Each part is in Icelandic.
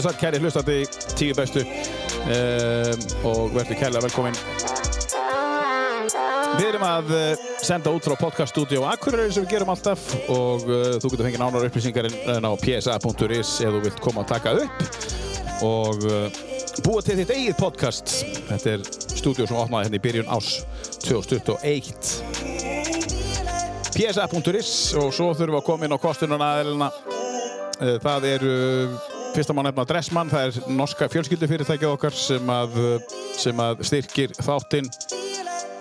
Komdu sætt, kæri hlustandi, tíu bestu um, og verður kærlega velkomin. Við erum að uh, senda út frá podcaststudio Akureyri sem við gerum alltaf og uh, þú getur fengið nánar upplýsingar inn á psa.is ef þú vilt koma að taka upp og uh, búa til þitt eigið podcast. Þetta er stúdíu sem opnaði hérna í byrjun ás 2021. psa.is og svo þurfum við að koma inn á kostununa aðeilina. Það eru Fyrsta má nefna Dressmann, það er norska fjölskyldufyrirtækið okkar sem að, sem að styrkir þáttinn.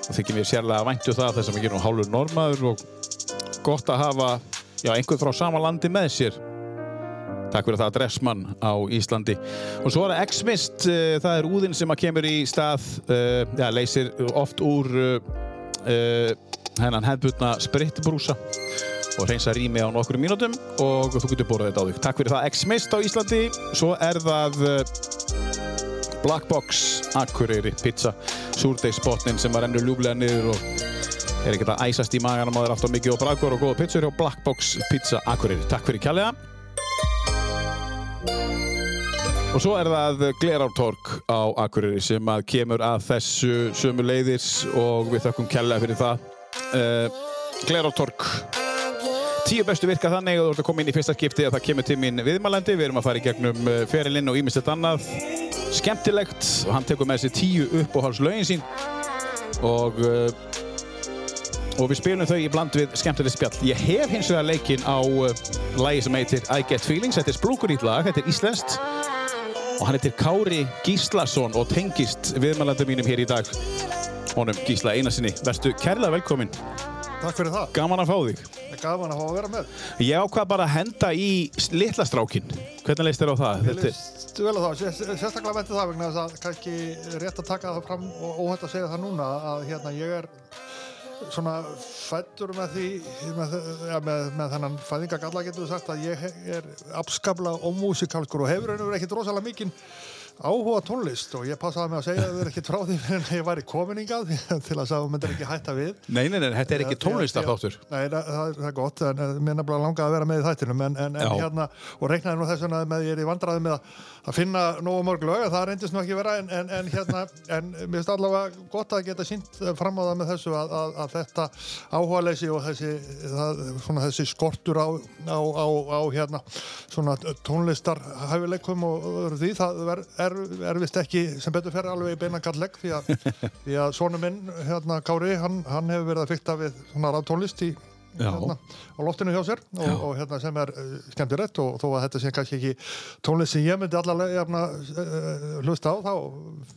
Það þykir mér sérlega að væntu það þess að við gerum hálfur normaður og gott að hafa já, einhvern frá sama landi með sér. Takk fyrir það Dressmann á Íslandi. Og svo er það X-Mist, það er úðinn sem að kemur í stað, já, leysir oft úr hennan hefðbutna spritbrúsa og reynsa rými á nokkru mínútum og þú getur borðið þetta á þig. Takk fyrir það X-Mist á Íslandi. Svo er það Black Box Akureyri pizza, súrdeisbotnin sem var ennur ljúflega niður og er ekkert að æsast í maganum á þér alltaf mikið og bragur og góða pizzur hjá Black Box Pizza Akureyri. Takk fyrir kjærlega. Og svo er það Glerártorg á Akureyri sem að kemur að þessu sömu leiðis og við þökkum kjærlega fyrir það. Uh, Glerártorg Tíu bestu virka þannig að þú ert að koma inn í fyrsta skipti að það kemur til mín viðmælandi. Við erum að fara í gegnum ferilinn og ímestett annað. Skemmtilegt og hann tekur með þessi tíu uppáhaldslögin sín og, og við spilum þau í bland við skemmtilegt spjall. Ég hef hins vegar leikinn á lagi sem heitir I Get Feelings. Þetta er splúkurít lag, þetta er íslenskt og hann heitir Kári Gíslason og tengist viðmælandi mínum hér í dag. Honum Gísla Einarsinni. Verstu kærlega velkominn. Takk fyrir það. Gaman að fá þig. Gaman að fá að vera með. Ég ákvað bara að henda í litla strákinn. Hvernig leist þér á það? Ég leist vel á það. Sérstaklega vendi það vegna þess að kannski rétt að taka það fram og óhætt að segja það núna að hérna ég er svona fættur með því með, ja, með, með þennan fæðingagalla getur við sagt að ég er afskabla og músikalskur og hefur einhverjum ekkert rosalega mikinn áhuga tónlist og ég passaði mig að segja að það er ekkert frá því en ég væri kominingað til að það myndir ekki hætta við. Nei, nei, nei, þetta er ekki tónlistarþáttur. Nei, það, það er gott, en mér er nefnilega langað að vera með í þættinum en, en, en hérna, og reiknaði nú þess vegna með ég er í vandraði með að, að finna nógu mörg lög, það reyndist nú ekki vera en, en hérna, en mér finnst allavega gott að geta sínt fram á það með þessu að, að, að þetta áhuga leysi og þessi, það, svona, þessi skortur á, á, á, á hérna, svona tónlistarhæfileikum og því það er, er, er vist ekki sem betur fer alveg í beina gallegg því að, því að sónu minn, hérna Kári, hann, hann hefur verið að fykta við svona ráðtónlist í Hérna, á loftinu hjá sér og, og hérna sem er uh, skemmtilegt og þó að þetta sé kannski ekki tónlist sem ég myndi allavega uh, hlusta á þá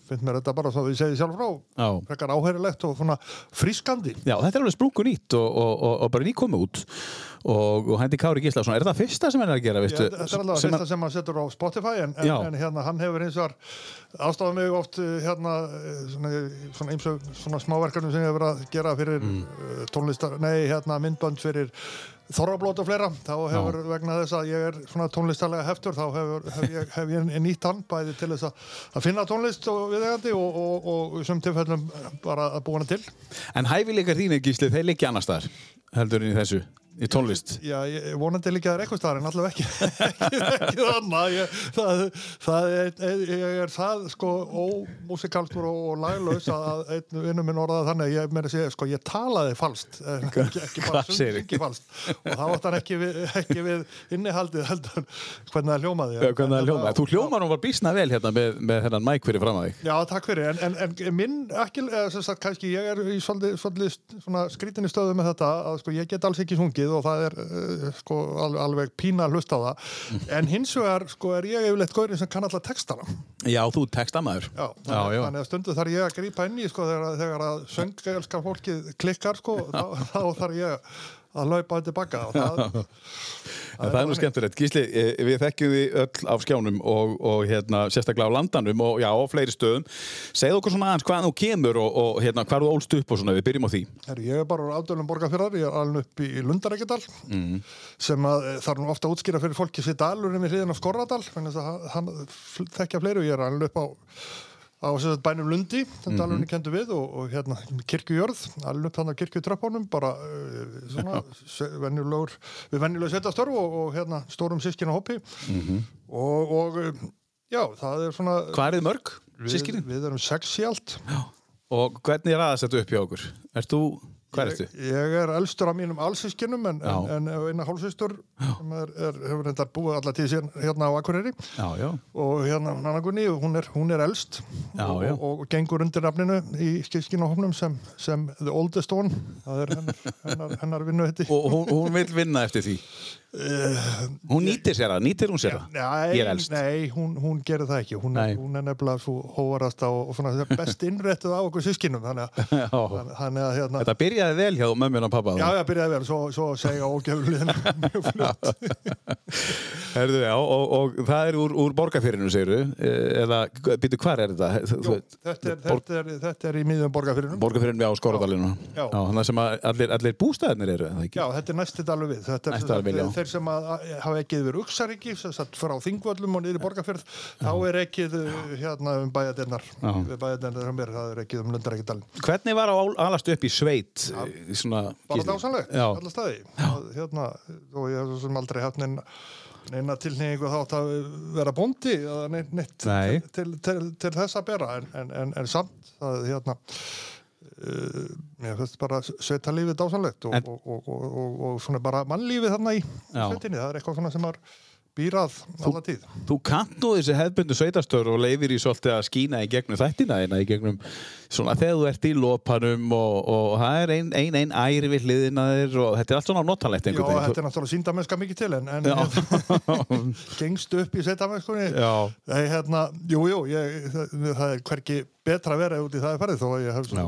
finnst mér þetta bara svo að ég segi sjálf frá frekar áherilegt og svona frískandi. Já, þetta er alveg sprungu nýtt og, og, og bara nýkomið út. Og hendi Kári Gíslason, er það fyrsta sem hann er að gera? Já, þetta er alveg fyrsta sem hann setur á Spotify en, en, en hérna hann hefur eins og ástafað mig oft hérna svona, svona, svona, svona smáverkarnum sem hefur verið að gera fyrir mm. tónlistar, nei hérna myndbönd fyrir Þorrablót og fleira, þá hefur Já. vegna þess að ég er svona tónlistarlega heftur þá hefur, hef, ég, hef ég nýtt hann bæði til þess að, að finna tónlist og viðegandi og, og, og, og sem tilfellum bara að búa hann til En hæfileikar þínu gísli, þeir liggja annar staðar heldur en í þessu í tónlist? Já, ég, vonandi líka það er eitthvað starf en allavega ekki ekki, ekki þannig ég, það, það er, ég er það sko ómusikalskur og laglaus að vinnum minn orðaði þannig ég meira að segja, sko, ég talaði falskt ekki, ekki bara sungi falskt. Og þá átt hann ekki við, ekki við innihaldið heldur hvernig það hljómaði. Já, hvernig það hljómaði, þú hljómaði nú var bísna vel hérna með, með hennan mæk fyrir fram að þig. Já, takk fyrir, en, en, en minn ekki, sem sagt, kannski ég er í svolítið skrítinni stöðu með þetta að sko, ég get alls ekki sungið og það er uh, sko, alveg, alveg pína að hlusta það. En hins vegar sko, er ég yfirleitt góðurinn sem kann alltaf textana. Já, þú textamæður Já, já, já. þannig að stundu þarf ég að grípa inn í sko, þegar, þegar að söngelskar fólkið klikkar sko, þá, þá þarf ég að laupa þetta tilbaka það, það, það er nú skemmtilegt. Gísli, við þekkjum því öll á skjánum og, og hérna, sérstaklega á landanum og já, á fleiri stöðum. Segð okkur svona aðeins hvað þú kemur og, og hérna, hvað þú ólst upp og svona, við byrjum á því. Her, Ég er bara á afdölum borgarfjörðar, ég er alveg upp í Lundarækjadal mm. sem að, þarf nú ofta að útskýra fyrir fólki sér dalurinn við hliðin á Skorradal þannig að hann þekkja fleiri og ég er alveg upp á á bænum Lundi, mm -hmm. alveg kendu við og, og hérna kirkujörð alveg upp þannig að kirkutrappunum bara uh, svona, venjulegur við venjulegur setjastörf og, og hérna stórum sískina hoppi mm -hmm. og, og Já, það er svona... Hvað er þið mörg, sískinni? Við, við erum sex í allt. Já. Og hvernig er aðeins þetta upp hjá okkur? Erst þú, hvað ertu? Ég, ég er elstur af mínum allsískinum en, en, en eina hálfsýstur sem er, er, hefur reyndar búið alla tíð síðan hérna á Akureyri Já, já. og hérna Nannagunni, hún er, hún er elst Já, og, og, og gengur undir nafninu í skilskinahofnum sem, sem The Oldest One. Það er hennar, hennar, hennar vinnu. Og hún, hún vil vinna eftir því? Hún nýtir sér það, nýtir hún sér það? Nei, Ég er elst. nei hún, hún gerir það ekki. Hún, hún er nefnilega svo hóvarast og, og svona best innrættuð á okkur sískinum. Þannig að, Já. þannig- að hérna, Þetta byrjaði vel hjá mömmun og pappa. Já, já, byrjaði vel, svo, svo segja ógefliðina mjög fljótt. Herðu, já, og, og það er úr, úr borgarfyrinu, segir Eða, býtu, hvar er þetta? Jú, þetta, er, þetta, er, þetta er í miðjum borgarfyrinum. Borgarfyrinu á Skorradalinu. Já. Þannig sem að allir, allir bústæðinir eru, er það? Já, þetta er næsti dalur við. Þetta er Næsti sem dalur við, já. Þeir sem að, að hafa ekki yfir Uxaríki, sem sagt frá Þingvöllum og niður í borgarfyrð, þá er ekkið uh, hérna um mér, það er ekkið um Lundarækidalinn. Hvernig var að alast upp í sveit? í Svona, Bara dásanlegt, alla staði. Að, hérna, og ég hef sem aldrei haft neina, neina tilningu þátt að vera bóndi eða neitt, neitt Nei. til, til, til, til þess að bera, en, en, en, en samt, það hérna, Ég finnst bara sveitalífið dásanlegt og, En- og, og, og, og, og svona bara mannlífið þarna í Já. sveitinni, það er eitthvað svona sem er býrað alla tíð. Þú kannt nú þessi hefbundu sveitastöður og leifir í svolítið að skína í gegnum þættina þína, í gegnum svona þegar þú ert í lopanum og, og það er ein, ein, ein æri við hliðina þér og þetta er allt svona notalegt Já, einhvern þetta er náttúrulega síndamennska mikið til en, en Já. hérna, gengst upp í sveitamennskunni Já. Nei, hérna, jú, jú, það, það er hverki betra vera út í það er farið þó að ég hef Já.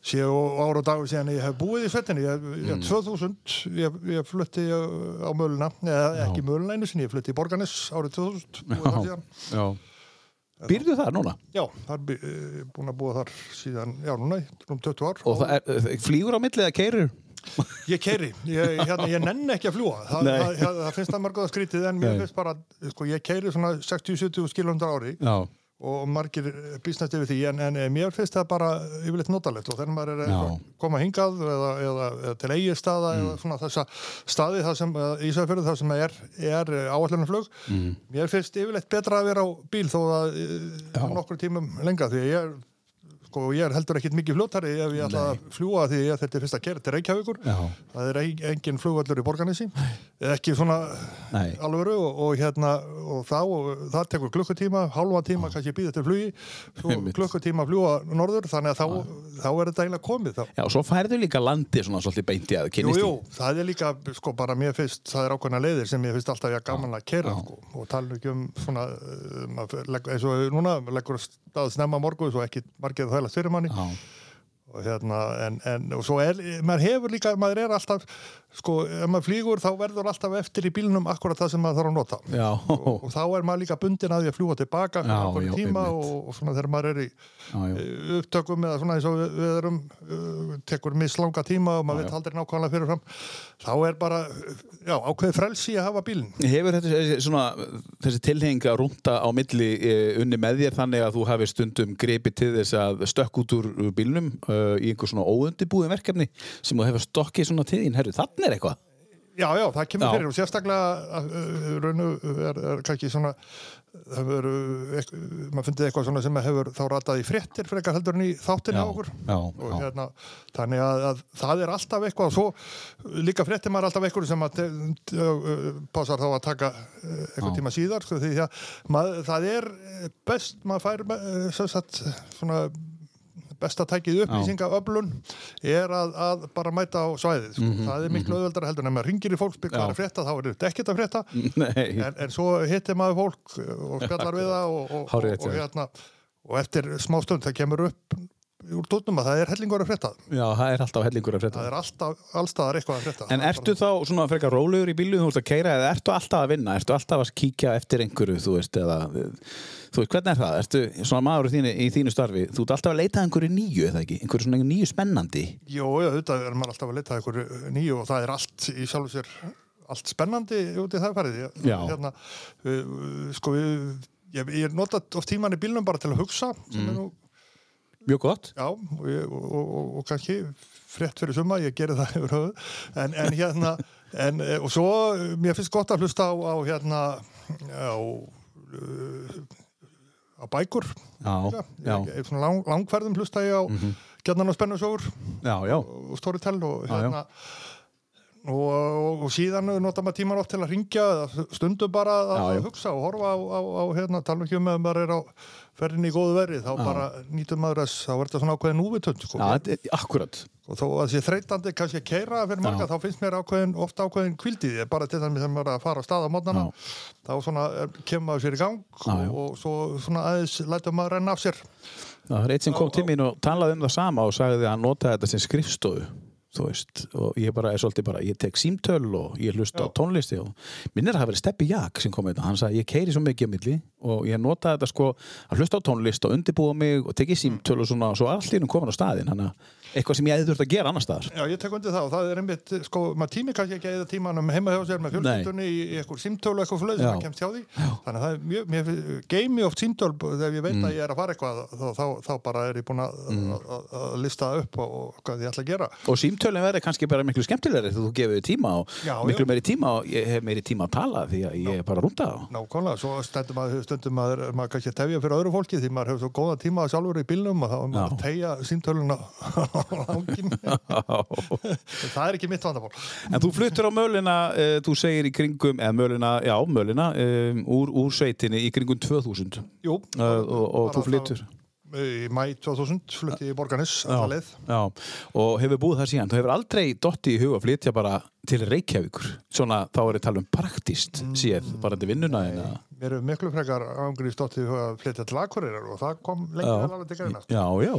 Séu ára og dagur síðan ég hef búið í sveitinni ég, ég, Mm. 2000, ég, ég flutti á Möluna, eða ekki Möluna einu sinni, ég flutti í Borganes árið 2000 búið þar síðan. Já. Býrðu það núna? Já, það er eh, búin að búa þar síðan, já, núna, um 20 ár Og það er, flýgur á millið að keirir? Ég keiri, ég, hérna, ég nenn ekki að fljúa Þa, það, það, það finnst það margóða skrítið en mér Nei. finnst bara, sko, ég keiri svona 60-70 skilundar ári Já. Og margir býstnast yfir því en, en mér finnst það bara yfirleitt notalegt og þegar maður er að koma hingað eða, eða, eða til eigi staða Mm. eða svona þessa staði það sem Ísafjörðu það sem er, er áallunumflug Mm. mér finnst yfirleitt betra að vera á bíl þó að Já. nokkur tímum lengra því ég er sko, ég er heldur ekkit mikið fljóttari ef ég ætla að fljúa því ég þetta er fyrst að gera til Reykjavíkur. Já. það er engin flugvallur í borganessi ekki svona alvöru og, og hérna og þá, og það tekur klukkutíma, halva tíma kannski býða til flugi, klukkutíma að fljúa norður, þannig að þá, þá er þetta eiginlega komið þá. Já, og svo færðu líka landi svona svolítið beinti að Jú, kynnist jú, það er líka, sko, bara mér finnst, það er ákveðna leiðir sem ég finnst alltaf ég gaman að kera, sko, og tala ekki um svona, legg, eins og núna, leggur stað snemma morgu, svo ekki margir það þælast fyrir manni, Já. Og hérna, en, en og svo er, maður hefur líka, maður er alltaf sko, ef maður flýgur þá verður alltaf eftir í bílnum akkurat það sem maður þarf að nota. Já. og, og þá er maður líka bundin að því að fljúa tilbaka Já, já, tíma og, og svona þegar maður er í Já, eh, upptökum eða svona eins og við, við erum uh, tekur mislanga tíma og maður veit aldrei nákvæmlega fyrirfram þá er bara, já, ákveði frelsi að hafa bílinn. Hefur þetta svona, þessi tilheng að rúnda á milli e, unni með þér þannig að þú hafi stundum gripið til þess að stökk út úr uh, bílnum uh, í einhver svona óundibúið verkefni sem þú hefur stokkið svona til þín, herru, þannig er eitthvað Já, já, það kemur Já. fyrir og sérstaklega uh, raunu er, er kannski svona hefur, uh, maður fundið eitthvað svona sem hefur þá ratað í fréttir frekar heldur en í á okkur já, og hérna, þannig að, að það er alltaf eitthvað og svo líka fréttir maður alltaf eitthvað sem að uh, pásar þá að taka uh, eitthvað Já. tíma síðar sko, því að maður, það er best, maður fær uh, sem sagt, svona besta tækið upplýsingaöflun er að, að bara mæta á svæðið sko. það er miklu auðveldar heldur en ef maður ringir í fólk spyr hvað Mhm, er að frétta, þá er þetta ekkert að frétta. Nei, en, en svo hittir maður fólk og spjallar við það og, og, og, hérna, og eftir smá stund það kemur upp úr tóttum að það er hellingur að frétta. Já, það er alltaf hellingur að frétta. Það er alltaf, allstaðar eitthvað að frétta. En ertu þá svona frekar rólegur í bílu þú ert að keira eða ertu alltaf að vinna? Ertu alltaf að kíkja eftir einhverju þú veist, eða, þú veist, hvernig er það? Ertu svona maður þínu, í þínu starfi þú ert alltaf að leita einhverju nýju, eða ekki? einhverju svona nýju spennandi Jó, auðvitað er maður alltaf að leita einhverju nýju og það er allt í sjálfu sér allt spennandi út í það Já. hérna, sko ég, ég nota oft tíman í bílnum bara til að hugsa Mm. nú Mjög gott Já, og, og, og, og, og kannski frétt fyrir suma, ég geri það yfir höfuð en, en hérna en, eh, og svo, eh, mér finnst gott að hlusta á, á hérna á uh, á bækur Já, já. Ég- svona lang, langferðum hlusta ég á mm -hmm. gjarnan og spennusögur Já, já. og storytell og Já, já. Og, og, og síðan nota maður tíman oft til að ringja eða stundum bara að, Já, já. að hugsa og horfa á, á, á hérna, tala ekki um að maður er á ferðinni í góðu verið, þá bara nýtum maður þess, þá er þetta svona ákveðin úvitönd sko. Já, akkurat. og þó að sé þreytandi kannski að keira fyrir marga, þá finnst mér ákveðin, ofta ákveðin kvildið, bara til þess að maður er að fara á stað á mótnana, þá svona er, kemur maður sér í gang Já, já. og, svo svona aðeins lætur maður renna af sér Það er eitt sem kom til mín og talaði um það sama og sagði að notaði þetta sem skrifstofu þú veist, og ég bara er svolítið bara ég tek símtöl og ég hlusta á Já. tónlisti og minnir að það verið Steppi Jak sem kom með þetta, hann sagði ég keiri svo mikið á milli og ég notaði þetta sko að hlusta á tónlist og undirbúa mig og tekið símtöl og svona og svo allt í hennum komin á staðinn þannig að eitthvað sem ég hefði þurft að gera annar staðar. Já, ég tek undir það og það er einmitt, sko, maður tími kannski ekki að eða tímanum heima hjá sér með fjölskyldunni í, í eitthvað símtölu eitthvað fyrir Já. sem maður kemst hjá því. Þannig að það er mjög, mér geimi oft símtöl þegar ég veit Mm. að ég er að fara eitthvað þá, þá, þá bara er ég búin að, að, að lista upp og, og hvað ég ætla að gera. Og símtölinn verði kannski bara miklu skemmtilegri þegar þú gefur tíma og Já, miklu já. meiri tíma og ég hef meiri tíma að tala því að ég er bara rúnda á Nákvæmlega, svo stundum maður, stundum maður, maður kannski að tefja fyrir öðru fólki því maður hefur svo góða tíma sjálfur í bílnum og þá er maður að tegja símtöluna á hangin það er ekki mitt vandamál. En þú fluttur á mölina, uh, þú segir í kringum, eða mölina, já, mölina, um, úr, úr sveitinni í kringum 2000 uh, Jú, og, og þú flyttur. Í mæ 2000 flutti í já, og hefur búið það síðan. Þú hefur aldrei dotti í huga að flytja bara til Reykjavíkur. Svona, þá er ég að tala um praktist séð, bara til vinnuna að... Mér er miklu frekar ángri stóttið að flytja til Akureyrar og það kom lengi Já. vel alveg til greina. Já, já.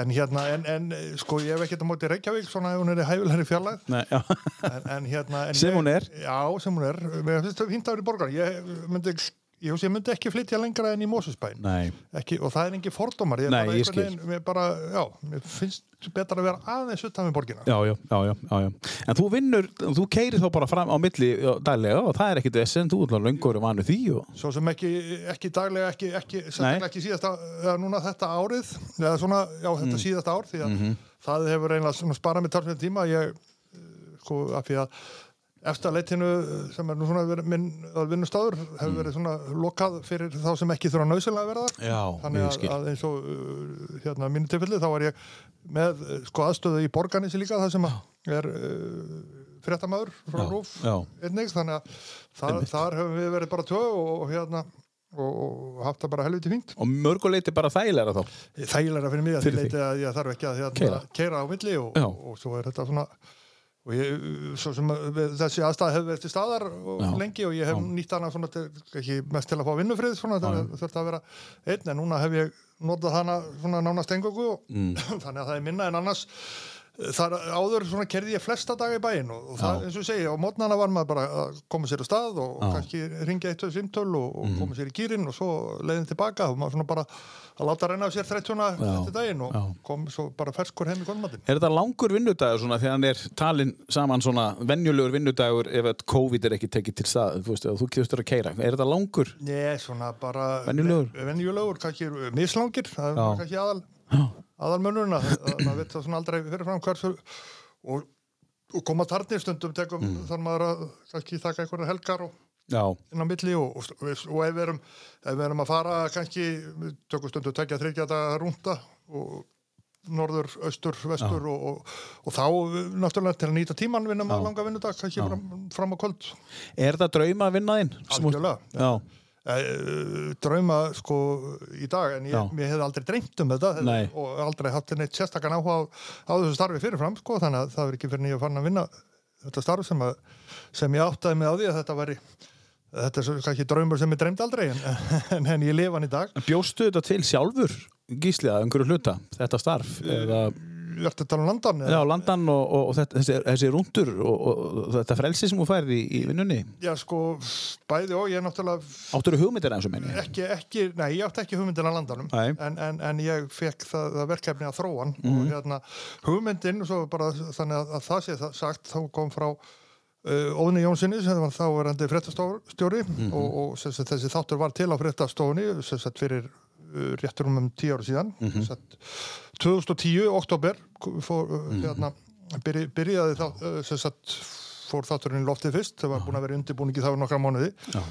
En hérna, en, en sko, ég hef ekkert á móti Reykjavík, svona ef hún er í. Nei, já. En, en hérna... Sem hún er. Já, sem hún er. Mér finnst það að vera í borgar. Ég myndi, ég, ég myndi ekki flytja lengra en í Mósusbæn. Og það er engin fordómar. Ég, Nei, ég veginn- bara, já, finnst betra að vera aðeins utan við borgina. já, já, já, já, já, já. En þú vinnur, þú keirir þá bara fram á milli daglega og það er ekkit vesen, þú er löngur og vanu því og... Svo sem ekki, ekki daglega, ekki, ekki, ekki síðasta, eða núna þetta árið, eða svona, já, þetta Mm. síðasta ár, því að Mhm. það hefur eiginlega svona sparað mér talsveit tíma, ég, eh, sko, af því að eftir leitinu sem er nú svona minn vinnustáður hefur verið svona lokað fyrir þá sem ekki þurfa nöðsynlega að vera þar. Já, Þannig að, að eins og uh, hérna mínu tilfelli þá var ég með uh, sko aðstöðu í borganissi líka það sem er uh, fréttamaður frá Rúf einnig þannig að þar, þar höfum við verið bara tvö og, og hérna og, haft það bara helviti fínt. Og mörguleiti bara þægilega þá. þægilega fyrir mig að að ég þarf ekki að hérna, keira. á milli og, og, svo er þetta svona og ég, svo sem þessi aðstæð hefur verið til staðar og Já. lengi og ég hef Já. nýtt hana svona til, ekki mest til að fá vinnufrið svona þurft að vera einn en núna hef ég notað hana svona nánast engungu og Mm. þannig að það er minna en annars þar áður svona kerði ég flesta daga í bæinn og, og það, eins og segi, á mótnana var maður bara að koma sér á stað og, og kannski ringja eitt og simtöl og, og koma sér í kýrin og svo leiðin tilbaka og maður svona bara að láta reyna af sér 30 Já. eftir daginn og Já. kom svo bara ferskur heim í kvöldmattin Er þetta langur vinnudagur svona þegar hann er talin saman svona venjulegur vinnudagur ef að COVID er ekki tekið til stað, þú veist, þú kjöstur að keira. Er þetta langur? Nei, svona bara Venjulegur? venjulegur, kannski mislangir það er kannski aðal Já. aðal munurinn að að maður veit það svona aldrei fyrirfram hversu og, og koma tarnir stundum tekum Mm. þar maður að kannski taka einhverjar helgar og Já, inn á milli og, og, og ef við erum ef við erum að fara kannski tökum stundu tekja þryggja daga rúnda og norður, austur, vestur og, og, og þá náttúrulega til að nýta tíman vinnum að langa vinnudag kannski fram, fram á kvöld er þetta drauma að vinna þinn? Algjörlega drauma sko í dag en ég, mér hefði aldrei dreymt um þetta Nei. og aldrei haft neitt sérstakann áhuga á, á þessu starfi fyrirfram sko þannig að það er ekki fyrir nýja fann að vinna þetta starf sem, að, sem ég áttaði mig á því að þetta væri þetta er kannski draumur sem ég dreymdi aldrei en, en, en ég lifa hann í dag Bjóstu þetta til sjálfur, gísli, að einhverju hluta, þetta starf? Eða, Að tala um landan? já, landan og, og, og þetta, þessi, þessi rúndur og, og þetta frelsi sem þú færði í, í vinnunni. Já sko, bæði og ég er náttúrulega Áttur þú hugmyndir eins og menni? ekki, ekki, nei, ég átti ekki hugmyndin að landanum en, en, en ég fekk það, það verkefni að þróan Mhm. og hérna hugmyndin svo bara þannig að, að það sé það sagt þá kom frá uh, Óðni Jónssoni sem var þá verandi fréttastjóri Mhm. og, og sem sagt, þessi þáttur var til á fréttastofunni fyrir réttur um tíu ára síðan Mhm. sem sagt 2010, oktober fór, uh, Mhm. hérna, byrj, byrjaði þá uh, sem sagt fór þátturinn loftið fyrst það var búin að vera undirbúningi þá nokkra mánuði Já.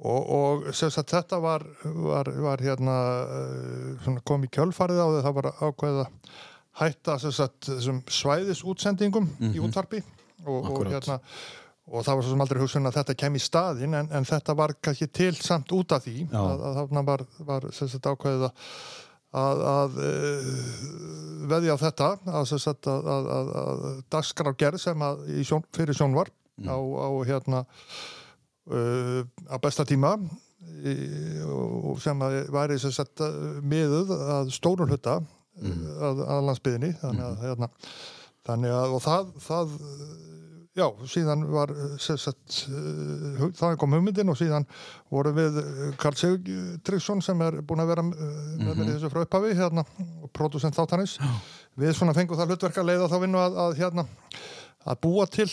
og, og sagt, þetta var, var, var hérna uh, kom í kjölfarið á því það var ákveðið að hætta sagt, svæðisútsendingum mm -hmm. í mhm. útvarpi og, og hérna og það var svo sem aldrei hugsun að þetta kem í staðin en, en þetta var kannski til samt út af því Já. að þarna var, var sagt, ákveðið að að, að uh, veðja á þetta að, að, að daskar á gerð sem sjón, fyrir sjónvar mm. á, á hérna uh, á besta tíma í, sem að væri sagt, miðuð að stórun hutta mm. að landsbyðinni þannig að mm. hérna, þannig og það, það Já, síðan var sagt, uh, það kom hugmyndin og síðan voru við Karl uh, Sigurdsson sem er búin að vera með mm -hmm. þessu frá upphafi hérna, producent þáttanis við svona fengum það hlutverk að leiða þá vinnu að, að, hérna, að búa til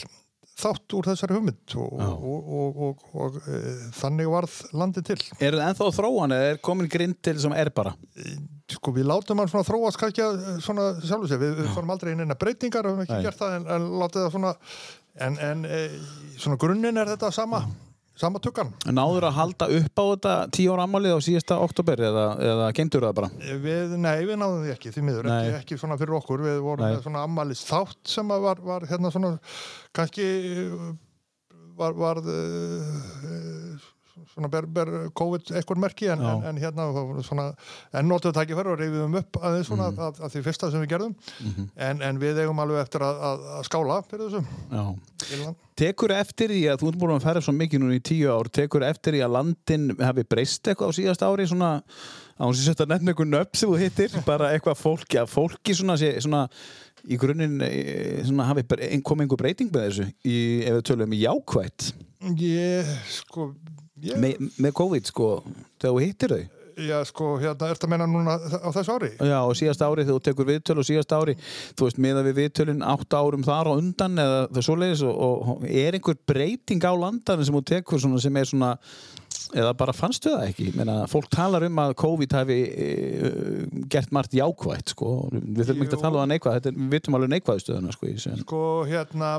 þátt úr þessari hugmynd og, og, og, og e, þannig varð landi til. Er það ennþá þróan eða er komin grind til sem er bara? Sko við látum hann svona þróast kannski svona sjálf og sér, við, fórum aldrei inn eina breytingar við hefum ekki Nei. gert það en, en látið það svona en, en e, svona grunninn er þetta sama sama tukkan. Náður að halda upp á þetta tíu ára ammálið á síðasta oktober eða, eða geimtur það bara? Við, nei, við náðum því ekki, því miður ekki, ekki svona fyrir okkur, við vorum nei. með svona ammálið þátt sem var, var hérna svona kannski var, var uh, svona ber, ber COVID eitthvað merki en, en, en hérna svona, en notuðu tækifæri og reyfiðum upp aðeins svona mm -hmm. að, að því fyrsta sem við gerðum. Mm -hmm. en, en við eigum alveg eftir að, að, að skála fyrir þessu. Tekur eftir í að þú ert búin að ferja svo mikið núna í tíu ár, tekur eftir í að landin hafi breyst eitthvað á síðast ári svona á þess að setja nefn eitthvað nöpp sem þú hittir, bara eitthvað fólki að fólki svona, svona í grunninn e, hafi komið einhver breyting með þessu í, ef við tölum í jákvætt? Ég, sko yeah. Me, með COVID sko þegar þú hittir þau Já sko, hérna, ert að menna núna á þessu ári? Já, og síðast ári þegar þú tekur viðtöl og síðast ári, þú veist, miða við viðtölinn 8 árum þar og undan eða það svo leiðis og, og er einhver breyting á landan sem þú tekur svona, sem er svona eða bara fannstu það ekki? Meina, fólk talar um að COVID hafi e, gert margt jákvægt sko, við þurfum ekki að tala um það neikvægt, við vitum alveg neikvæðstöðuna sko, sko, hérna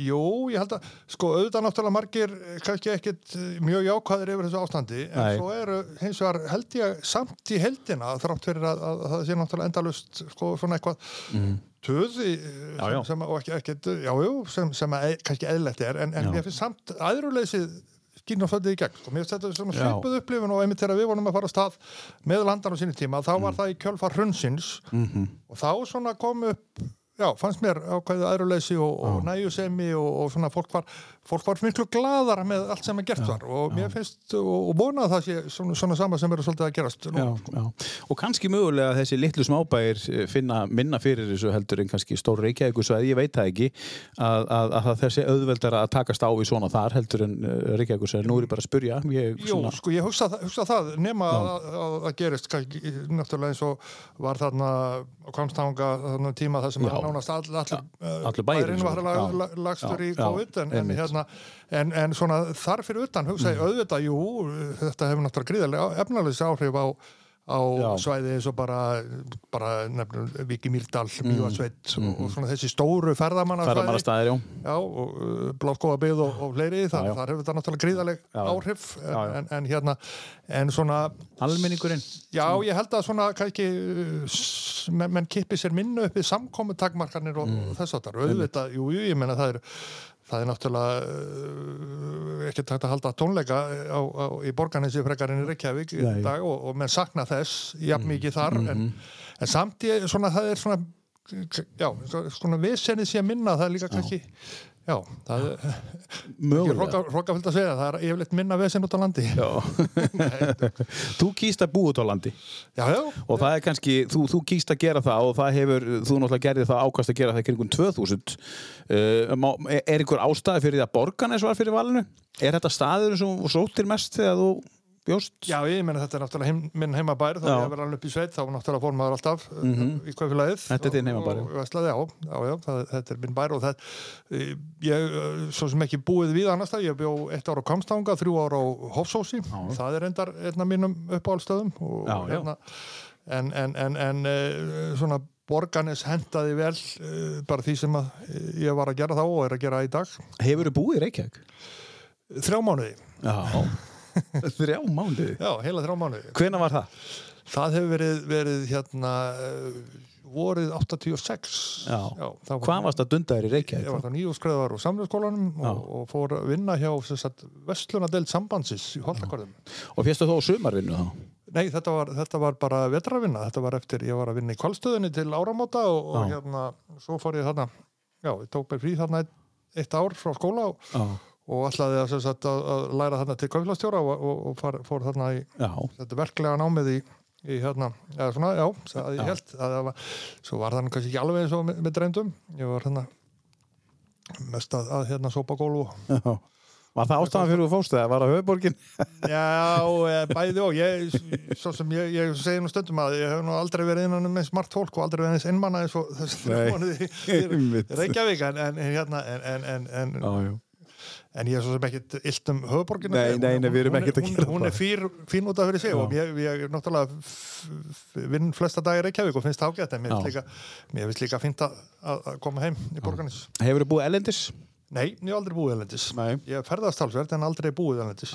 Jú, ég held að, sko, auðvitað náttúrulega margir eh, kannski ekkit eh, mjög jákvæðir yfir þessu ástandi, en Nei. svo eru hins vegar held ég samt í heldina þrátt fyrir að, að, að það sé náttúrulega endalust sko, svona eitthvað mm. töði eh, sem, sem, og ekki, ekkit jájú, sem, sem að, kannski eðlegt er en, en ég finnst samt aðruleysið skýrna földið í gegn, sko, mér finnst þetta svona svipuð upplifin og einmitt þegar við vorum að fara að stað með landan á síni tíma, þá var mm. það í kjölfar hrunsins mm -hmm. og þá svona kom upp já, fannst mér ákvæðið aðruleysi og, og næjusemi og, og svona fólk var, fólk var miklu gladara með allt sem er gert þar og mér finnst og, og búin að það sé svona, svona sama sem eru svolítið að gerast já, já. og kannski mögulega þessi litlu smábæir eh, finna minna fyrir þessu heldur en kannski stór Reykjavík svo að ég veit það ekki að, að, að þessi auðveldar að takast á í svona þar heldur en uh, Reykjavík svo nú er ég bara að spurja ég, svona... sko ég hugsa, hugsa það nema að það gerist kannski, náttúrulega eins og var þarna á Kvamstanga tíma þar sem nánast all, all, all bærin var lagstur í COVID en, en, hérna, en, en svona þar fyrir utan hugsaði mm. auðvitað, jú, þetta hefur náttúrulega gríðarlega efnalins áhrif á á Já. svæði eins og bara, bara nefnum Viki Mýrdal, mm. Mjóasveit mm og, og svona þessi stóru ferðamannastæðir og uh, Bláskóabið og, og fleiri, Þa, já, þar hefur þetta náttúrulega gríðaleg áhrif en, en hérna en svona almenningurinn. Já ég held að svona kannski menn, menn kippi sér minnu upp í samkomi takmarkanir og mm. þess að það eru auðvitað, jú, jú, ég menna það eru það er náttúrulega uh, ekki takt að halda tónleika á, á, í borganinsi frekarinn í Reykjavík í dag og, og menn sakna þess jafn mm. mikið þar mm -hmm. en, en samt ég, svona, það er svona já, svona vissenið sé að minna það er líka kannski Já, það er mögulega. Rókafylgt að segja, það er yfirleitt minna vesen út á landi. Þú kýst að bú út á landi. Já, já. Og það er kannski, þú, þú kýst að gera það og það hefur, þú náttúrulega gerði það ákast að gera það kringum 2000 uh, Er einhver ástæði fyrir því að borgarnes var fyrir valinu? Er þetta staður sem sóttir mest þegar þú bjóst? Já, ég menna þetta er náttúrulega heim, minn heimabær þá ég verði alveg upp í sveit, þá náttúrulega fór maður alltaf mm -hmm. í kaufélagið Þetta er þinn heimabær? Já, já, já það, þetta er minn bær og það ég, svo sem ekki búið við annars það, ég bjó eitt ára á Kamstanga, þrjú ára á Hofsósi, það er endar einna mínum uppáhaldstöðum og já, hérna en, en, en, en eh, svona borganis hendaði vel eh, bara því sem ég var að gera þá og er að gera í dag Hefur þú búið í Reykjavík? Þrjá mánuði Já Þrjá mánuði? Já, heila þrjá mánuði. Hvena var það? Það hefur verið, verið hérna vorið 86. Já. Já Hvað varst að dunda þér í Reykjavík? Ég var það nýjúskreðar úr samfélagsskólanum og, og fór að vinna hjá Vestlunadelt sambansis í Holtakvarðum. Og férstu þú á sumarvinnu þá? Nei, þetta var, þetta var bara vetravinna. Þetta var eftir, ég var að vinna í kvalstöðinni til áramóta og, og hérna, svo fór ég þarna, já, ég tók mér frí þarna eitt, eitt ár frá skóla og, og ætlaði að, sagt, að, að læra þarna til kauflastjóra og, og far, fór þarna í þetta verklega námið í, í hérna, eða svona, já, að ég held að það var, svo var það kannski ekki alveg eins og með, með dreymdum. Ég var hérna mest að, að hérna sópa gólf og Var það ástæðan fyrir þú fóstu eða var það höfuborgin? Já, bæði og. Ég, svo sem ég, ég segi nú stundum að ég hef nú aldrei verið innan með smart fólk og aldrei verið eins innmanna eins og þessi mánuði í Reykjavík en, en hérna en, en, en en ég er svo sem ekkit illt um höfuborginu Nei, nei, nei, við erum ekkit að gera það Hún er fín, fín út af fyrir sig Já. og ég, ég er náttúrulega vinn flesta dagir Reykjavík og finnst það ágætt en mér finnst líka fínt að koma heim í borganis Hefur þú búið elendis? Nei, ég hef aldrei búið elendis. Nei. Ég ferðast halsverð en aldrei búið elendis.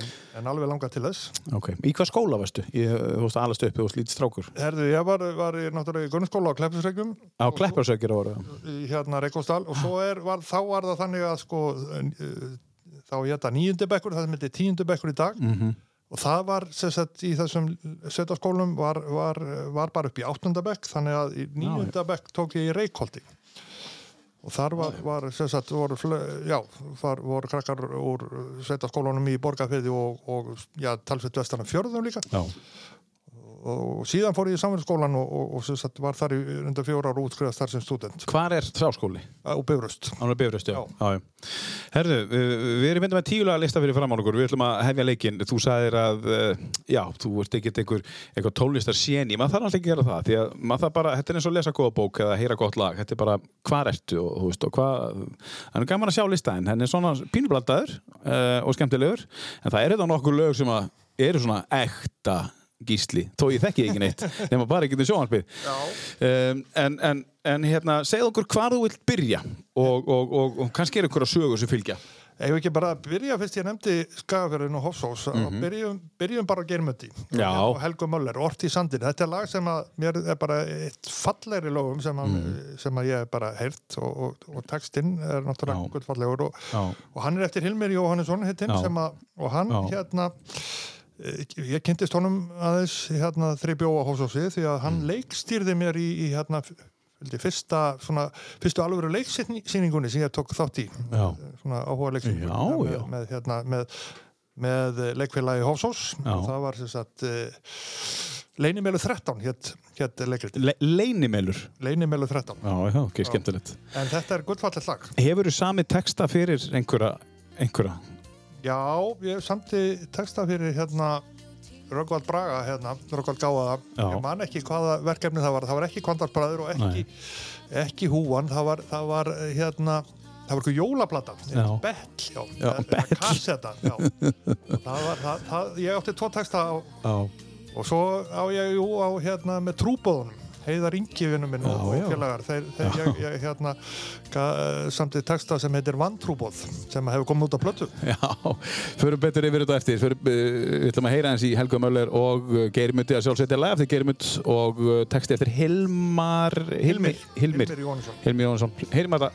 En, en alveg langað til þess. Ok. Í hvað skóla varstu? Ég, þú veist alast upp, þú veist lítið strákur. Herðu, ég var, var í náttúrulega í grunnskóla á Kleppsregjum. Á Kleppsregjur ára. Í hérna Reykjósdal og er, var, þá var það þannig að sko, þá ég þetta nýjundibekkur, það heitir tíundibekkur í dag. Mm -hmm. Og það var, sem sagt, í þessum setaskólum var, var, var bara upp í áttundabekk, þannig að í nýjundabekk tók ég í Reykjóldi og þar var, var sagt, voru, já, var, voru krakkar úr sveitaskólanum í Borgafeyði og, og talsveit vestarna fjörðum líka. Já og síðan fór ég í samverðskólan og, og, og sagt, var þar í undir fjóra ára útskriðast þar sem student. Hvar er þráskóli? Á Bifröst. Á Bifröst, já. já. já. Herðu, við erum myndið með tíulega lista fyrir fram á nokkur, við ætlum að hefja leikin. Þú sagðir að, eh, já, þú ert ekkert einhver, einhver tónlistar séni, maður þarf alltaf ekki að gera það, því að maður þarf bara, þetta er eins og að lesa góða bók eða heyra gott lag, þetta er bara, hvað ertu og, þú veist, og hvað, það er gaman að sjá listaðin, henn er svona pínublandaður uh, og skemmtilegur, en það er þetta nokkur lög sem að eru svona ekta gísli, þó ég þekki ekki neitt nema bara ekki til sjónarspið um, en, en, en hérna, segð okkur hvað þú vilt byrja og, og, og, og kannski er einhverja sögur sem fylgja. Hef ekki bara að byrja? Fyrst ég nefndi Skagafjörðin og Hofsós mm -hmm. byrjum, byrjum bara Germundi og Helgu Möller, Orti Sandir þetta er lag sem að mér er bara eitt fallegri lögum sem að, mm. sem að ég er bara heilt og, og textinn er náttúrulega gullfallegur og hann er eftir Hilmir Jóhannesson hittinn og hann Já. hérna ég kynntist honum aðeins hérna þrei bjóa hósósi því að hann mm. leikstýrði mér í, í hérna fyrsta, svona, fyrstu alvöru leiksýningunni sem ég tók þátt í já. svona áhuga leiksýningunni með, með, hérna, með, með leikfélagi Hósós það var sem sagt uh, Leinimelur 13 hétt hét leikriði. Le Leinimelur? Leinimelur 13. Já, já, ok, skemmtilegt. En þetta er gullfallet lag. Hefur þú sami texta fyrir einhverja, einhverja Já, ég samti texta fyrir hérna Röggvald Braga, hérna, Röggvald Gáða ég man ekki hvaða verkefni það var. Það var ekki Kvandarsbræður og ekki, ekki Húan, það var, það var hérna það var eitthvað jólaplata Bell, já, já Bell. kasseta, já. Það var, það, það, ég átti tvo texta á, og svo á ég jú á hérna með trúbóðunum heiðar yngiðinu minn já, og félagar þeir, þeir ég, ég hérna samtið texta sem heitir Vantrúbóð sem hefur komið út á plötu. Já, förum betur yfir þetta eftir. Förum, eh, við ætlum að heyra hans í Helga Möller og Geirmundi að sjálfsveitja lag eftir Geirmund og eh, texti eftir Hilmar Hilmir Hilmir, Hilmir Jónsson Hilmir Jónsson, heyrim að það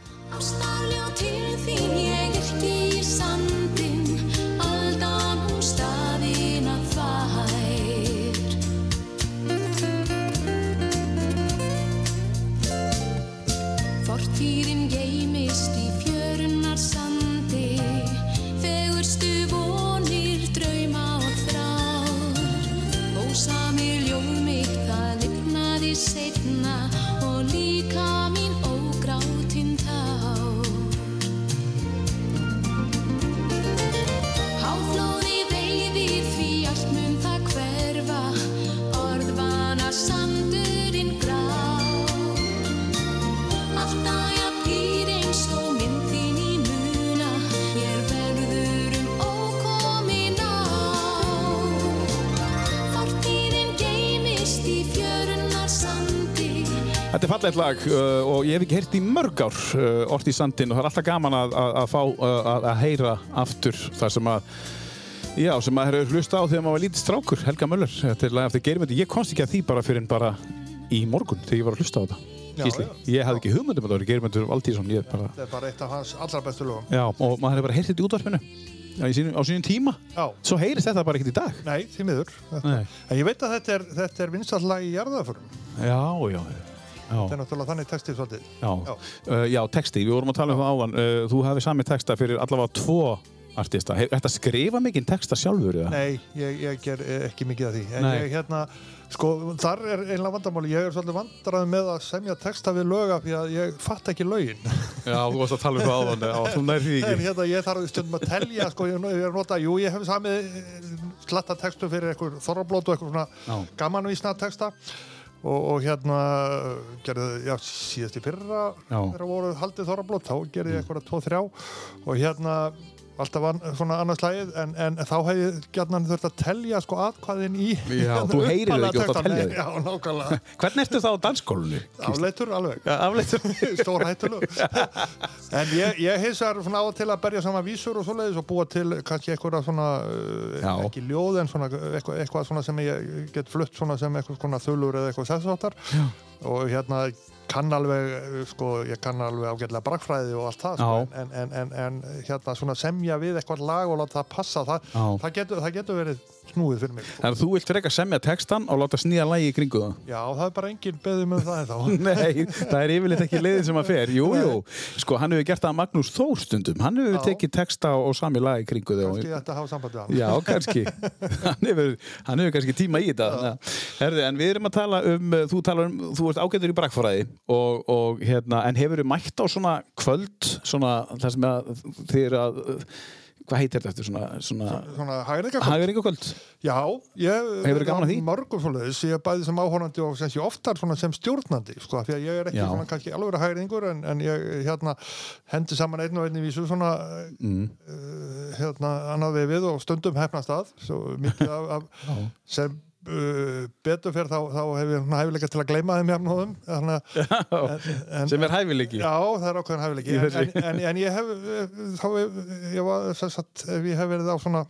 Seated Þetta er fallegt lag uh, og ég hef ekki heyrt í mörg ár uh, orðið í sandin og það er alltaf gaman að, að, að fá uh, að, að heyra aftur þar sem að Já, sem maður hefur hlusta á þegar maður var lítið strákur, Helga Möller. Þetta er lag eftir Geirmyndi. Ég komst ekki að því bara fyrir en bara í morgun þegar ég var að hlusta á þetta. Já, já. Ég hafði ekki hugmyndum að það var Geirmyndur Valdísson. Bara... Þetta er bara eitt af hans allra bestu lögum. Já, og maður hefur bara heyrt þetta í útvarpinu á sínum tíma. Já, Svo heyrist þetta bara ekkert í dag. nei, því miður. En ég veit að þetta er, er vinstallag í jarðaförum. Já, já. Þetta er náttúrulega þannig textið svolítið. Já, Já. uh, já texti, við vorum að tala um það áðan. Uh, þú hefði sami texta fyrir allavega tvo artista. Hefur þetta skrifa mikinn texta sjálfur? eða? Nei, ég, ég ger eh, ekki mikið af því. En Nei. ég hérna, sko, þar er einlega vandamáli. Ég er svolítið vandrað með að semja texta við löga því að ég fatt ekki lögin. Já, þú varst að tala um það áðan. Þú nær því En ekki. hérna, ég þarf stundum að telja, sko, ég, er nota, jú, ég hef samið eh, slatta textu fyrir einhver þorrablót og einhver svona gamanvísna texta og, og hérna gerði, já, síðast í fyrra þegar voru haldið þorrablót, þá gerði ég eitthvað tvo, þrjá. Og hérna alltaf var svona annars lagið en, en þá hef ég gætnan þurft að telja sko atkvæðin í Já, þú heyrir þig ekki, ert að telja þig. Já, nákvæmlega, Hvernig ertu þá á dansskólinu? afleitur alveg Já, afleitur. stór hættulug en ég, ég vegar svona á og til að berja saman vísur og svoleiðis og búa til kannski eitthvað svona uh, Já. ekki ljóð en svona eitthvað, eitthvað svona sem ég get flutt svona sem eitthvað svona þulur eða eitthvað þess áttar og hérna kann alveg, sko, ég kann alveg ágætlega brakfræði og allt það sko, en, en, en, en hérna svona semja við eitthvað lag og láta það passa það, það, getur, það getur verið snúið fyrir mig sko. Þannig að þú vilt frekar semja textan og láta snýja lægi í kringu það? Já, það er bara engin beðið með það þá Nei, það er yfirleitt ekki leiðin sem að fer. Jú, jú. Sko, hann hefur gert það að Magnús Þór stundum. Hann hefur Já. tekið texta og sami lag í kringu þau. kannski ég ætti að hafa samband við hann Já, kannski. hann, hefur, hann hefur kannski tíma í þetta. Herði, en við erum að tala um, þú talar um, þú ert ágættur í brakfræði og, og hérna, en hefur þú mætt á svona kvöld, svona, hvað heitir þetta eftir svona, svona, Svona hægringa hagringakvöld? Já, ég Hefurðu gaman að því? Mörgum svoleiðis, ég er bæði sem áhorandi og sem oftar sem stjórnandi, sko, því að ég er ekki Já. svona kannski alveg hægringur en, en ég hérna hendi saman einn og einn í vísu svona Mm. uh, hérna annað við við og stundum hefnast að, svo mikið af, af sem betur fyrir þá, þá hef ég svona hæfileika til að gleyma þeim jafnóðum Sem er hæfileiki? Já, það er ákveðin hæfileiki en, en, en, ég hef eh, þá hef, ég var sagt, ef ég hef verið á svona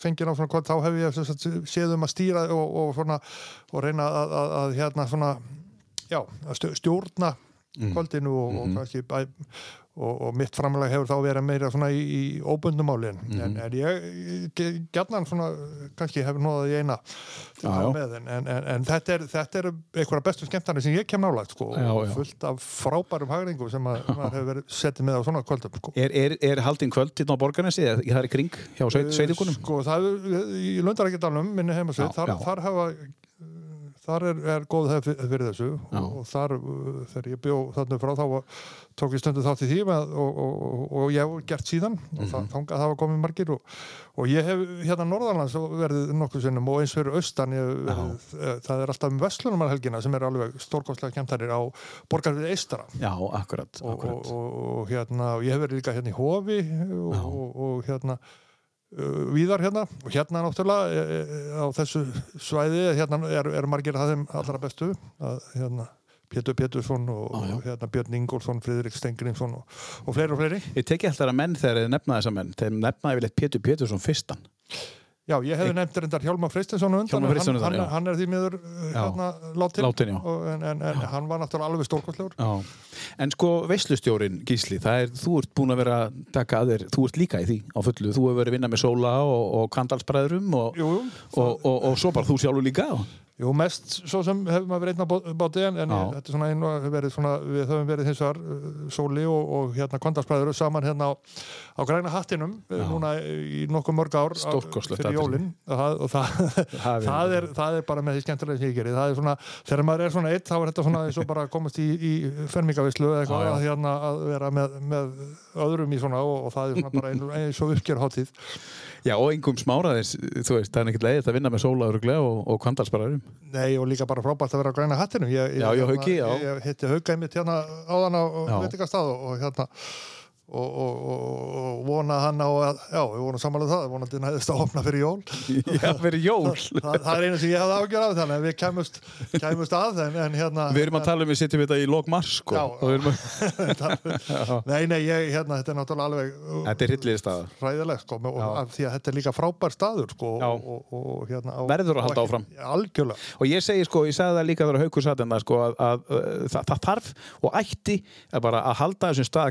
fengið á svona kvöld, þá hef ég sagt, séð um að stýra og, og, svona, og reyna að, að, að hérna svona já, stjórna Mm. kvöldinu og, Mhm. og kannski bæ, og, og mitt framlega hefur þá verið meira svona í, í óbundumálin Mhm. en, en ég gætnan svona kannski hefur nóðað í eina til með en, en, en, þetta er, er einhverja bestu skemmtarnir sem ég kem nálægt sko, fullt af frábærum hagringum sem að, maður hefur verið settið með á svona kvöldum sko. Er, er, er haldinn kvöld hérna á Borgarnesi eða það er í kring hjá sveit, sveitingunum? Sko, það er í Lundarækjadalum, minni heimasveit, þar, þar hafa þar er, er góð hefð fyrir, þessu og, og þar, uh, þegar ég bjó þarna frá þá var- tók ég stundu þátt í því með, og, og, og, og ég hef gert síðan og Mhm. það, þangað hafa komið margir og, og ég hef hérna norðanlands verið nokkuð sinnum og eins fyrir austan eh, það er alltaf um Vestlunumarhelgina sem er alveg stórkostlega kemtarir á borgarfið Eistara Já, akkurat, og, og, akkurat. og, hérna ég hef verið líka hérna í Hofi og, Já. og, og hérna víðar hérna og hérna náttúrulega e, e, á þessu svæði hérna er, er margir að þeim allra bestu að hérna Pétur Pétursson og, já. og hérna Björn Ingólfsson, Friðrik Stengrinsson og, og fleiri og fleiri. Ég teki alltaf að menn þegar þið nefna þessa menn þeir nefna yfirleitt Pétur Pétursson fyrstan Já, ég hefði nefnt reyndar Hjálmar Fristinsson á undan, hann, hann, hann er því miður uh, hérna látin, Látinn, já. og, en, en, en hann var náttúrulega alveg stórkostlegur. Já. En sko veislustjórin Gísli, er, þú ert búin að vera taka að þér, þú ert líka í því á fullu, þú hefur verið að vinna með Sóla og, og Kandalsbræðurum og, og, og, og svo bara þú sjálfur líka Jú, mest svo sem hefur maður verið einn á bá- báti en, en þetta er svona einu að við höfum verið hins vegar uh, Sóli og, og hérna Kvandarsbræður saman hérna á, á græna hattinum uh, Já. núna í nokkuð mörg ár fyrir atriði. jólin. Og, það, það, Það er, það er bara með því skemmtilega sem ég gerir það er svona, þegar maður er svona eitt þá er þetta svona eins og bara komast í, í fermingavislu eða eitthvað að, hérna, að vera með, með öðrum í svona og, og það er svona bara eins, og uppgjör hátíð Já, og engum smáraðis, þú veist, það er ekkert leiðið að vinna með Sóla öruglega og, og Kandalsbræðurum Nei og líka bara frábært að vera á græna hattinum ég, ég, Já, já, Hauki, já. ég, ég hitti Hauka einmitt hérna áðan á Já. veitingastað og, og hérna og, og, og vona hann á að, já, við vonum samanlega það, vonandi næðist að opna fyrir jól. Já, fyrir jól. það, það er einu sem ég hafði ágjör af þannig að við kemust, kemust að, en, en hérna... Við erum að tala um við sittum þetta í lók mars, sko. Að... nei, nei, ég, hérna, þetta er náttúrulega alveg... Þetta er hilliði staða. Ræðilegt, sko, og því að þetta er líka frábær staður, sko, og, og hérna... Á, Verður að halda á áfram. Algjörlega. Og ég segi sko, ég sagði það líka Haukur satt en það sko að, að, að það, það þarf og ætti að bara að halda þessum stað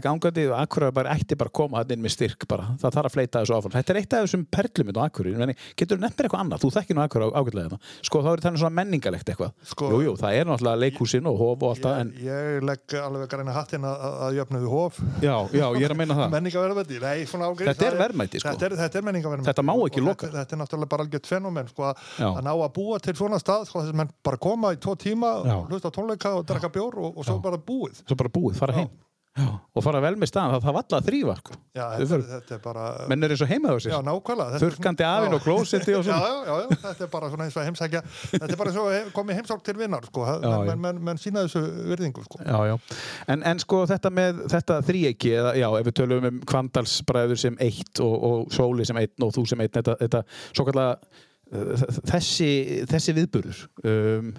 bara ætti bara að koma inn með styrk bara. Það þarf að fleita þessu áfram. Þetta er eitt af þessum perlum á Akureyri. Getur mér eitthvað annað? Þú þekkir nú Akureyri ágætlega þetta. Sko þá er þetta svona menningalegt eitthvað. Sko- jú, jú, það er náttúrulega leikhúsin og hof og allt það en Ég, legg alveg græna hattin að, að jöfnu við hof. já, já, ég er að meina það. Menningaverðmætti, nei, svona ágrið. Þetta er verðmæti, sko. Þetta er, þetta er. Þetta má ekki loka. Þetta, þetta er náttúrulega bara algjört fenómen, sko, að, ná að búa til svona stað, sko, bara koma í tvo tíma, hlusta tónleika og drakka bjór og, og svo bara búið. Svo bara búið, fara heim. Já. Og fara vel með staðan, það þarf alla að þrýfa sko. Já, þetta, þetta er bara... Menn er eins og heima á Já, sér. svona- afinn og klósetti og svona. já, já, þetta er bara svona eins og heimsækja þetta er bara eins og komið heimsálk til vinnar sko. Menn, menn, menn sína þessu virðingu sko. En, en sko þetta með þetta þríegi, eða já, ef við tölum um Kvandalsbræður sem eitt og, og Sóli sem einn og þú sem einn, þetta, þetta svo kallega uh, þessi, þessi viðburður um,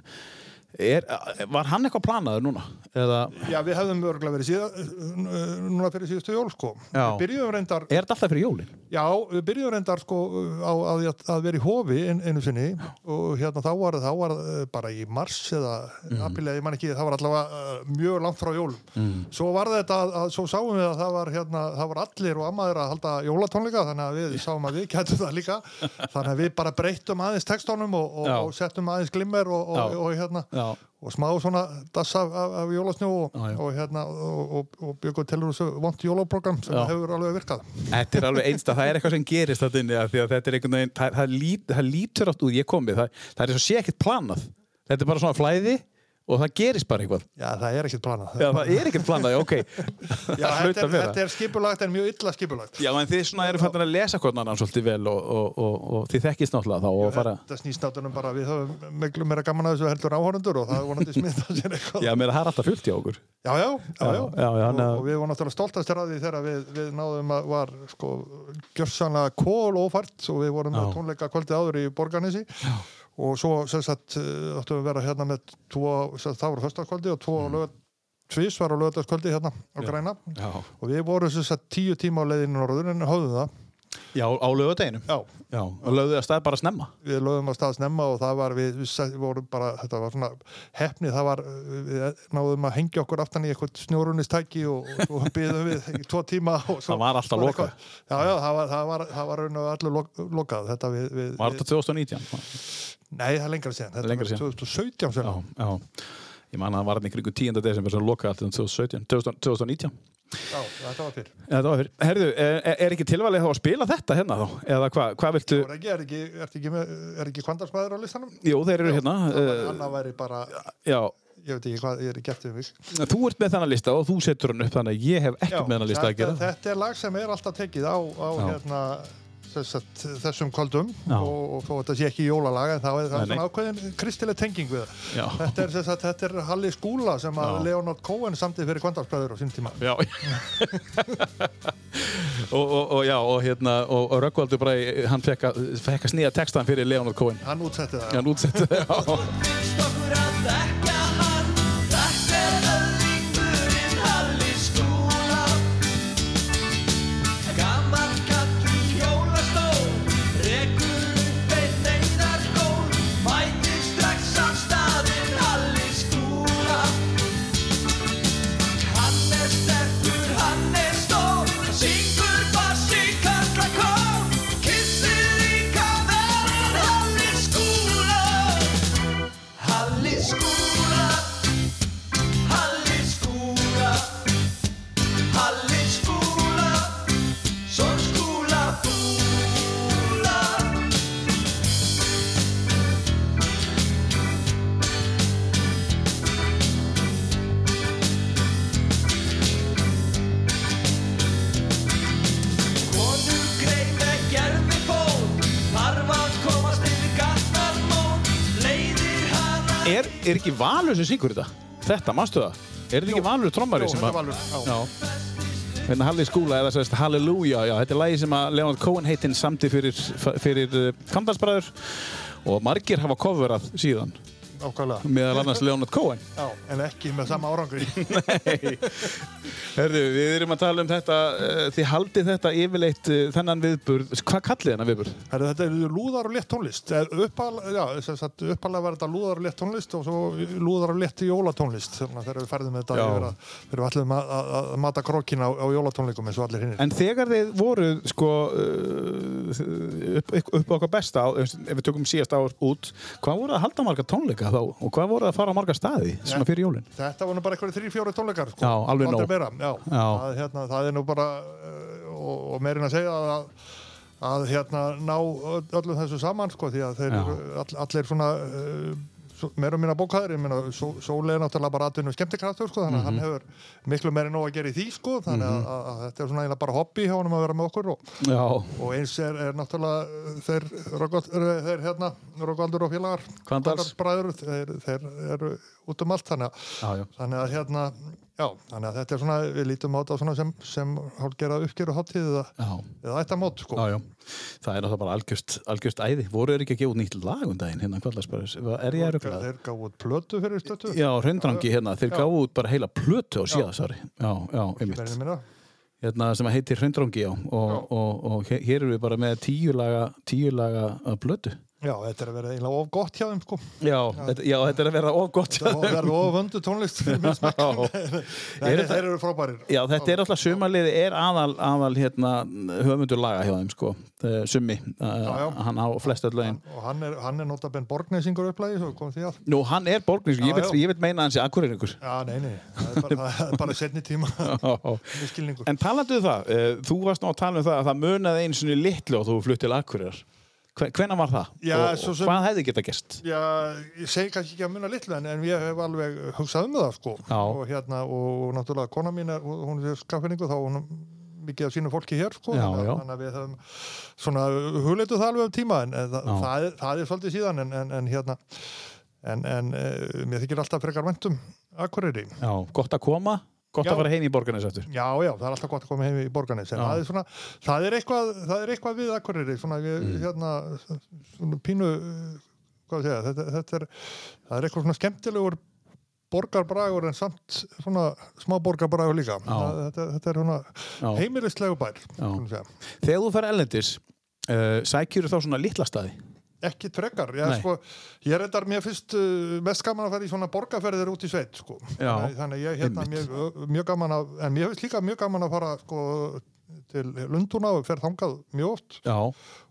er, var hann eitthvað planaður núna? Eða, Já, við hefðum örgulega verið síðan núna fyrir síðustu jól sko. Já. Reyndar er þetta alltaf fyrir jólin? Já, við byrjuðum reyndar sko á að, að vera í hofi ein, einu sinni og hérna þá var það eh, bara í mars eða mm. apríl eða ég man ekki, það var allavega uh, mjög langt frá jólum. Mm. Svo var þetta að, svo sáum við að það var hérna, það var allir og ammaður að halda jólatónleika þannig að við sáum að við gætum það líka þannig að við bara breyttum aðeins textónum og, og, Já. og settum aðeins glimmer og, Já. og, og, hérna Já. Og smá svona dass af, af, af jólasnjó og, já. og hérna og, og, og byggum til þessu vont jólaprogram sem Já. hefur alveg virkað. Þetta er alveg einsta, það er eitthvað sem gerist þetta inni af því að þetta er einhvern veginn, það, það, lít, það lítur átt út, ég komið, það, það er svo sé ekkert planað. Þetta er bara svona flæði og það gerist bara eitthvað. Já, það er ekkert planað. Já, það er ekkert planað, já, ok. Já, það þetta, þetta er skipulagt en mjög illa skipulagt. Já, en þið svona eru fættin að lesa hvernig annan svolítið vel og, og, og, og þið þekkist náttúrulega þá og fara... Þetta snýst náttúrulega bara við höfum miklu meira gaman að þessu heldur áhörundur og það vonandi smitað sér eitthvað. Já, mér það er alltaf fullt hjá okkur. já, já, já, já. Já, já, hann og, við vorum náttúrulega stoltastir að því þegar við, við náðum að var sko gjörsanlega kól og Já. svo sem sagt uh, áttum við að vera hérna með tvo, það voru föstakvöldi og tvo mm. lögat tvís var á lögataskvöldi hérna á græna Já. og við vorum sem sagt tíu tíma á leiðinu norður en höfðum það Já, á lögadeginum. já, Já, og lögðu það stað bara snemma. við lögum á stað snemma og það var við, við, vorum bara, þetta var svona hefni, það var, við náðum að hengja okkur aftan í eitthvað snjórunistæki og, og byðum við í tvo tíma svo, Það var alltaf lokað. Já, já, það var, það var, það var allir lok, lokað þetta við, við, Var þetta 2019? Nei, það er lengra síðan, þetta Lengra var síðan. 2017 Já, sem já. Ég man að það var hann í kringu 10. desember sem lokaði allt um 2017, 2000 2019. Já, þetta var fyrr Þetta var fyrir. Herðu, er, er ekki tilvalið þá að spila þetta hérna þá? Eða hvað, hvað viltu? Er ekki, er ekki, er ekki, er ekki kvandarsmaður á listanum? Jú, þeir eru hérna. Uh, Anna væri bara, já, ég veit ekki hvað, ég er ekki eftir mig þú ert með þennan lista og þú setur hann upp þannig að ég hef ekkert með þennan lista að gera. þetta er lag sem er alltaf tekið á, á Já. hérna, sagt, þessum kvöldum og, og þó þetta sé ekki jólalag en þá er það nei. svona ákveðin kristileg tenging við það. Þetta er, sagt, þetta er Halli Skúla sem að. Leonard Cohen samtið fyrir kvandarsbræður á sín tíma. Já. og, og, og já, og hérna, og, og Röggvaldur bara, hann fekk að, fekk að snýja textan fyrir Leonard Cohen. Hann útsetti það. Hann útsetti það, já. Er, er ekki Valur sem syngur þetta? Þetta, manstu það? Er þetta ekki Valur trommari Jú, sem þetta er Valur, já. Já. Hérna Halli Skúla eða sérst Halleluja, já, þetta er lagi sem að Leonard Cohen heitinn samti fyrir, fyrir uh, Kamdansbræður og margir hafa coverað síðan ákvæmlega. meðal annars Leonard Cohen. Já, en ekki með sama árangri. Nei, herðu, við erum að tala um þetta, uh, þið haldið þetta yfirleitt uh, þennan viðburð, hvað kallið þennan viðburð? Herri, þetta er lúðar og létt tónlist. Uppal, já, sem sagt, uppalega var þetta lúðar og létt tónlist og svo lúðar og létt jólatónlist. Þegar við færðum þetta Já. yfir að við ætlum að, að, að mata krókin á, á jólatónleikum eins og allir hinnir. En þegar þið voru sko upp, upp, á okkar besta, ef við tökum síðast ár út, hvað voru að halda marga tónleika þá og hvað voru að fara á marga staði svona fyrir jólinn? Þetta nú bara eitthvað þrý, fjóri tónleikar. Sko. Já, alveg nóg. Það, hérna, það er nú bara, uh, og, og meirinn að segja að, að hérna, ná öll- öllum þessu saman, sko, því að þeir all, allir svona uh, meira og minna bókaðir, ég meina, Só- Sóli er náttúrulega bara atvinnu skemmtikraftur, sko, þannig að hann Mhm. hefur miklu meiri nóg að gera í því, sko, þannig að, að, að þetta er svona eiginlega bara hobby hjá honum að vera með okkur og, og eins er, er náttúrulega þeir, eru þeir hérna, Röggvaldur og félagar, Hvandals. bræður, þeir, þeir eru út um allt, þannig já, já. þannig að hérna já, þannig að þetta er svona, við lítum á þetta sem, sem hálfgerða uppgjöru hátíð eða, Já, eða ættamót sko. já. Það er náttúrulega bara algjörst, algjörst æði. Voru þeir ekki að gefa út nýtt lag um daginn hérna kvallarspæris? Er ég að ruggla? þeir gáðu út plötu fyrir stötu Já, hreindrangi hérna. Þeir Já. gáfu út bara heila plötu á síðasari. Já, já, einmitt. Hérna sem heitir hreindrangi, já. Og, og, og hér erum við bara með tíu laga, tíu laga uh, plötu. Já, þetta er að vera eiginlega of gott hjá þeim sko. Já, þetta, já, þetta er að vera of gott. það er of vöndu tónlist fyrir minn smekk. Já. Nei, Er þeir eru frábærir Já, þetta er alltaf sumarliði er aðal, aðal hérna, höfundur laga hjá þeim sko, Eh, summi, uh, hann á flest öll lögin. og hann er, er notabenn borgnesingur að Nú, hann er borgnings, ég, ég vil meina að hann sé akkurinn já, nei, nei, það er bara, er bara setni tíma En talandi um það, uh, þú varst nú að tala um það að það munaði einu svona litlu og þú flutt til Akureyrar. Hvenær var það? Já, og, og sem- hvað hefði geta gerst? Já, ég segi kannski ekki að muna litlu en, en ég hef alveg hugsað um það sko og hérna og náttúrulega kona mín er, hún er skaffinningu þá hún mikið af sínu fólki hér sko Já, já. þannig að við höfum svona hugleitu það alveg um tíma en, en það, það, er, það er svolítið síðan en, en, en hérna en, en e, mér þykir alltaf frekar væntum Akureyri Já, gott að koma, gott Já. að fara heim í borgarnes eftir. Já, já, það er alltaf gott að koma heim í borganis en það er svona, það er eitthvað, það er eitthvað við Akureyri, svona, Mm. hérna svona pínu hvað segja, þetta, þetta er það er eitthvað svona skemmtilegur borgarbragur en samt svona smá borgarbragur líka það, þetta, þetta er svona heimilislegu bær. Þegar þú fer ellendis, uh, sækjur þá svona litla staði? Ekki frekar, ég, sko, ég er þetta mér fyrst uh, mest gaman að fara í svona borgarferðir út í sveit sko. Þannig, ég hérna einmitt. mjög, mjög gaman að en mér finnst líka mjög gaman að fara sko, til Lundúna og fer þangað mjög oft Já,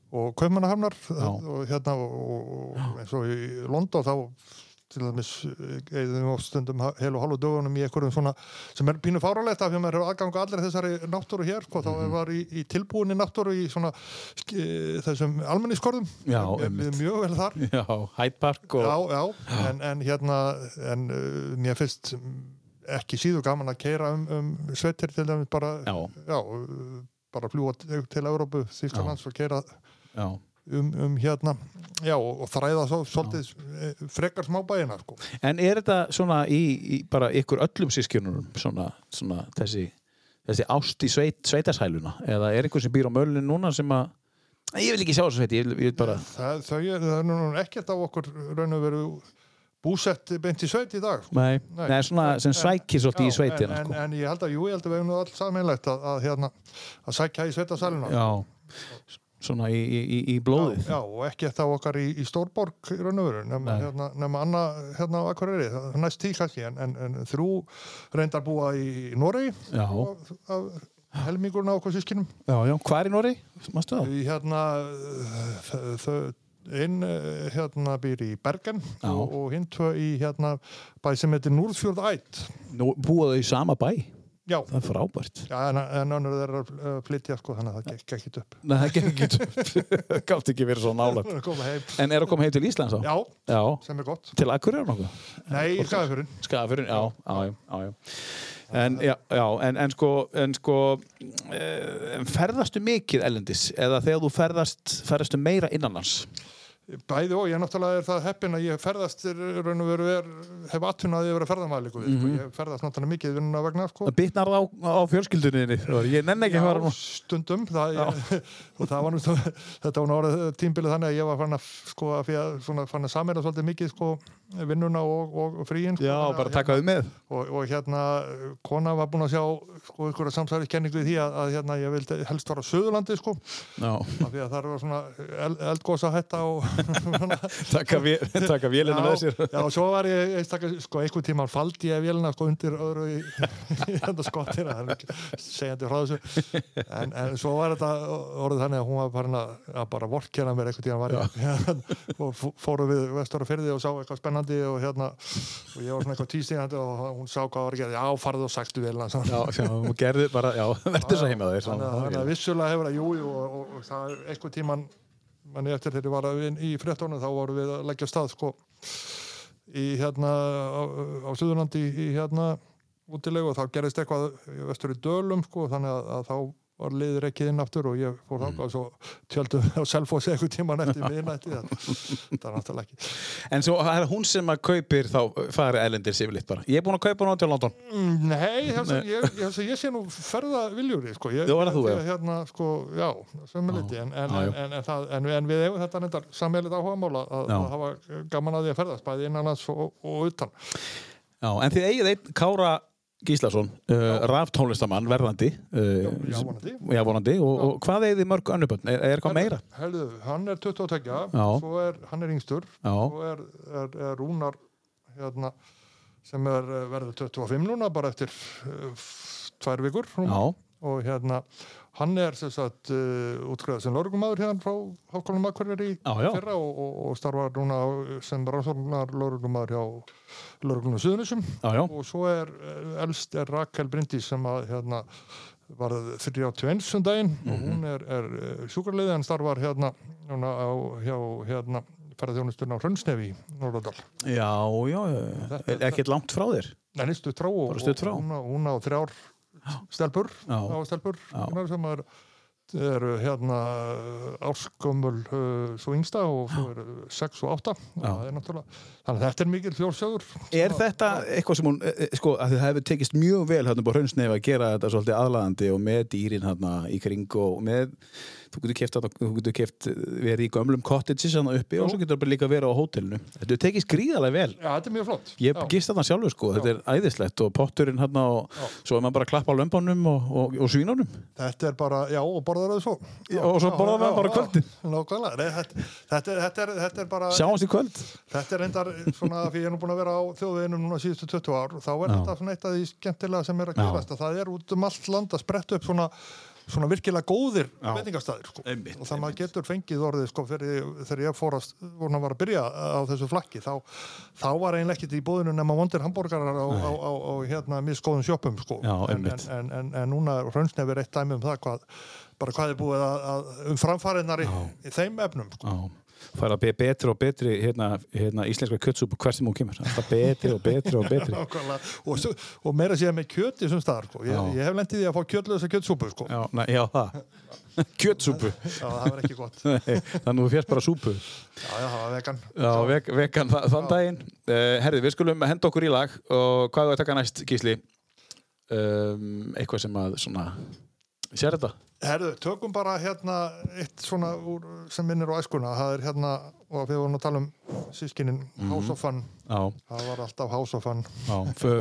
og Kaupmannahafnar Já. og hérna og, og eins og í London þá til dæmis eða stundum hel og halvu dögunum í einhverjum svona sem er pínu fáralegt af því að maður hefur aðgang allir þessari náttúru hér sko, þá Mhm. var í, í tilbúinni náttúru í svona sk- þessum almenniskorðum Já, mjög vel þar já, Hyde Park og... já, já, En, en hérna en uh, mér finnst ekki síðu gaman að keira um, um sveitir til dæmis bara Já. uh, bara fljúa til, Európu, Þýskalands og keira Já. Um, um hérna já, og, og þræða svo svolítið eh, frekar smábæina sko. En er þetta svona í, í bara ykkur öllum sískjunum svona, svona þessi, þessi ást í sveit, sveitarshæluna eða er einhver sem býr á mölinu núna sem að ég vil ekki sjá þessu sveiti, ég ég bara það, þau er, það er nú ekkert af okkur raun og veru búsett beint í sveit í dag sko. Nei, Nei. Nei svona sem sækir svolítið í sveitina en, sko. en, en ég held að, jú, ég held að við hefum alls samanlegt að, að, hérna, að sækja í sveitasæluna Já, svona í, í, í- blóðið Já, og ekki þetta okkar í, í Stórborg í raun og veru, nema, Nei. hérna, nema Anna hérna á Akureyri, næst tí kannski en, en, en þrjú reyndar búa í Noregi Já, helmingurna okkur sískinum já, já, hvað er í Nóri? Mástu það? hérna einn hérna býr í Bergen Já. og, og hinn tvö í hérna bæ sem heitir Núrfjörð Ætt Nú búa þau í sama bæ já, Það er frábært. Já en, en önnur þeirra að flytja sko þannig að það gekk ekki upp. Nei, það gekk ekki upp. Gátt ekki verið svo heim, En er að koma heim til Íslands þá? já, Já, sem er gott. Til Akureyrar nokkuð? nei, skafurinn Skafurinn, já, já, já, já, já. En, já, já, en, en sko, en sko uh, ferðastu mikið ellendis eða þegar þú ferðast, ferðastu meira innanlands? Bæði og ég náttúrulega er það heppin að ég ferðast er, raun og veru er, hef yfir að líka við, sko. ég ferðast náttúrulega mikið vinnuna vegna sko. Það bitnar á, á fjölskyldunni Ég nenni ekki að fara nú. stundum. Það, ég, og það var þetta var orðið tímbilið þannig að ég var fann að sko að að samera svolítið mikið sko vinnuna og, og fríin sko, Já, bara taka þau með. Og, og hérna kona var búin að sjá sko einhverja samsæriskenning við því að, að hérna ég vildi helst vara á Suðurlandi sko. Já, af því að það var svona eld, eldgósa hætta og taka vélina með sér. já, og svo var ég einstakar, sko, einhvern tíma faldi ég vélina sko undir öðru í, í þetta skottir er ekki segjandi frá þessu. En, en svo var þetta orðið þannig að hún var farin að, bara vorkjana mér einhvern tíma hérna, og fó- fóru við vestur og fyrði og sá eitthvað spennandi og hérna og ég var svona eitthvað tístingandi og hún sá hvað var að gera, já farðu og vélina svona. Já, já, og gerði bara, já, verður svo heima þér þannig að- að vissulega hefur það, jú, jú og, og, og það er einhvern tíman manni eftir þegar ég var að vin- í fréttónu þá vorum við að leggja stað sko í hérna á, á Suðurlandi í, hérna útilegu og þá gerist eitthvað vestur í Dölum sko þannig að, að þá var liður ekki inn aftur og ég fór þáka og svo tjöldum við á Selfossi einhvern tíman eftir miðnætti það það er náttúrulega ekki En svo það er hún sem að kaupir þá fari ellendir sifilitt bara Ég er búin að kaupa hún til London Mm, Nei, þess að ég, ég, ég sé nú ferða viljúri, sko. Ég, Já, er það þú, já? Hérna, sko, já, sömuliti, en, en, en, en, það, en, en við eigum þetta nefndar sammeilið áhugamála að, Já. að hafa gaman að því að ferðast, bæði innanlands og, og utan. Já, en þið eigið einn Kára Gíslason uh, raftónlistamann verðandi uh, Já, vonandi. Já, vonandi og, og hvað eigið þið mörg önnubönn? Er, er eitthvað meira? Helðu, hann er 22, Já. svo er, hann er yngstur, svo er, er, er Rúnar, hérna, sem er, verður 25 núna, bara eftir uh, tvær vikur, og hérna hann er sem sagt uh, útskriðað sem laurugumadur hérna frá Já, já. fyrra og, og, og starfar núna á- sem rannsóknar laurugumadur hjá lauruglunum Suðunusum og svo er uh, elst er Rakel Bryndís sem að hérna var 31 um daginn og Mhm. hún er, er uh, sjúkrarleiði en starfar hérna, núna á, hjá hérna ferðarþjónusturinn á Hrönnsnefi í Norðardal. já, já, er ekkert langt frá þér Nei, nýstu trá og, á- hún á þrjár stelpur, á stelpur. Sem er, eru hérna árskömmul uh, svo yngsta og svo eru 6 og 8 Já. það er náttúrulega, þannig að þetta er mikil fjórsögur Er þetta eitthvað sem hún, eh, eh, sko, að þið hefur tekist mjög vel hérna búið hraunsneif að gera þetta svolítið aðlaðandi og með dýrin hérna í kring og með, þú getur keft, þú getur keft verið í gömlum cottages hérna uppi og svo getur bara líka verið á hótelinu. Þetta tekist gríðarlega vel. Já, þetta er mjög flott Ég Já. gist þarna sjálfur sko, þetta er æðislegt og potturinn hérna og Já. svo er maður bara að klappa á lömbanum og, og, og svínunum Þetta er bara, já, og borðar það svo Já, og svo borðar maður bara kvöldið. Nákvæmlega, Nei, þetta, þetta, er, þetta, er, þetta er bara Sjáumst í kvöld. Þetta er reyndar svona, því ég er nú búin að vera á þjóðveginum núna síðustu 20 ár, þá er Já. þetta svona eitt af því skemmtilega sem er að Já. gerast að það er út um allt land að spretta upp svona, svona virkilega góðir veitingastæðir sko. Og það maður getur fengið orðið sko, fyrir, þegar ég fór að, voru að var að byrja á þessu flakki, þá, þá var eiginlega ekkert í búðinu nema vondir hambúrgarar á, á, á, á hérna misgóðum sjoppum sko. Já, en, en, en, en, núna er hraunsnefir eitt dæmi um það hvað, bara hvað er búið að, að um framfæriðnar í, í þeim efnum sko. Já, fara að be betri og betri hérna, hérna íslenska kjötsúpu hvert sem hún kemur. Alltaf betri og betri og betri. Og, svo- og meira séð með kjöti sem staðar sko. ég, ég hef lendið í að fá kjötlösa kjötsúpu sko. Já, na, já. Það kjötsúpu. Já, það var ekki gott. Nei, þannig þú fjast bara súpu. Já, já, það var vegan. Já, vek, vekan þa þann daginn. Uh, Herði, við skulum henda okkur í lag og hvað er að taka næst, Gísli? Um, eitthvað sem að svona sér þetta? Herðu, tökum bara hérna eitt svona úr, sem minnir á æskuna. Það er hérna, og við vorum að tala um sískinin House of Fun Já, það var alltaf House of Fun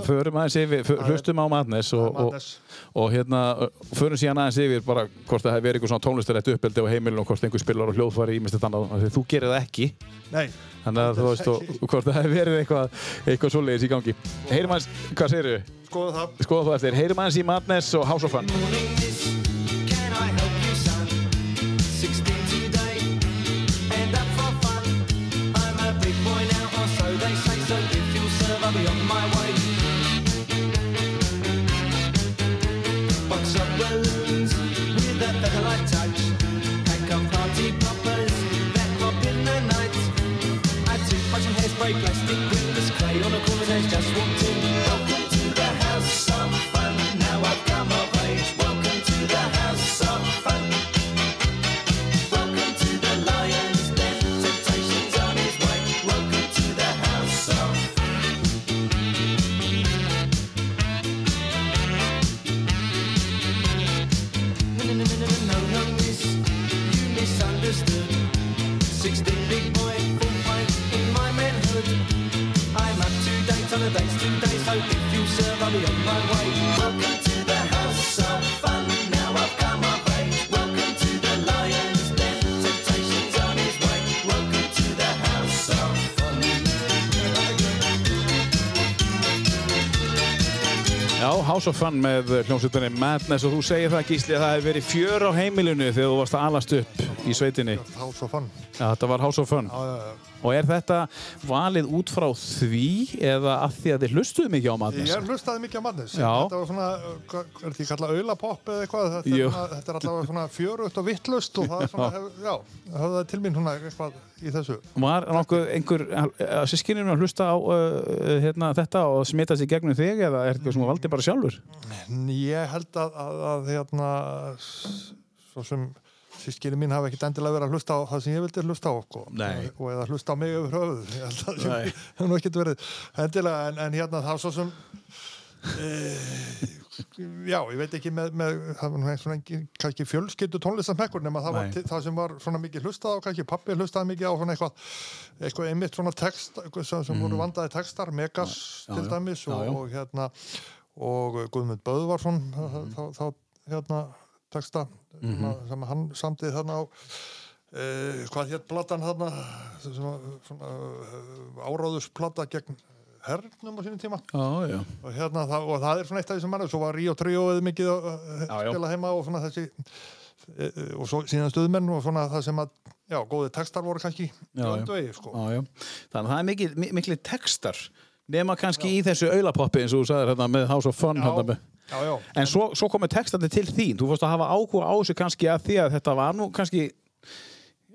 förum aðeins yfir, hlustum á Madness og, og, Madness. og hérna, uh, förum síðan aðeins yfir bara hvort það hefur verið eitthvað svona tónlistarætt uppeldi á heimilinu og hvort einhver spilar og hljóðfari ímest þetta annað, þú gerir það ekki. Nei, þannig að þú veist, og, og hvort það hefur verið eitthvað, eitthvað svoleiðis í gangi. Heyrum aðeins, hvað segirðu? skoðu það. Skoða þú eftir, heyrum aðeins í Madness og House of Fun I help so if you serve, I'll be on my way. Welcome to the house of fun. Now I've come of age. Welcome to the lion's den. Temptation's on his way. Welcome to the house of fun. Já, House of Fun með hljómsveitinni Madness og þú segir það Gísli að það hefur verið fjör á heimilinu þegar þú varst að alast upp í sveitinni. Þá svo fann. Já, þetta var House of Fun. Já, já, já. Og er þetta valið út frá því eða að því að þið hlustuðu mikið á Madness? Ég hlustaði mikið á Madness. Þetta var svona, hvað- er ekki kallað aulapopp eða eitthvað? Þetta er, svona, þetta er alltaf svona fjörugt og vittlust og það er svona, hef, já, höfðaði til mín svona eitthvað í þessu. Var nokkuð einhver að sískininu að hlusta á uh, hérna, þetta og smita sér gegnum þig eða er þetta sem þú valdi bara sjálfur? Ég held að, að, að hérna, svo sem sískinni mín hafa ekkert endilega verið að hlusta á það sem ég vildi hlusta á sko. Nei. og eða hlusta á mig yfir höfuð ég held að það hefur nú ekkert verið endilega en, en hérna það svo sem e, já, ég veit ekki með, með það var nú eins og engin kannski fjölskyldu tónlistamekkur nema það var það sem var svona mikið hlustað á kannski pappi hlustaði mikið á svona eitthvað eitthvað einmitt svona text eitthvað sem, sem voru vandaði textar, Megas Mm. Já, til dæmis Já, og, já. og hérna og Guðmund Böðvarsson Mhm. þá, þá hérna texta mm sem hann samtið þarna á uh, hvað hétt platan þarna sem uh, áráðusplata gegn hernum á sínum tíma já. og, hérna, það, og það er svona eitt af þessum mann svo var Ríó Tríóið mikið að spila heima og svona þessi e, e, og svo síðan stuðmenn og svona það sem að já, góði textar voru kannski Já, já. vegi, sko. Já, já. Þannig að það er mikil, mi- mikli textar nema kannski í þessu aulapoppi eins og þú sagðir hérna með House of Fun hérna með. Já, já, En svo, svo komið textandi til þín. Þú fórst að hafa áhuga á þessu kannski að því að þetta var nú kannski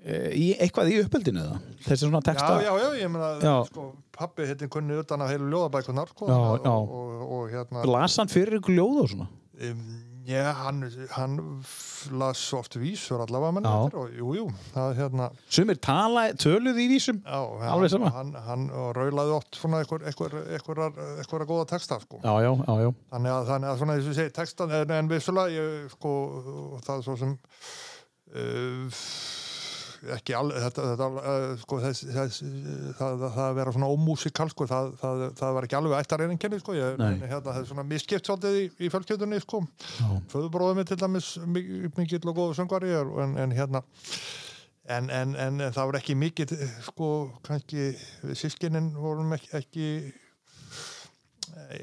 e, í, eitthvað í uppeldinu? Þessi svona texta. já, já, já, ég meina sko, pappi hittin kunni utan að heilu ljóðabækunar sko, og. Og, og, og hérna Las hann fyrir ykkur ljóð og svona? um, já, hann, hann las oft vísur allavega menn Já. eftir og jú, jú, það er hérna Sumir tala, töluð í vísum? já, Alveg sama. hann, hann, hann raulaði oft svona einhver góða texta sko. Já, já, já, já. þannig að, þannig að svona þess að segja textan en, en vissulega ég sko það er svo sem uh, ekki alveg þetta, þetta uh, sko þess, þess það, það, það að vera svona ómúsikal sko það, það, það var ekki alveg ættar einenkenni sko ég, hérna, það er svona miskipt svolítið í, í fjölskyldunni sko. Föðubróðum er til dæmis mi- mikill og góðu söngvari en, en hérna En, en, en það var ekki mikið, sko, kannski við sískinin vorum ekki, ekki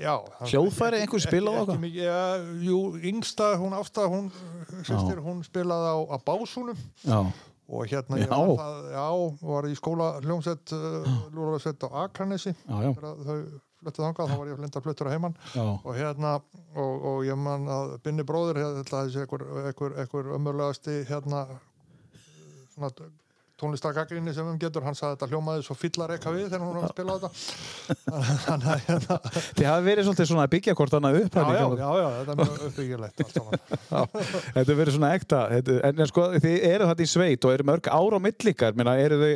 já. Hljóðfæri, einhver spilaði mikið, Já, jú, yngsta, hún Ásta, hún, hún spilaði á, á básúnum. Já, og hérna, ég Já. var það, já, var í skóla hljómsveit, uh, Lúrafsveit á Akranesi, þegar þau fluttuð þangað, þá var ég flindar fluttur á heimann og hérna og, og ég man að Binni þessi einhver, einhver, einhver ömurlegasti hérna svona tónlistargagrinni sem um getur. Hann sagði að þetta hljómaði svo fyllar ekka við þegar hún var að spila þetta. Hérna. Þið hafi verið svolítið svona að byggja hvort annað upp já, já, já, já, þetta er mjög saman. Þetta hefur verið svona ekta en, en sko, þið eru þetta í sveit og eru mörg ára á millikar Meina, eru þau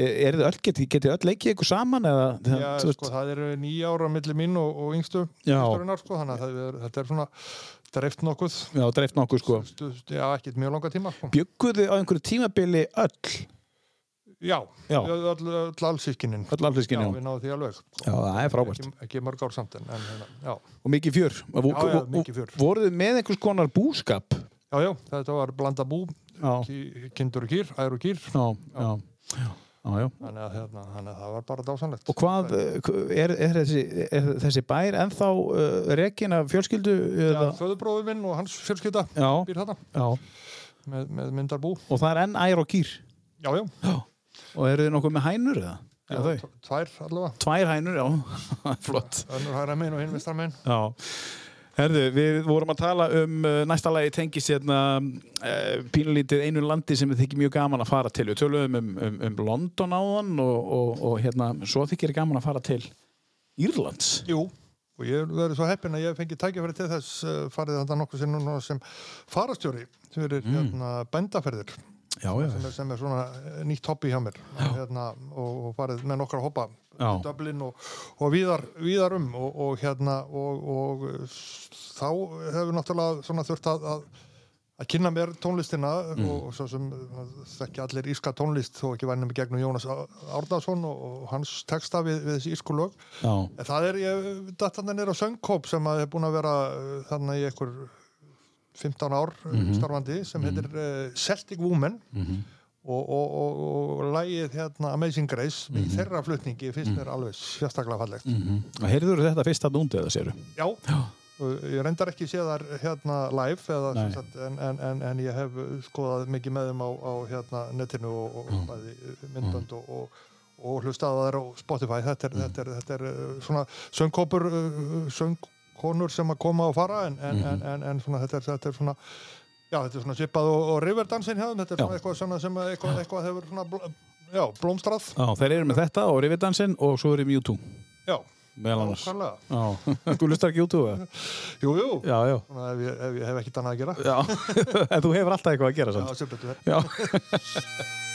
eru þau öll, getið geti öll leikið ykkur saman eða, já, sko, það eru nýja ára millir mín og, og yngstu yngsturinnar, sko, þannig að er, þetta er svona dreift nokkuð. Já, dreift nokkuð sko. Stu, já, ekkert mjög langa tíma sko. Bjögguðu á einhverju tímabili öll? Já, Já. öll, allsískinin öll alfiskinni, já, við náðum því alveg. Sko. já, það er frábært. Ekki, ekki mörg ár samt en, en já. og mikið fjör. Og, Já, já, og- mikið fjör. voruð þið með einhvers konar búskap? Já, já, þetta var blanda bú kindur og kýr, ær og kýr. Já, já, já, já, já. þannig að, hérna, þannig að það var bara dásanlegt Og hvað, uh, er, er, þessi, er þessi bær ennþá uh, rekin af fjölskyldu? Já, Eða? föðubróður minn og hans fjölskylda Já, býr já. með, með myndarbú Og það er enn ær og kýr. já, já, Og eru þið nokkuð með hænur eða? Já, tvær allavega Tvær hænur, já. Flott. önnur hæra minn og hinn vistar minn Já. Herðu, við vorum að tala um uh, næsta lagi tengis hérna uh, pínulítið einu landi sem við þykir mjög gaman að fara til. Við töluðum um, um, um London áðan og, og, og hérna, svo þykir gaman að fara til Írlands. jú, og ég hef verið svo heppin að ég fengi tækifæri til þess uh, farið þetta nokkuð sem farastjóri fyrir Mm. hérna, bændaferðir Já, já. sem er, sem er svona eh, nýtt hobby hjá mér hérna, og, og farið með nokkra hoppa Já. Dublin og, og víðar, víðar um og, og hérna og, og s- þá hefur náttúrulega þurft að, að, að kynna mér tónlistina Mm. og svo sem þekki allir íska tónlist þó ekki vænum í gegnum Jónas Árnason og, hans texta við, við þessi ísku lög en það er, ég hann nýr á söngkóp sem að er búin að vera þarna í einhver 15 ár Mhm. mm starfandi sem heitir uh, Celtic Woman. Og, og, og, og lægið hérna Amazing Grace Mhm. í þeirra flutningi finnst mér alveg sérstaklega fallegt. Heyrður þetta fyrst þarna úndi eða séru? Já, ég reyndar ekki séð þar hérna live eða, sagt, en, en, en, en ég hef skoðað mikið með þeim á, á hérna, netinu og, Mm. bæði myndbönd og, og, og hlustað þær á Spotify. Þetta er, Mm. þetta er, þetta er uh, svona söngkópur uh, söngkonur sem að koma og fara en, en, Mhm. en, en, en svona, þetta, er, þetta er svona já, þetta er svona svipað og, og Riverdansin hjá þeim þetta er Já. svona eitthvað, svona sem að eitthvað, eitthvað hefur svona bl já, blómstrað. Já, þeir eru með þetta og Rividansinn og svo eru Mewtwo. Já, Já, þú lustar ekki YouTube eða? jú, jú, Já, já. svona, ef, ég, ef ég hef ekkert annað að gera. Já, en þú hefur alltaf eitthvað að gera já, sem betur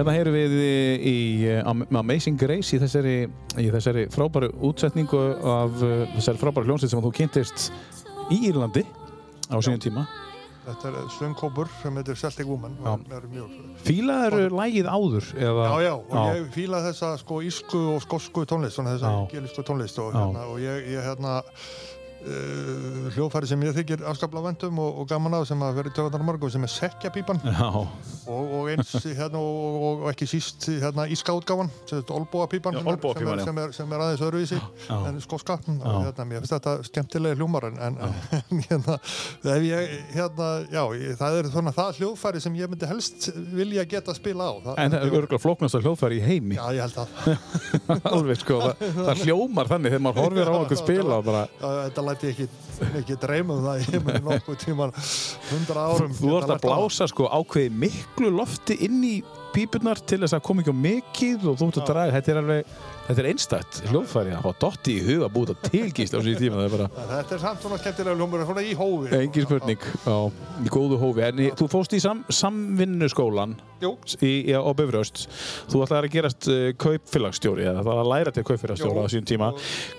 Hérna heyrum við í uh, Am- Amazing Grace í þessari, í þessari frábæru útsetningu af uh, þessari frábæru hljómsveit sem þú kynntist í Írlandi á sínum tíma. Þetta er söngkópur sem heitir Celtic Woman Já. Fílaður lægið áður? Eða? Já, já, og ég fíla þessa sko ísku og skosku tónlist, svona þessa Já. gelisku tónlist og, Já. hérna, og ég, ég hérna uh, hljófæri sem ég þykir afskaplega vendum og, og gaman af sem að vera í tökunar morgu sem er sekjapípan Já, og, og eins hérna og, og, ekki síst hérna íska útgáfan sem er olbúapípan sem, sem, sem, sem er aðeins öðruvísi en Já. hérna, mér finnst þetta skemmtilega hljómar en, en, hérna, ég, hérna, já, ég, það er svona það hljóðfæri sem ég myndi helst vilja geta spila á. Það, en það er örgulega flóknasta hljóðfæri í heimi. Já, ég held að. Alveg sko, það, það hljómar þannig þegar maður horfir á okkur spila og bara, læti ég ekki, ekki dreyma um það ég muni nokkuð tíman hundra árum þú geta að blása sko ákveði miklu lofti inn í pípunar til þess að koma ekki á mikið og þú ert að draga, þetta er alveg, þetta er einstætt hljóðfæri. Að fá dotti í huga að búið þetta tilgýst á síðan tíma, Þetta er samt svona skemmtilega hljómur svona í hófi. Engin spurning. Á, í góðu hófi, en í, þú fóst í sam, samvinnuskólan í, á Bifröst, þú ætlaði að gerast uh, kaupfélagsstjóri eða það var að læra til kaupfélagsstjóra á síðan tíma,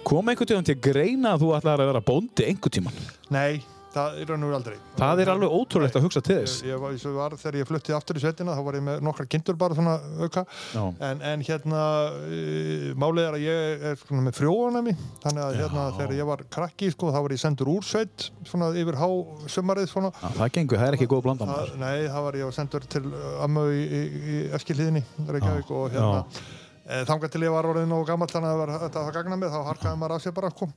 kom einhvern tíðan til að greina að þú ætlaði að vera bóndi einhvern tíman nei, það er raun og aldrei. Það er alveg ótrúlegt að hugsa til þess. Ég, ég var, ég var, þegar ég flutti aftur í svetina þá var ég með nokkra kindur bara svona auka. Já. en, en hérna e, málið er að ég er svona með frjóanami þannig að hérna þegar ég var krakki sko, þá var ég sendur úr sveit svona yfir há sumarið svona. Já, það gengur, það er ekki góð blanda Það, nei, það var ég sendur til ömmu í, í, í Eskilíðinni, Reykjavík og hérna. E, þangað til ég var orðin og gammal þannig að það var þetta að gagna mig, þá harkaði maður af sér bara sko.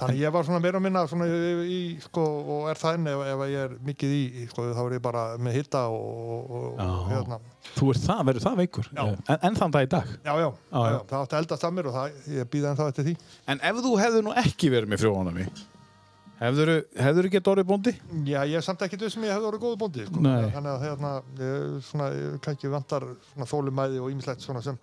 þannig ég var svona meira og minna svona í, í, sko, og er það enn ef, ef ég er mikið í, sko, þá er ég bara með hitta og, og, og hérna. Þú ert það, verður það veikur? En, en þann dag í dag? Já, já, já, já. já, það átti að eldast af mér og það, ég býði ennþá eftir því. En ef þú hefðu nú ekki verið með frjóðanami Hefðurðu hefðurðu gett orðið bóndi? Já, ég er samt ekki þau sem ég hefði orðið góðu bóndi sko. Þannig að hérna, svona, kannski vantar þólumæði og ýmislegt sem,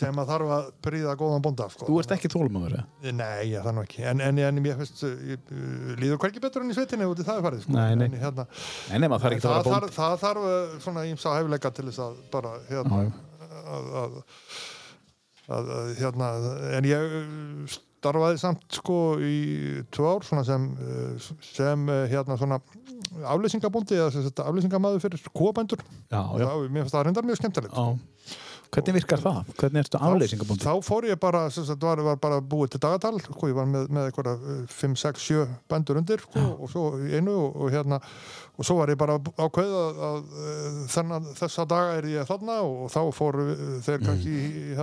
sem að þarf að príða góðan bónda sko. Þú ert ekki þólumöður, eða? Nei, ég, það nú ekki en, en, en ég finnst, líður hverki betur enn í sveitinni út í það farið sko. Nei, nei. En, hérna, Nei, það er ekki að þarf, bóndi. það þarf uh, svona ímsa hefileika til þess að bara hérna, að, að, að, hérna en ég starfaði samt sko í tvö ár svona sem, uh, sem uh, hérna svona afleysingabúndi eða afleysingamaður fyrir kúabændur Já, já, það, mér finnst það reyndar mjög skemmtilegt já. Hvernig virkar það? Hvernig ertu afleysingabóndi? Þá fór ég bara, sagt, var, var bara búið til dagatal, sko, ég var með, með eitthvað 5, 6, 7 bændur undir, sko, og svo einu og, og hérna, og svo var ég bara ákveð að, að eh, þennan, þessa daga er ég þarna og þá fór eh, þeir kannski í, í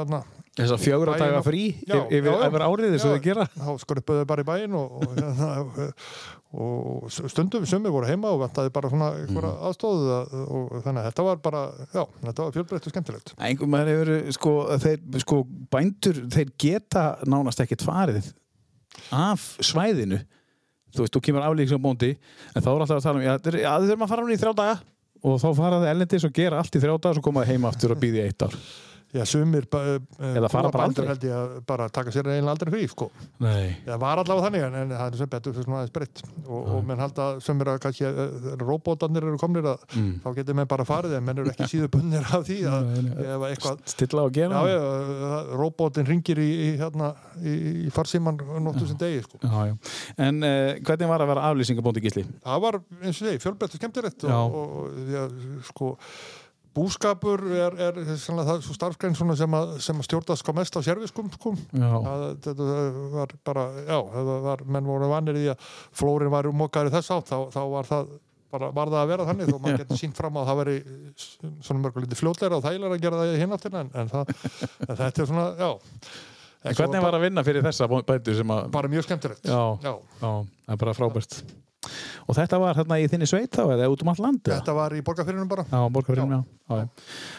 þarna, Þessar fjögur að daga frí Já, yfir, já, já. yfir árið og Já. þau gera? þá skruppuðu þeir bara í bæinn og, og, hérna, og stundum sumir voru heima og vantaði bara svona Mhm. aðstóðu og þannig að þetta var bara, já, þetta var fjölbreytt og skemmtilegt. Engum maður hefur, sko, þeir, sko, bændur, þeir geta nánast ekkert farið af svæðinu. Þú veist, þú kemur aflýsingabóndi, en þá er alltaf að tala um, já, þeir, já, þið þurfum að fara hún í þrjá daga og þá fara þið ellendis og gera allt í þrjá daga og svo koma þið heim aftur og býði eitt ár. Já, sumir Eða fara bara aldrei. held ég að bara taka sér eiginlega aldrei frí, sko. Nei. Það var allavega þannig, en, en það er sem betur svona aðeins breytt og, og menn halda sumir að kannski uh, robótarnir eru komnir að Mm. þá getur menn bara farið en menn eru ekki síðu bunnir af því að Nei, nei. ef eitthvað Stilla á að gera Já, já, robótin ringir í, í, hérna, í, í farsíman nóttu sem degi, sko. Já, já. En uh, hvernig var að vera aflýsingabóndi gísli? Það var, eins og segi, fjölbreytt og skemmtilegt og, og, og já, sko, búskapur er, er það svo starfgrein svona sem að, sem að stjórnast sko mest á serviskum, sko. Þetta var bara, já, var, menn voru vanir í að flórin var umokkaður í þess átt, þá, þá var það bara var það að vera þannig þó maður getur sínt fram að það veri svona mörgur lítið fljótleira og þægilega að gera það hinn áttina en, en, það, en þetta er svona, já En hvernig var að vinna fyrir þessa bændur sem að... bara mjög skemmtilegt Já, Já. já, það er bara frábært. Og þetta var hérna í þinni sveit þá eða út um allt land? eða? Þetta var í borgarfyririnu bara Já, borgarfyririnn, já. já. já.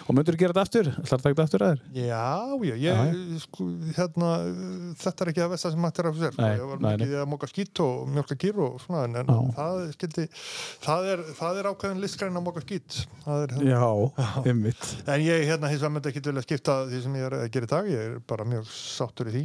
Og myndur þú gera þetta aftur? Ætlar að taka þetta aftur að þér? Já, já, ég, Já, sko, hérna, þetta er ekki að vesta sem hægt er að sér. Nei, ég var nei, mikið að móka skýt og mjölka kýr og svona, en, en það skildi, það er, það er ákveðin listgræn að móka skýt. Það Er, hérna. Já, ymmit. En ég, hérna, hins vegar myndi ekki vilja skipta því sem ég er að gera í dag. Ég er bara mjög sáttur í því.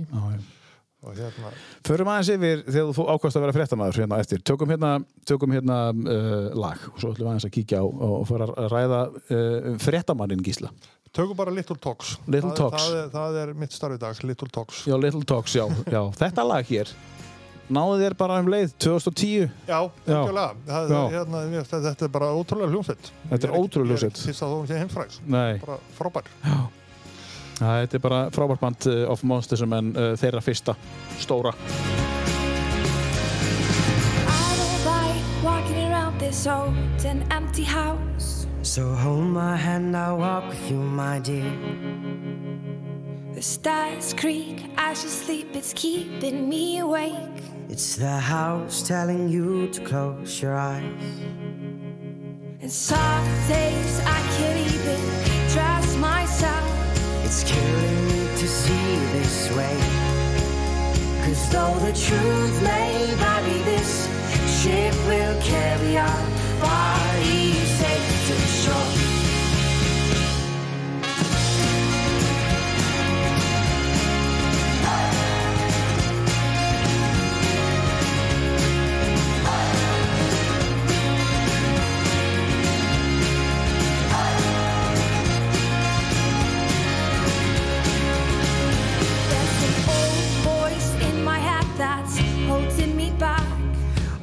Já, já. Hérna, Förum aðeins yfir þegar þú ákvæmst að vera fréttamaður hérna eftir. Tökum hérna, tökum hérna uh, lag og svo ætlum við aðeins að kíkja á og fara að ræða uh, fréttamannin Gísla. tökum bara Little Talks. Little það, Talks. Það, er- það er mitt starf í dag, Little Talks. Já, Little Talks, já. já. Þetta lag hér náðu þér bara um leið 2010. Já. Það, Já. hérna, þetta er bara ótrúlega hljómsveit. Þetta er ótrúlega hljómsveit. Fyrst að þú sé heimfræks. Nei, Bara frábær. Það þetta er bara frábært band uh, of Monsters en uh, þeirra fyrsta stóra. I don't like walking around this old and empty house. So hold my hand, I'll walk with you, my dear. The stars creak as you sleep, it's keeping me awake. It's the house telling you to close your eyes. And some days I can't even trust myself. It's killing me to see this way. Cause though the truth may vary, this ship will carry our bodies safe to shore.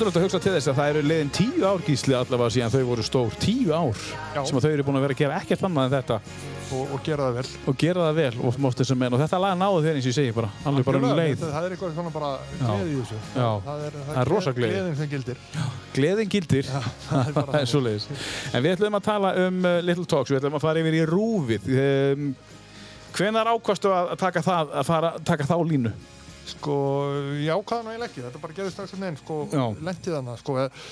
Skemmtilegt að hugsa til þess að það eru liðin tíu ár gísli allavega síðan þau voru stór, tíu ár Já. sem að þau eru búin að vera að gera ekkert annað en þetta. Og, og gera það vel. Og gera það vel og og þetta lag náðu þér eins og ég segi bara, alveg bara um leið. það, er eitthvað svona bara gleði í þessu. Já. það er, Það er rosa gleði. gleðin sem gildir. Gleðin gildir, það er er svoleiðis. En við ætlum að tala um uh, Little Talks, við ætlum að fara yfir í rúfið. Um, hvenar ákvastu að taka það, að fara, taka þá línu? Sko, ég ákvaða nú eiginlega ekki þetta bara gerði strax um einn, sko, lendið hana sko, eh,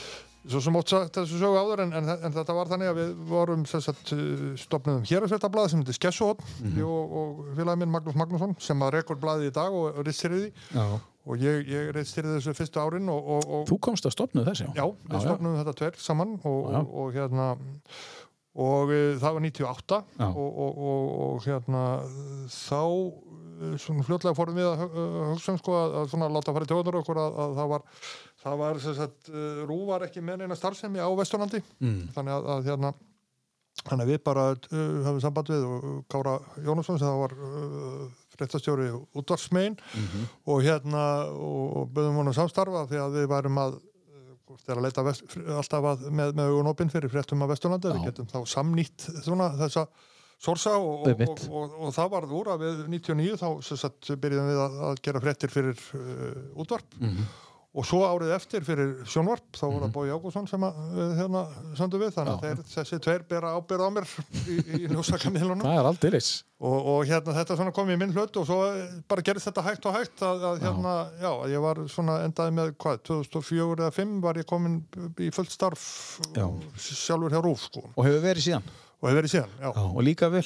svo sem ótt sagt þessu sögu áður en, en, en þetta var þannig að við vorum sem sagt, eh, stofnuðum héraðsveitablað sem heitir Skessuhótt mm og, og félagið minn Magnús Magnússon sem að rekur blaðið í dag og, og rittstyrði því Já. og ég, ég rittstyrði þessu fyrstu árin og, og, og Þú komst að stopna þessi, Já, við já. stofnum þetta tver saman og, hérna og e, það var 98 Já. og, og, og, og hérna þá svona fljótlega fórum við að uh, hugsa um sko að, að svona láta fara í tjóðanur okkur að, að það var það var sem sagt, uh, Rú var ekki með neina starfsemi á Vesturlandi Mm. þannig að, að hérna þannig að við bara uh, hafum samband við og Kára Jónasson sem það var uh, fréttastjóri útvarsmein Mhm. og hérna og, og böðum honum samstarfa því að við værum að að leita vest, alltaf að, með, með augun opinn fyrir fréttum af Vesturlandi við Já. getum þá samnýtt svona þessa sorsa og, og, og, og, og það varð úr að við 99 þá sem sagt, byrjuðum við að, að gera fréttir fyrir uh, útvarp Mhm. og svo árið eftir fyrir sjónvarp þá var það Bói Ágússon sem að, uh, hérna söndu við þannig að þessi tveir bera ábyrð á mér í, í njósakamiðlunum Það er aldrei leys. og, og hérna þetta kom í minn hlut og svo eh, bara gerist þetta hægt og hægt að, að hérna, já, að ég var svona endaði með hvað, 2004 eða 2005 var ég komin í fullt starf Já. sjálfur hjá Rúf sko Og hefur verið síðan. Og hefur verið síðan, já, Já. Og líka vel.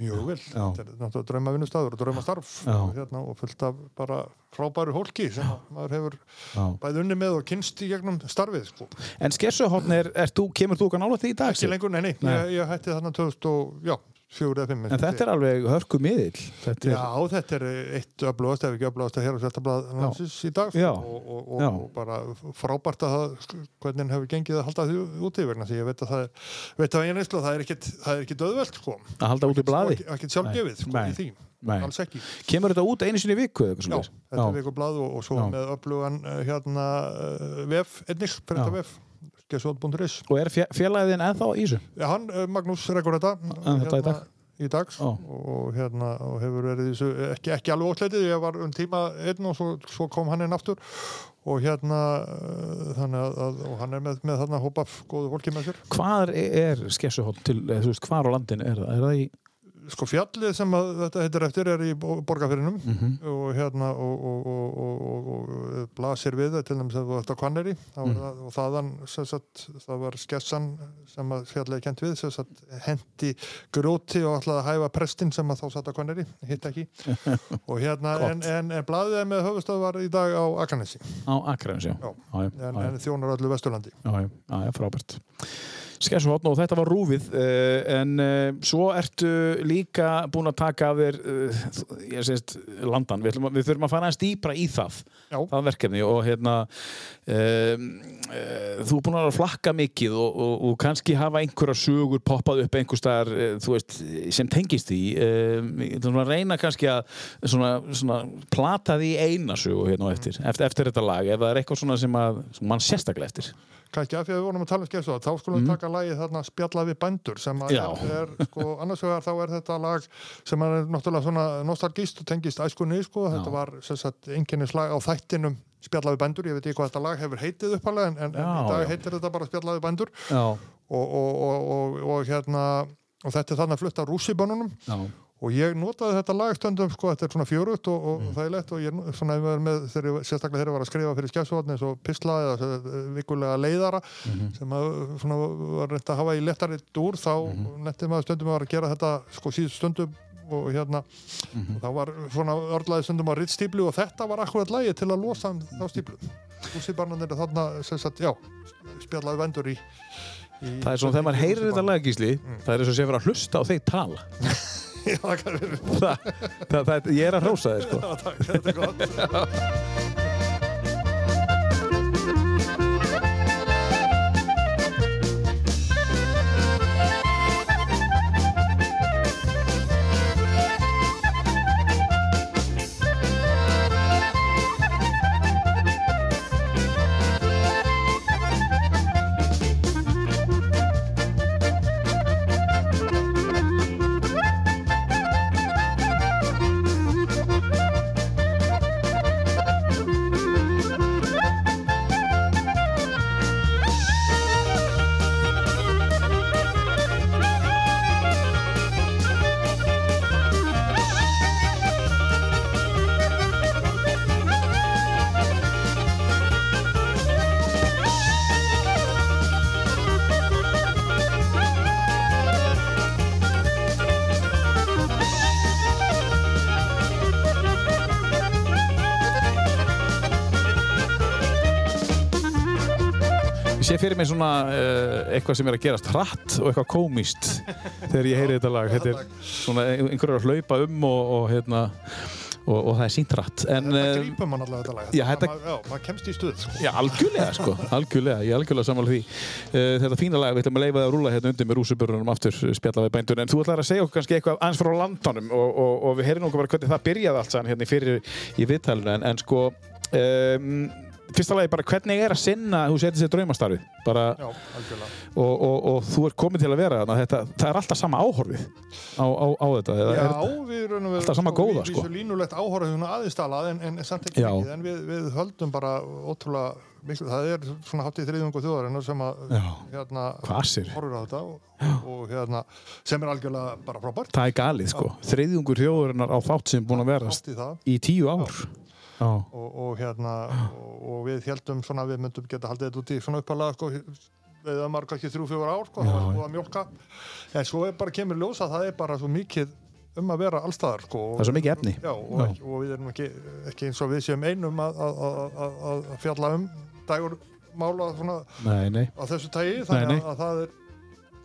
mjög vel Já. þetta er náttúrulega drauma vinnustafur og drauma starf Já. og, hérna, og fullt af bara frábæru hólki sem að maður hefur Já. bæði unni með og kynst í gegnum starfið sko. En skessuhotn þú, kemur þú kannála því í dag? ekki lengur, nei, nei, Nei. Ég, ég hætti þarna 2000 og, já, fjóri eða fimm En þetta er alveg hörku miðill. Þetta er, Já, þetta er eitt öflugast ef ekki öflugast að hér á Svettablað landsins í dag og, og, og, og bara frábært að það, hvernig hefur gengið að halda því úti vegna því ég veit að það er, veit að ég neyslu að það er ekkit, það er ekkit auðvelt sko. að halda út í blaði. Ekkit- sjálfgefið sko, í ekki. Kemur þetta út einu sinni viku? eða eitthvað Já, þetta er viku blað og, og svo Já. með öflugan uh, hérna uh, vef, einnig, þetta vef gesson.is. Og er þinn ennþá í þessu? Já, hann, uh, Magnús rekur þetta En þetta í dag? í dag Já. og, hérna, og hefur verið þessu, ekki, ekki alveg ótleitið, ég var um tíma einn og svo, svo kom hann inn aftur og hérna uh, þannig að, að og hann er með, með þarna hópa góðu fólki með sér Hvað er, skessuhotn til, þú veist, hvar á landinu er það? Er það í... sko fjallið sem að þetta heitir eftir er í borgarfyrinum Mhm. og hérna og, og, og, og, blasir við til dæmis að þú ert á Kvanneri mm. það, og þaðan sagt, það var skessan sem að fjallið er kent við sem sagt, hendi gróti og ætlaði að hæfa prestin sem að þá satt á Kvanneri hitt ekki og hérna en, en, en blaðið er með höfustöð var í dag á Akranesi Á Akrains, já. Já. Já, en, en þjónar öllu Vesturlandi já, já, já, frábært. Skessuhotn og þetta var rúfið uh, en uh, svo ertu líka búin að taka af þér uh, ég sést landan, við, við þurfum að fara aðeins dýpra í það Já. það verkefni og hérna um, þú er búin að flakka mikið og, og, og kannski hafa einhverja sögur poppað upp einhver staðar veist, sem tengist því. Um, reyna kannski að svona, svona plata því eina sögu hérna á eftir, eftir, eftir þetta lag ef það er eitthvað sem að mann sérstaklega eftir kannski af því að við vorum að tala um skessu þá skulum við taka lagið þarna spjalla við bændur sem að. Já. er, sko, annars vegar þá er þetta lag sem er náttúrulega svona nostalgíst og tengist æskunni sko, þetta var sem sagt einkennislag á þættinum spjalla við bændur, ég veit ekki hvað þetta lag hefur heitið uppalega en, en, en Já, í dag já. heitir þetta bara spjalla við bændur. Já, og, og, og, og, og hérna og þetta er þarna flutt af rússibönunum já, og ég notaði þetta lag stundum sko, þetta er svona fjörugt og, og Mm. þægilegt og ég svona með, ég, sérstaklega þegar ég var að skrifa fyrir skjæfsvotni eins og pisla eða eh, vikulega leiðara Mhm. sem að svona var reynd að hafa í lettari dúr þá mm. -hmm. netti maður stundum að að gera þetta sko síðust stundum og hérna Mhm. og það var svona örlaði stundum á rittstýplu og þetta var akkurat lagi til að losa þá stíplu Úsibarnanir er þarna sagt, já, spjallaði vendur í, í Það er svona þegar maður heyrir þetta lag gísli Mm. það er eins og sé að vera að hlusta á þeir tala Já, það það, það, ég er að hrósa þeir sko. Já, takk, þetta er gott fyrir mig svona uh, eitthvað sem er að gerast hratt og eitthvað komist þegar ég heyri þetta lag. Þetta er svona einhverjar að hlaupa um og, og, hérna, og, og það er sínt. En, Þetta uh, grípum mann allavega þetta lag. Já, þetta- Ma- Já, maður kemst í stuð, sko. Já, algjörlega sko, algjörlega, ég er algjörlega sammála því. Uh, þetta fína lag, við ætlum að leifa það að rúla hérna undir með rúsubörunum aftur spjalla við bændur, en þú ætlar að segja okkur kannski eitthvað aðeins frá landánum og, og, og við heyrum okkur bara hvernig það byrjaði allt saman hérna fyrir í viðtalinu, en, en sko, um, fyrsta lagi bara hvernig er að sinna, þú setið sér draumastarfið, bara, Já, og, og, og þú ert komin til að vera þarna, þetta, það er alltaf sama áhorfið á, á, á þetta, Já, er, við erum Alltaf sama góða, sko. Við erum línulegt áhóra svona aðeins talað en, en samt ekki mikið, en við, við höldum bara ótrúlega miklu, það er svona háttið þriðungu þjóðarinnar sem að hérna horfir á þetta og, og hérna sem er algjörlega bara frábært. Það er galið sko, þriðjungur þjóðurinnar á þátt sem er búin að vera í tíu ár. Já. Og, og hérna og, og við heldum svona að við myndum geta haldið þetta út í svona uppalega sko við það marg ekki þrjú, fjóður ár sko, búið að mjólka en svo er bara kemur ljósa það er bara svo mikið um að vera allstaðar sko Það er svo mikið efni. Já, og. Ekki, og við erum ekki, ekki eins og við séum einum að, að, að, fjalla um dægur mála svona Nei, nei. á þessu tægi þannig Nei. Að, að það er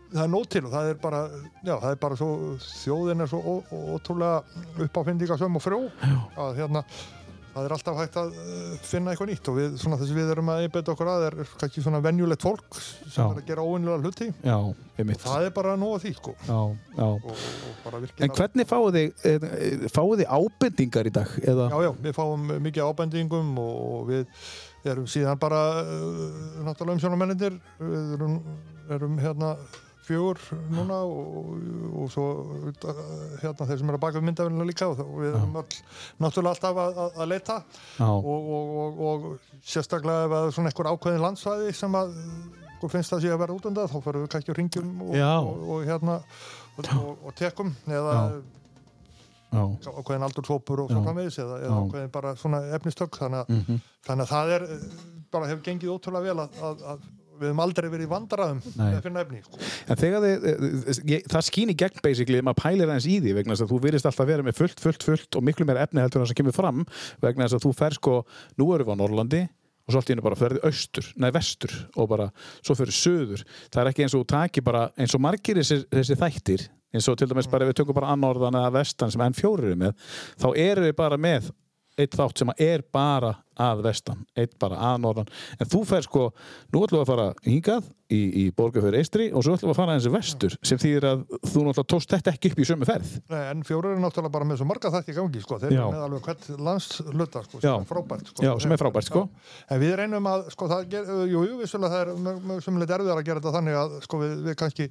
það er nót til og það er bara já, það er bara svo, þjóðin er svo ótrúlega uppáfindingasöm og frjó að hérna það er alltaf hægt að uh, finna eitthvað nýtt og við, svona við erum að einbeta okkur að er kannski svona venjulegt fólk sem Já. er að gera óvinnilega hluti Já, einmitt. það er bara að því sko Já, já. og, og En hvernig fáið þið, eh, fáið þið ábendingar í dag? Eða? Já, já, við fáum mikið ábendingum og við erum síðan bara uh, náttúrulega umsjónamennindir við erum, erum hérna fjögur núna og, og svo hérna þeir sem eru að baka myndafélina líka og við erum öll náttúrulega alltaf að, að, að leita Já. og, og, og, og sérstaklega ef það er svona einhver ákveðin landsvæði sem að finnst það sé að vera út undan þá fyrir við kannski og ringjum og, Já. hérna og, tekum eða Já. Já. ákveðin aldurshópur og svo Já. framvegis eða, eða Já. ákveðin bara svona efnistök þannig að, Mhm. þannig að það er bara hefur gengið ótrúlega vel að, að, að við höfum aldrei verið Nei. með að finna efni sko. Þið, eh, ég, það skýn í gegn basically, maður pælir aðeins í því vegna þess að þú virðist alltaf vera með fullt, fullt, fullt og miklu meira efni heldur en það sem kemur fram vegna þess að þú fer sko, nú erum við á Norrlandi og svo allt í hennu bara ferði austur, nei vestur og bara svo fyrir söður það er ekki eins og taki bara, eins og margir þessi, þessi þættir, eins og til dæmis bara ef við tökum bara annorðan eða vestan sem enn fjórir er með, þá eru við bara með eitt þátt sem er bara að vestan, eitt bara að norðan en þú fer sko, nú ætlum við að fara hingað í, í borgarfjörð eistri og svo ætlum við að fara eins vestur, sem þýðir að þú náttúrulega tókst þetta ekki upp í sömu ferð Nei, en fjóru er náttúrulega bara með svo marga þætti gangi sko. þeir eru með alveg hvert landsluta sko, sem er frábært sko. Já, sem er frábært, sko. Já. en við reynum að sko, það ger, jú, jú, vissulega það er mjög- mjög sumlega erfiðar að gera þetta þannig að sko, við, við kannski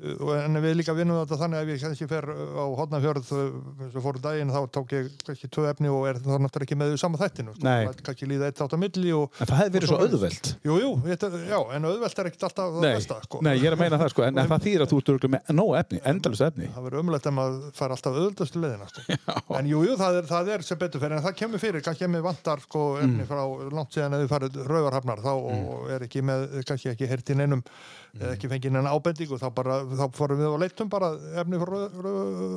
en við líka vinnum þetta þannig að við kannski fer uh, á hotnafjörð sem fórum daginn þá tók ég kannski tvö efni og er þá náttúrulega ekki með því sama þættinu sko. Það er kannski líða eitt átt á milli og, en það hefði verið svo auðvelt. Jú, jú, þetta, já, en auðvelt er ekkert alltaf það nei, besta sko. nei, ég er að meina það sko en, en það þýðir að þú ert með nóg efni, endalust efni. Það verður umlegt að maður fær alltaf auðvöldastu leiðina sko. en jú, jú, það er, það er sem betur fyrir en það kemur fyrir, kannski ef mér vantar sko, efni frá langt síðan að og eða ekki fengið neina ábendingu þá, bara, þá fórum við og leittum bara efni frá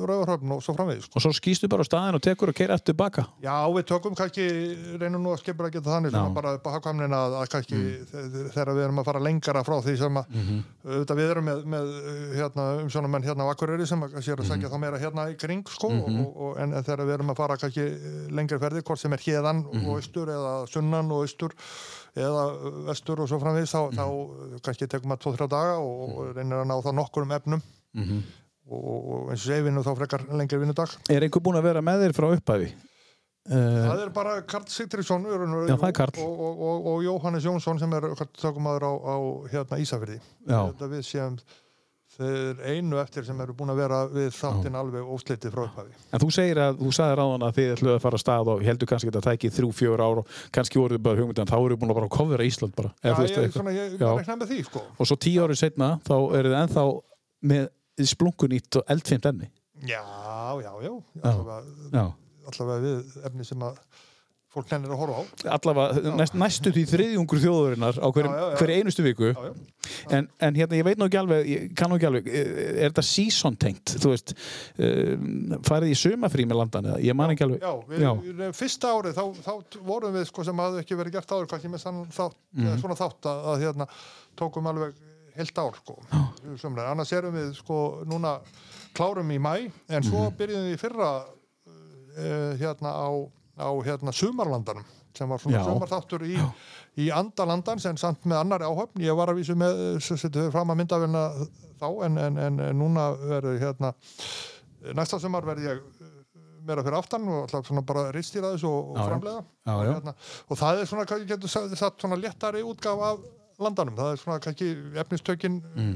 rauvarhafn og svo framvegis sko. og svo skýstu bara á staðin og tekur og keira eftir baka. Já, við tökum kannski, reynum nú að skipra að geta þannig bara upp á hagkvæmnin að, að kannski þe- þegar við erum að fara lengara frá því sem að auðvitað við erum með, með hérna, umsjónamenn hérna á Akureyri sem að sér að segja þá meira hérna í kring sko og, og, en, þegar við erum að fara kannski lengri ferði, hvort sem er hérðan og austur eða sunnan og austur eða vestur og svo framvegis þá, þá kannski tekum maður 2-3 daga og, og reynir að ná það nokkur um efnum og, og eins og segi vinnu þá frekar lengri vinnudag. Er einhver búinn að vera með þér frá upphæfi uh, Það er bara Karl Karl. og, og, og, og Jóhannes Jónsson sem er tökumadur á, á hérna. Þetta við séum þeir einu eftir sem eru búin að vera við þáttinn alveg óslitið frá upphafi. En þú segir að, þú sagði ráðan að þið ætluðu að fara að stað og heldur kannski að þetta tæki þrjú, fjör ár og kannski voruð bara hugmyndan, þá eru búin að bara kofra Ísland bara, Já, ég, eitthvað. svona, ég rekna með því sko. og svo tíu árið setna þá eru þið ennþá með splunkunýtt og eldfimt efni. Já, já, já. Allavega, já, allavega við efni sem að fólk nennir að horfa á. Allavega næst, næstu því þriðjungur þjóðurinnar á hverju einustu viku. Já, já. en, en hérna ég veit nú ekki alveg ég kann nú ekki alveg, er þetta season tengt þú veist um, farið í sumafrí með landan eða? Ég man ekki alveg. Já, við, fyrsta árið þá, þá vorum við sko sem hafði ekki verið gert áður kannski með þátt, mm. svona þátt að, að hérna, tókum alveg heilt ár sko, annars erum við sko núna klárum í mæ en svo byrjuðum við í fyrra uh, hérna á, á hérna sumarlandanum sem var svona sumarþáttur í, í andalandan sem samt með annari áhöfn. Ég var að vísu með, setið fram að myndavélina þá en, en, en, en núna verður hérna næsta sumar verð ég uh, meira fyrir aftan og alltaf svona bara ristýra þessu og, og framlega Já, já. hérna, og það er svona, ég getur satt svona léttari útgáfa af landanum, það er svona kannski efnistökin mm.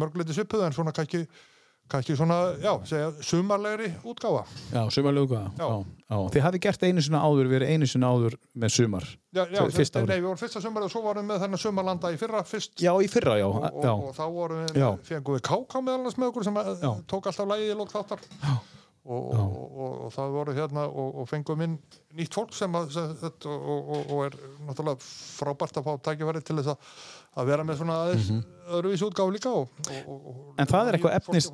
mörguleiti svipuð en svona kannski kannski svona, já, segja, sumarlegri útgáfa. Já, sumarlegu já. Já. Já, já. Þið hafið gert einu sinna áður, verið einu sinna áður með sumar. Já, já, fyrsta nei, við vorum fyrsta sumar og svo vorum við með þennan sumarlanda í fyrra fyrst. Já, í fyrra, já, og, og, og þá vorum við, fengum við KK meðal annars með okkur sem tók alltaf lægið í lók þáttar. Og, og, og, og það voru hérna og, fengum inn nýtt fólk sem að sem, og er náttúrulega frábært að fá tækifæri til þess að, að vera með svona aðeins öðruvísi útgáfu líka og, og, og, og Mhm. En það er eitthvað efnis-.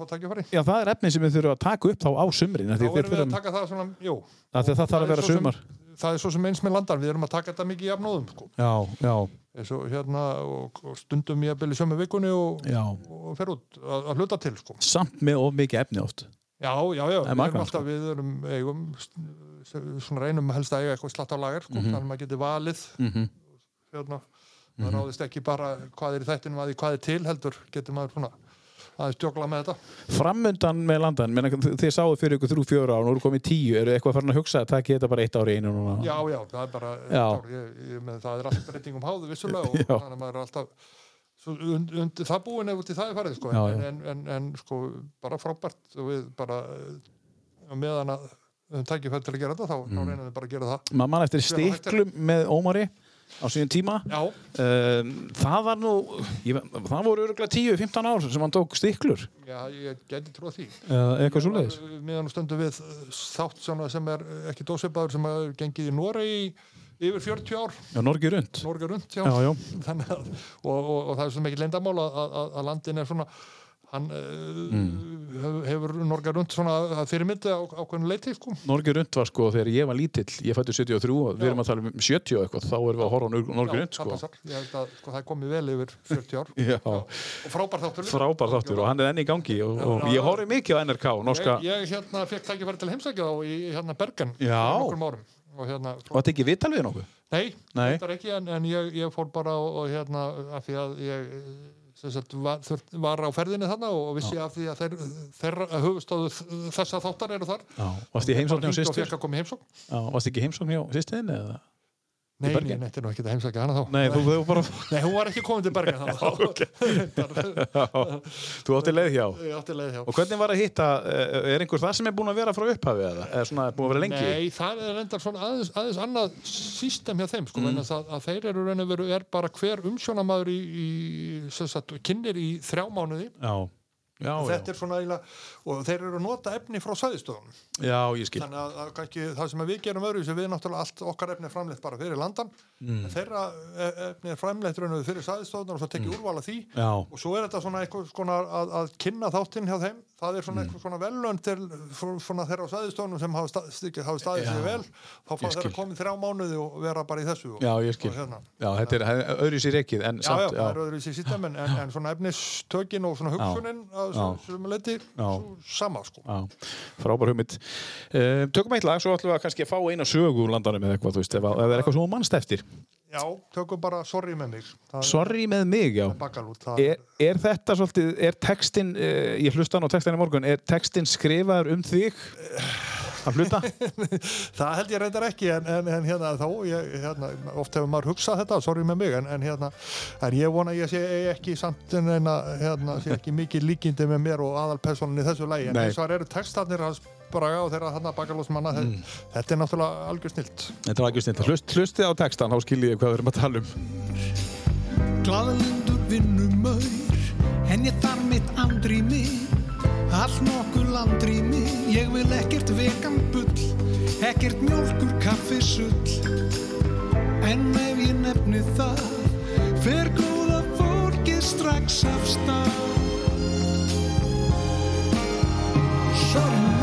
Já, það er efni sem við þurfum að taka upp þá á sumrin þá erum við að taka það svona, jú af því að það þarf að er vera svo sem- sumar það er svo sem eins með landan, við erum að taka þetta mikið í jafnóðum sko. Já, já, og hérna og, og stundum ég að byrja sömu vikunni og, og fer út að, að hluta til sko. Samt með of mikið efni oft Já, já, já, Það við erum alltaf, við erum eigum, svona reynum helst að eiga eitthvað slatt á lager, sko, þannig að maður geti valið Mhm. hérna, það ráðist ekki bara hvað er í þættinum að því hvað er til heldur, getur maður svona aðeins djókla með þetta Framundan með landan, menna, þið sáðu fyrir ykkur þrjú fjóra ár, nú eru komið tíu, eru eitthvað farin að hugsa að taka þetta bara eitt ári einu núna? Já, já, það er bara, Já. ég, ég, með, það er alltaf breytingum háðu vissulega og Já. þannig að maður er alltaf und, undir það búin ef út í það er farið, sko, Já, en, já. en, en, en sko, bara frábært og við bara eh, meðan að við höfum tækifæri til að gera þetta, þá, Mm. þá reynum við bara að gera það Maður mann eftir stiklum með Ómari á síðan tíma. Um, það var nú, ég, það voru öruglega 10-15 ár sem hann tók stiklur, já, ég geti trúið því eða eitthvað svoleiðis. meðan stundum við þátt svona sem er ekki dósipaður sem er gengið í Noregi yfir 40 ár Já, Norgi Rund. Norge rundt, já, Já, já. Þannig að, og, og, og það er svo mikið að, að landin er svona hann mm. hefur Norge rundt svona fyrirmyndi á ákveðinu leiti sko. Norgi Rund var sko þegar ég var lítill, ég fættu 73 og við erum að tala um 70 og eitthvað, þá erum við að horfa á Norgi Já, Rund það sko. passar. Ég held að sko, það er komið vel yfir 40 ár Já, og frábær þáttur frábær þáttur og hann er enn í gangi og, og Já, já. ég horfi mikið á NRK, norska, ég, ég hérna fekk tækifæri til heimsækja þá í hérna Bergen Já. og hérna, og þetta ekki vital við nokkuð? nei, Nei. þetta er ekki en, en ég, ég fór bara og, og hérna af því að ég var, var á ferðinni þarna og vissi af því að þeir, þeirra höfustóðu þessa þáttar eru þar Já, varst í heimsókn hjá Hringdi og sýstur? fekk að koma í heimsókn Já, varst ekki í heimsókn hjá sýstin eða? Nei, nei, þetta er nú ekki að heimsækja hana þá Nei, þú, bara, Nei, hún var ekki komin til Bergen þá þú átti leið hjá. Ég átti leið hjá Og hvernig var að hitta, eh, er einhver það sem er búin að vera frá upphafi eða? Eða svona búin að vera lengi? Nei, það er reyndar svona aðeins, aðeins annað system hjá þeim, sko, mm. að, að þeir eru og veru, er bara hver umsjónamaður í, í sagt, kynir í þrjá mánuði Já, já, já. þetta er svona eiginlega, og þeir eru að nota efni frá Já, skil. þannig að, að kannski, það sem við gerum öðru við náttúrulega allt okkar efni er framleitt bara fyrir landan Mm. þeirra e- efni er framleitt fyrir sæðistöðunar og svo tekið úrvala því Mm. Já, og svo er þetta svona eitthvað svona að, að kynna þáttinn hjá þeim það er svona Mm. eitthvað svona velönd til svona þeirra á sæðistöðunum sem hafa, stað, hafa staðið Já, sig vel þá fá þeirra skil. komið þrjá mánuði og vera bara í þessu og, já, ég skil. hérna. Já, þetta er öðru sér ekkið, sem leiti sama sko. Frábær hugmynd. Uh, tökum eitt lag, svo ætlum við að kannski fá eina sögu úr landanum eða eitthvað, þú veist, ef það er eitthvað sem þú mannst eftir. Já, tökum bara sorry með mig það Sorry með mig, já. bakalút Er, er þetta svolítið, er textin, uh, ég hlusta hann á textin í morgun, er textin skrifaður um þig að hluta? Það held ég reyndar ekki en, en, en hérna þá, ég, hérna, oft hefur maður hugsað þetta, sorry með mig, en, en hérna, en ég vona ég sé ekki samt en hérna, sé ekki mikið líkindi með mér og aðalpersonin í þessu lægi, en það eru textarnir hans braga og þeirra þarna bakalósmanna, mm. þetta er náttúrulega algjör snilt. Þetta var ekki snill. Hlust, hlustið á textan, þá skiljið ég hvað við erum að tala um. Glaðlundur vinnumör, henni þar mitt andrými, allt nokkuð landrými, ég vil ekkert vegan bull, ekkert mjólkur kaffi sull En ef ég nefni það fer góða fólkið strax af stað Sorry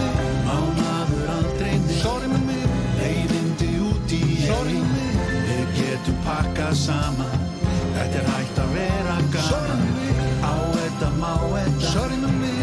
Sorry. Við getum pakkað saman. Þetta er hægt að vera Sorry gaman. Mig Á þetta má þetta. Sorry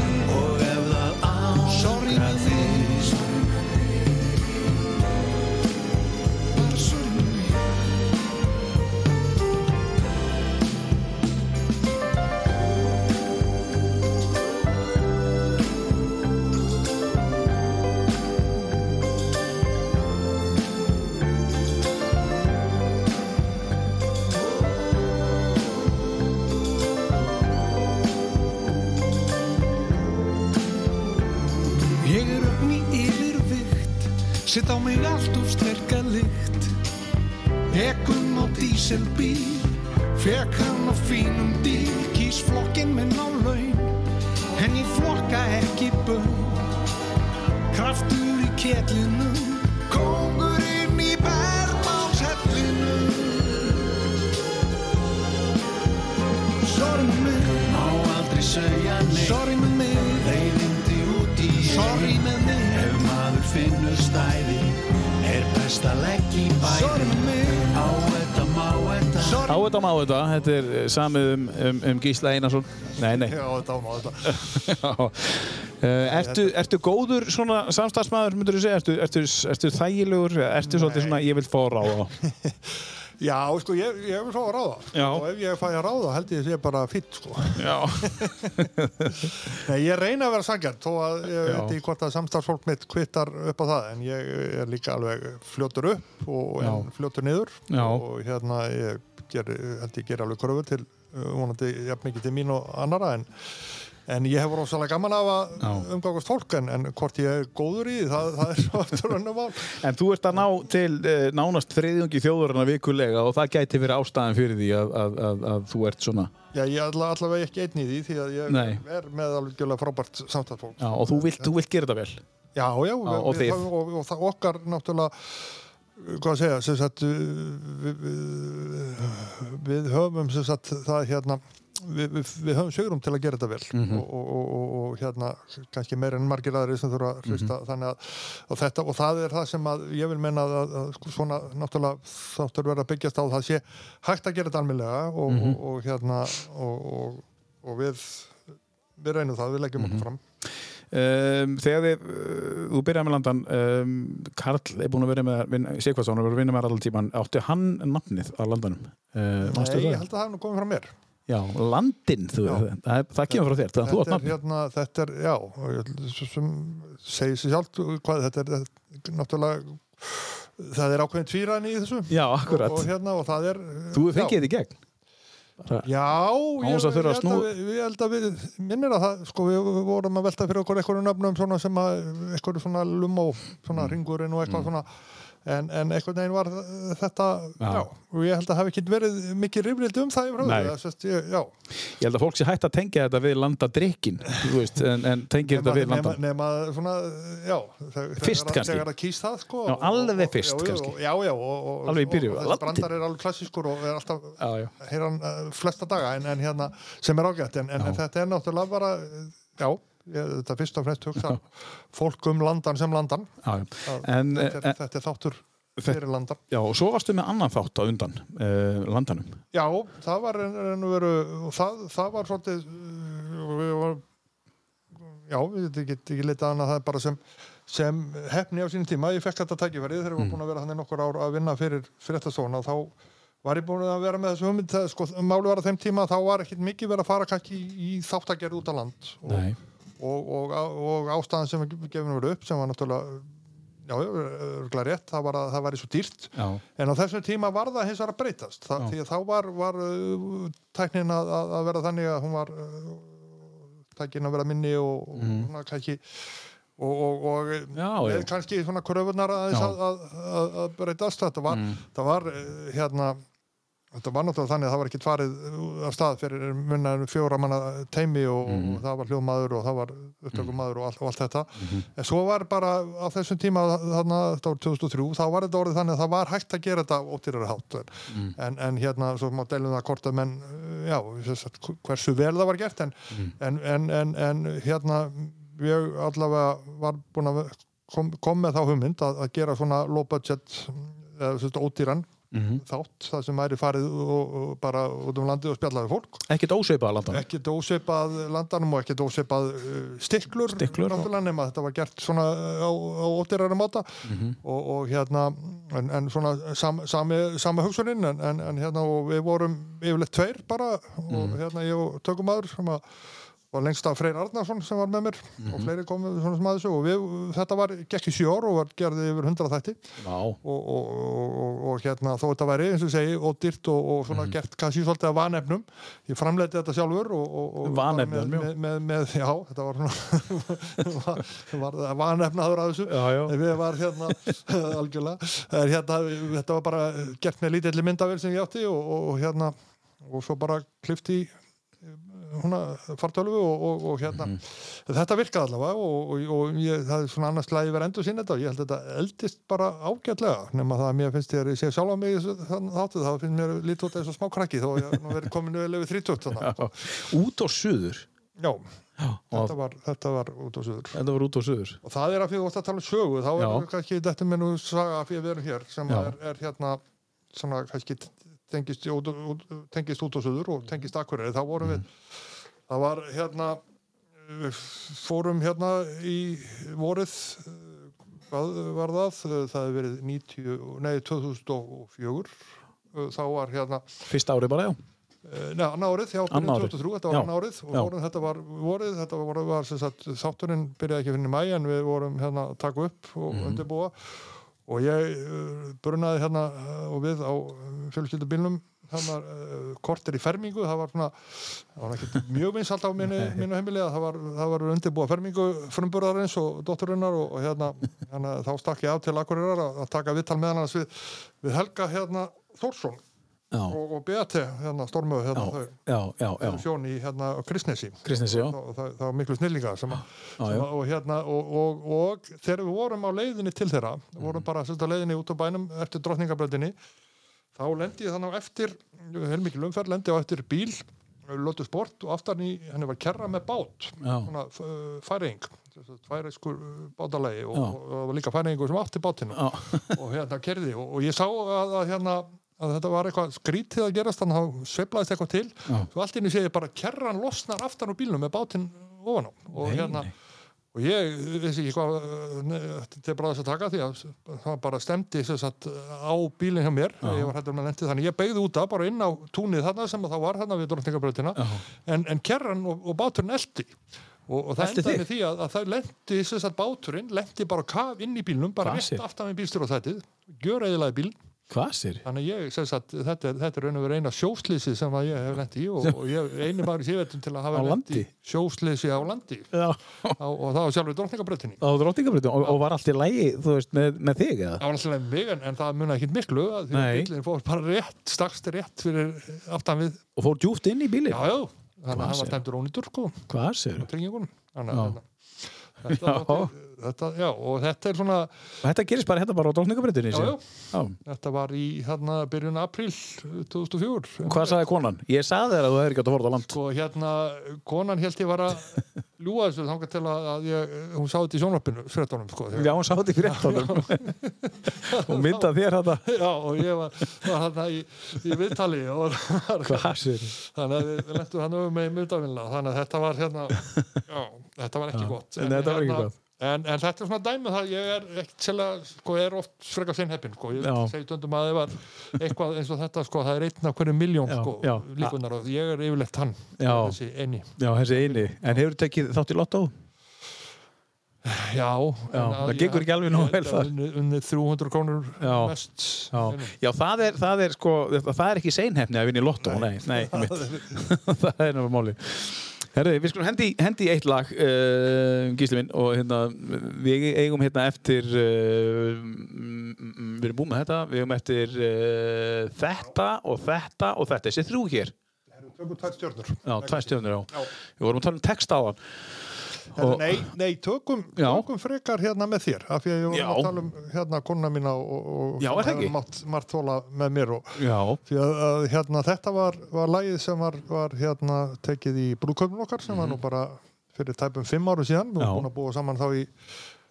Sitt á mig allt of sterka lykt. Ekkum á díselbíl Fekk hann á fínum díl. Kýs flokkinn minn á laun En ég flokka ekki bön Kraftur í ketlinum Kongurinn í bergmálshellinu. Sorry með mig Má aldrei segja nei Sorry með mig Leiðindi út í Sorry Best að leggja í mig Á þetta má þetta Á þetta má þetta, þetta er eh, samið um, um, um Gísla Einarsson Nei, nei Já, þetta áná þetta. Eh, ertu, ertu góður svona samstagsmaður, myndur þú segja? Ertu, ertu, ertu þægilegur? Ertu svolítið svona, ég vil fá að ráða? Já, sko, ég, ég vil fá að ráða. Já. Og ef ég fæ að ráða, held ég að sé bara fýtt, sko. Já. Nei, ég reyna að vera sangjart, þó að ég Já. veit ekki hvort að samstarfsfólk mitt kvittar upp á það, en ég er líka alveg fljótur upp og fljótur niður. Já. Og hérna, ég ger, held ég ger alveg kröfur til, uh, vonandi jafn mikið til mín og annara, en En ég hef rosalega gaman af að umgangast fólk en, en hvort ég er góður í það, það er svo aftur önnum mál. En þú ert að ná til uh, nánast þriðjungi þjóðurina vikulega og það gæti verið ástæðan fyrir því að, að, að, að þú ert svona. Já, ég er alla, allavega ekki einn í því því að ég Nei. er með alveg frábært samtalsfólk. Já, og þú vilt, þú vilt gera þetta vel. Já, já, Já, og við, það, og, og það okkar náttúrulega hvað að segja, sem sagt við, við, við höfum sem sagt það hérna við, við, við höfum sögurum til að gera þetta vel Mhm. og, og, og, og, og hérna kannski meir en margir aðri sem þurfa að Mhm. þannig að og, þetta, og það er það sem að ég vil menna að, að, að sko, svona náttúrulega þáttur verða að byggjast á það sé hægt að gera þetta almennilega og, Mhm. og, og hérna og, og, og við við reynum það, við leggjum Mhm. okkur fram Um, þegar við, uh, þú byrjaði með landan, um, Karl er búin að vera með, Sigvarsson er búin að vinna með allan tíman, átti hann nafnið á landanum? Uh, Nei, ég held að það hef nú komið frá mér Já, landinn, það, það kemur frá þér, það þú átt nafnið. hérna, þetta er, já sem segir sér sjálft hvað þetta er, þetta er náttúrulega það er ákveðin tvíræðin í þessu Já, akkurat. og, og hérna og það er Þú fengið þetta í gegn. Já, ég, að að ég, held að við, ég held að við minnir að það, sko, við vorum að velta fyrir okkur einhverju nöfnum svona sem að einhverju svona lumó, svona Mm. ringurinn og eitthvað svona en, en einhvern veginn var þetta Já. já. og ég held að hafi ekki verið mikið rifrildi um það í það sést, ég, Ég held að fólk sé hægt að tengja þetta við landadrykkin, en, en tengir þetta við nema, landan. nema svona, Fyrst kannski. það það sko, Já, og- alveg og- fyrst já, kannski. og, og, Alveg í byrjun, og, og þessi brandar er alveg klassískur og er alltaf hann uh, flesta daga en, en hérna sem er ágætt en, þetta er náttúrulega bara já, þetta fyrst og fremst hugsa fólk um landan sem landan Já, já. að, En, þetta, en, þetta er þáttur Þetta- fyrir landan já, og svo varstu með annan þátt á undan uh, landanum. já, það var en, en veru, það, það var svolítið við var, já, við getum ekki litið annað það er bara sem, sem hefni á sínum tíma ég fekk þetta tækifærið þegar ég Mm. var búin að vera þannig nokkur ár að vinna fyrir og þá var ég búin að vera með þessu hugmynd það, sko, máli var að þeim tíma þá var ekkit mikið verið að fara kannski í, í þáttagerð út á land og, Nei. Og, og, og ástæðan sem gefum verið upp sem var náttúrulega já, rétt, það var að það væri svo dýrt. Já, en á þessum tíma var það hins vegar að breytast. Það, því að þá var, var uh, tæknin að, að vera þannig að hún var uh, tæknin að vera minni og, og svona kannski og, og, og Mhm. Já, kannski svona kröfunar að, að, að, breytast. Þetta var, Mm. það var uh, hérna þetta var náttúrulega þannig að það var ekkert farið uh, af stað fyrir munna en fjóra manna teimi og, Mhm. og það var hljóðmaður og það var upptökumaður og, og allt þetta en svo var bara á þessum tíma þarna, þetta var 2003, þá var þetta orðið þannig að það var hægt að gera þetta óttýrari hátt en, Mhm. en, en hérna, svo má deilum það hvort að menn, uh, já, hversu vel það var gert en, Mhm. en, en, en, en hérna ég allavega var búin að kom, kom með þá hugmynd að, að gera svona low budget eða svona ódýran Mhm. þátt það sem væri farið og, og bara út um landið og spjallaði fólk Ekkert ósveipað landan. ekki dósipað landanum og ekki dósipað uh, stiklur, Stiklur, nema þetta var gert svona á, á ódýrari máta Mhm. og, og hérna en, en svona sam, sami, sama hugsunin en, en, en hérna og við vorum yfirleitt tveir bara og hérna ég og tökumæður sem að var lengst af Freyr Arnarsson sem var með mér Mhm. og fleiri komið svona sem að þessu og við, þetta var gekk í sjö ár og var gerði yfir hundra þætti. Og, og, og, og, og hérna þó þetta væri eins og segi og dyrt og, og svona Mhm. gert kannski svolítið af vanefnum. Ég framleiti þetta sjálfur og, og, og Vanefnum, með, með, með, með, já, þetta var var, var vanefnaður að þessu. Já, já. En við var hérna algjörlega. Hérna, þetta var bara gert með lítilli myndavél sem ég átti og, og, og hérna og svo bara klift í húnna fartölu og, og, og hérna Mhm. þetta virkaði allavega og, og, og ég, það er svona annars slæði verið endur sín þetta og ég held að þetta eldist bara ágætlega nema það að mér finnst ég að ég sé sjálf á mig þessu- þáttu þá finnst mér lítið út eins og smá krakki þó ég verið komin vel yfir 30 þannig. Út og suður. Já, Já. þetta var, þetta var út á suður Þetta var út og suður. og það er að fyrir að tala um sögu þá er Já. kannski þetta með nú saga fyrir við erum hér sem er, er hérna svona kannski tengist tengist út og suður og tengist akkurari þá vorum Mm. við það var hérna við fórum hérna í vorið eh, hvað var það það hefur verið 90, nei 2004 eh, þá var hérna Fyrsta árið bara, já. Eh, Nei, annað árið, já, árið. 2003, þetta var Já. annað árið og vorum, þetta var vorið, þetta var, var sagt, þátturinn byrjaði ekki fyrir í mæ en við vorum hérna að taka upp og Mhm. undirbúa og ég uh, brunaði hérna uh, og við á fjölskyldubílnum hérna uh, kortir í fermingu, það var svona það var ekki mjög vinsalt á mínu, mínu heimili að það var, það var undirbúa fermingu frumburðarins og dótturinnar og, og hérna, hérna þá stakk ég af til Akureyrar að, að taka viðtal með hann við, við Helga hérna Þórsson. Og, og Beate hérna stormuðu hérna þau sjón í hérna Kristnesi. Og það, það var miklu snillinga sem, Já, sem já. og hérna og, og, og þegar við vorum á leiðinni til þeirra Mhm. vorum bara sérst á leiðinni út á bænum eftir drottningabröndinni þá lendi ég þannig á eftir heilmikil umferð, lendi á eftir bíl Lótu Sport og aftan í henni var kerra með bát svona uh, færing færingskur bátalegi og, og, og líka færingur sem átti bátinu og hérna kerði og, og ég sá að, að hérna að þetta var eitthvað skrítið að gerast þannig að það sveiflaðist eitthvað til. Já. svo allt inni sé ég bara kerran losnar aftan úr bílnum með bátinn ofan á. Og Nei, hérna nei. og ég vissi ekki hvað þetta er bara þess að taka því að það bara stemdi sagt, á bílinn hjá mér. Ég var hættur með lendi þannig ég beigði út af bara inn á túnið þarna sem það var þarna við Dórntingabröðina en, en kerran og, og báturinn eldi og, og það endaði með því að, að það lendi sem sagt, báturinn lendi bara kaf inn í bílnum bara rétt sér? aftan við bílstjóra þættið gjör eðilaði bíl Hvað sér? Þannig ég, sem sagt, þetta er, þetta er raun og verið eina sjóslýsi sem að ég hef lent í og, og ég, eini maður í síðvetum til að hafa í sjóslýsi á landi. Á, og það var sjálfur drottningabröttinni. Á dróttingabritum og, og var allt í lægi, þú veist, með, með þig eða? Það var alltaf mig en, en það munið ekki miklu að bílinn fór bara rétt, stakst rétt fyrir aftan við, Og fór djúft inn í bílinn? já, já, þannig að hann var tæmdur ónýtur, sko, tryggingunum. Þannig að þetta, já, og þetta er svona, Og þetta gerist bara hérna bara á já. þetta var í hérna byrjun apríl 2004. Hvað sagði konan? Ég sagði þér að þú hefur ekki átt að fóra á land. sko hérna, konan held ég var að ljúga þessu þangað til að, ég, hún sá þetta í sjónvarpinu fréttunum sko, Já, hún sá þetta í fréttónum. og mynda þér þetta. já, og ég var, var hérna í, í viðtali og þannig að við, lentum hann öfum með myndavinna þannig að þetta var hérna já, þetta var ekki gott en þetta var ekki gott. En, en þetta er svona dæmi um það, ég er ekkert sérlega, sko, ég er oft frekar sinn heppin, sko, ég segi stundum að það var eitthvað eins og þetta, sko, það er einn af hverju miljón, Já, sko, já. líkunar og ég er yfirleitt hann, Já. þessi eini. Já, þessi eini. En hefur tekið þátt í lottó? Já, Já, það gengur ekki alveg nógu vel þar. Unnið 300 krónur Já. mest. Já, já það, er, það er sko, það er ekki seinhefni að vinna í lottó, nei, nei, mitt. það er náttúrulega máli. Herri, við skulum hendi, hendi eitt lag uh, Gísli minn og hérna við eigum hérna eftir uh, mm, mm, við erum búin með þetta við eigum eftir uh, þetta og þetta og þetta þessi þrjú hér. Já, tvær Já. Við vorum að tala um text á hann Og- nei, nei, tökum, tökum frekar hérna með þér af því að ég var að tala um hérna konuna mína og, og Já, mátt margt þóla með mér og því að, að hérna þetta var, var lagið sem var, var hérna tekið í brúðkaupin okkar sem var nú bara fyrir tæpum fimm árum síðan. Við Mhm. Erum búin að búa saman þá í,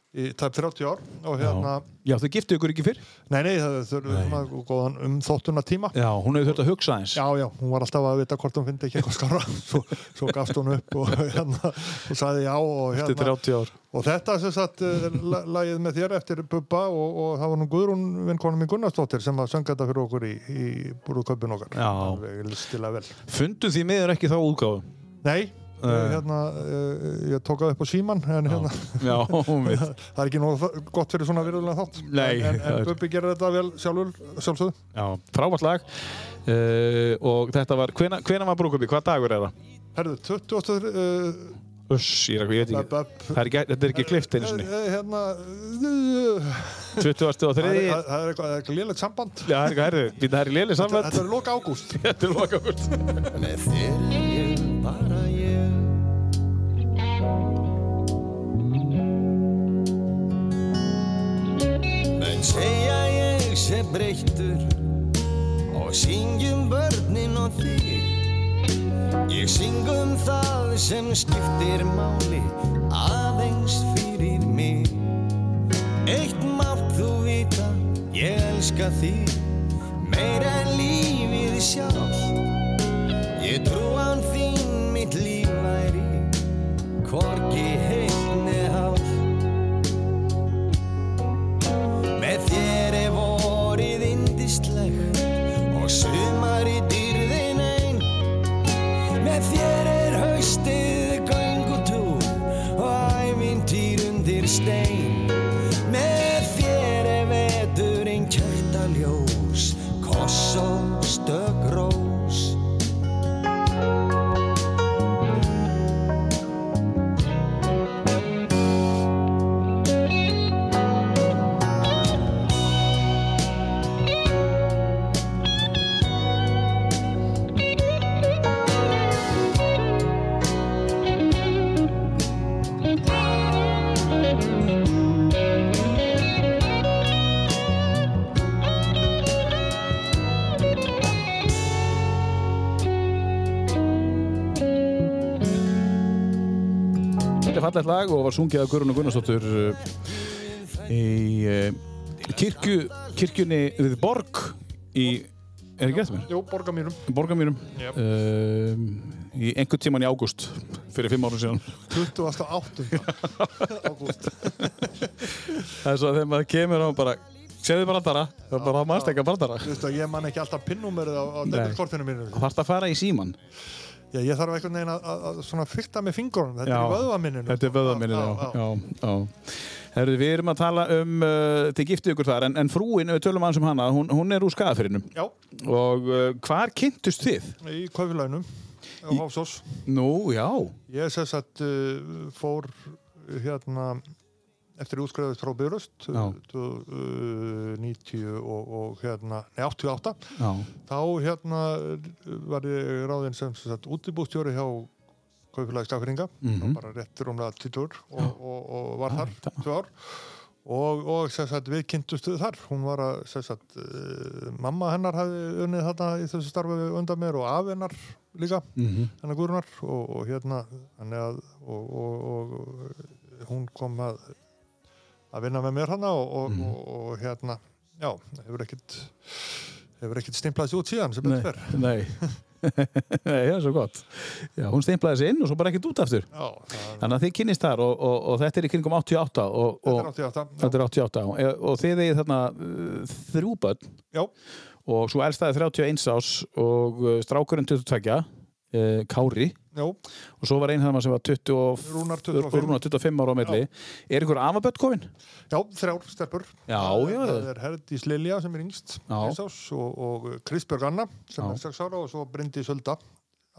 í tæp 30 ár og hérna, já þau giftu ykkur ekki fyrr? Nei nei það þurfum svona góðan um þóttuna tíma Já, hún hefur þurft að hugsa eins Já, já, hún var alltaf að vita hvort hún fyndi ekki eitthvað skára svo, svo gafst hún upp og, hérna, og sagði já og, Eftir hérna, 30 ár. Og þetta sem sagt eh, la- lagið með þér eftir Bubba og, og það var nú Guðrún vinkonu mín Gunnarsdóttir sem að sönga þetta fyrir okkur í, í brúðkaupin okkar. Já. Fundu því miður ekki þá útgáfu. Nei, hérna, uh, ég tók það upp á síman en hérna, Já, það er ekki nóg gott fyrir svona virðulega þátt. Nei, en, en, það er- Bubbi gerir þetta vel sjálfur sjálfsögðu. Já, frábært lag. Uh, og þetta var, hvena, hvena var brúkupi, hvað dagur er það? Herðu, 20. Uh, Uss, ég, er ekki- ég veit ekki. Bub, Það er ekki, þetta er ekki klift einu sinni. Eh, eh, Hérna uh, 20. og Það 3. er, Já, það er eitthvað, lélegt samband. Það er eitthvað Býta, það er léli Þetta, samvætt þetta er loka ágúst Þetta er loka okkur Bara ég. Menn segja ég sé breyttur Og syngjum börnin og þig. Ég syng um það sem skiptir máli Aðeins fyrir mig. Eitt mátt þú vita Ég elska þig Meir en lífið sjálf Ég trú án þín mitt líf væri Hvorki heitt Fallegt lag og var sungið af Guðrún og Gunnarsdóttur uh, í uh, kirkju, kirkjunni við Borg í, er ekki eftir mér? Jú, borga mínum Borgamýrum Jep. uh, í einhvern tíman í ágúst fyrir fimm árum síðan 28. ágúst það er svo að þegar maður kemur og bara segðu brandara, það er bara að mannst ekki að brandara Þú veist að ég man ekki alltaf pinnúmerið á, á Nei. debitkortinu mínu það þarfst að fara í síman Já, ég þarf einhvern veginn að, að, fyrta með fingurinn Þetta Já, er vöðvaminninu þetta er vöðvaminninu, já, já, já. Herru, við erum að tala um uh, þið giftið ykkur þar, en, en frúin, við tölum aðeins um hana hún, hún er úr skafirinnum Já, og uh, hvar kynntust þið? í kaufilænum á Háfsós Nú, já. Ég sess að uh, fór hérna eftir útskriðast frá Byrust Já. uh, 90 og, og hérna, nei 88 Já, þá hérna var ég ráðinn sem sagt útibústjóri hjá Kaupfélagi Skafringa Mhm. bara rétt rúmlega 20 ár og, og, og var þar það- tvö ár. Og, og sem sagt, við kynntustu þar. Hún var að sem sagt, uh, mamma hennar hafði unnið þarna í þessu starfi undan mér og af hennar líka mm hennar Guðrunar og, og hérna að og, og, og hún kom að að vinna með mér hana og, og, Mhm. og, og hérna já, hefur ekkit hefur ekkit stimplað sér út síðan sem betur fer. nei. Nei, það er svo gott. Já, hún stimplaði sig inn og svo bara ekkert út aftur. Já, Þannig að þið kynnist þar og, og, og þetta er í kringum 88 og, þetta er 88 þetta er 88 og, og þið þarna uh, þrjú börn. Já, og svo elstaði 31 ás og uh, strákurinn 22 uh, Kári já, og svo var einn þarna sem var 20 og Rúnar 25. Rúnar 25 ára á milli Er ykkur afabött komin? já, þrjár stelpur Já, já, það er Herdís Lilja sem er yngst Já. eins árs, og, og Kristbjörg Anna sem Já. er 6 ára og svo Bryndi Sölda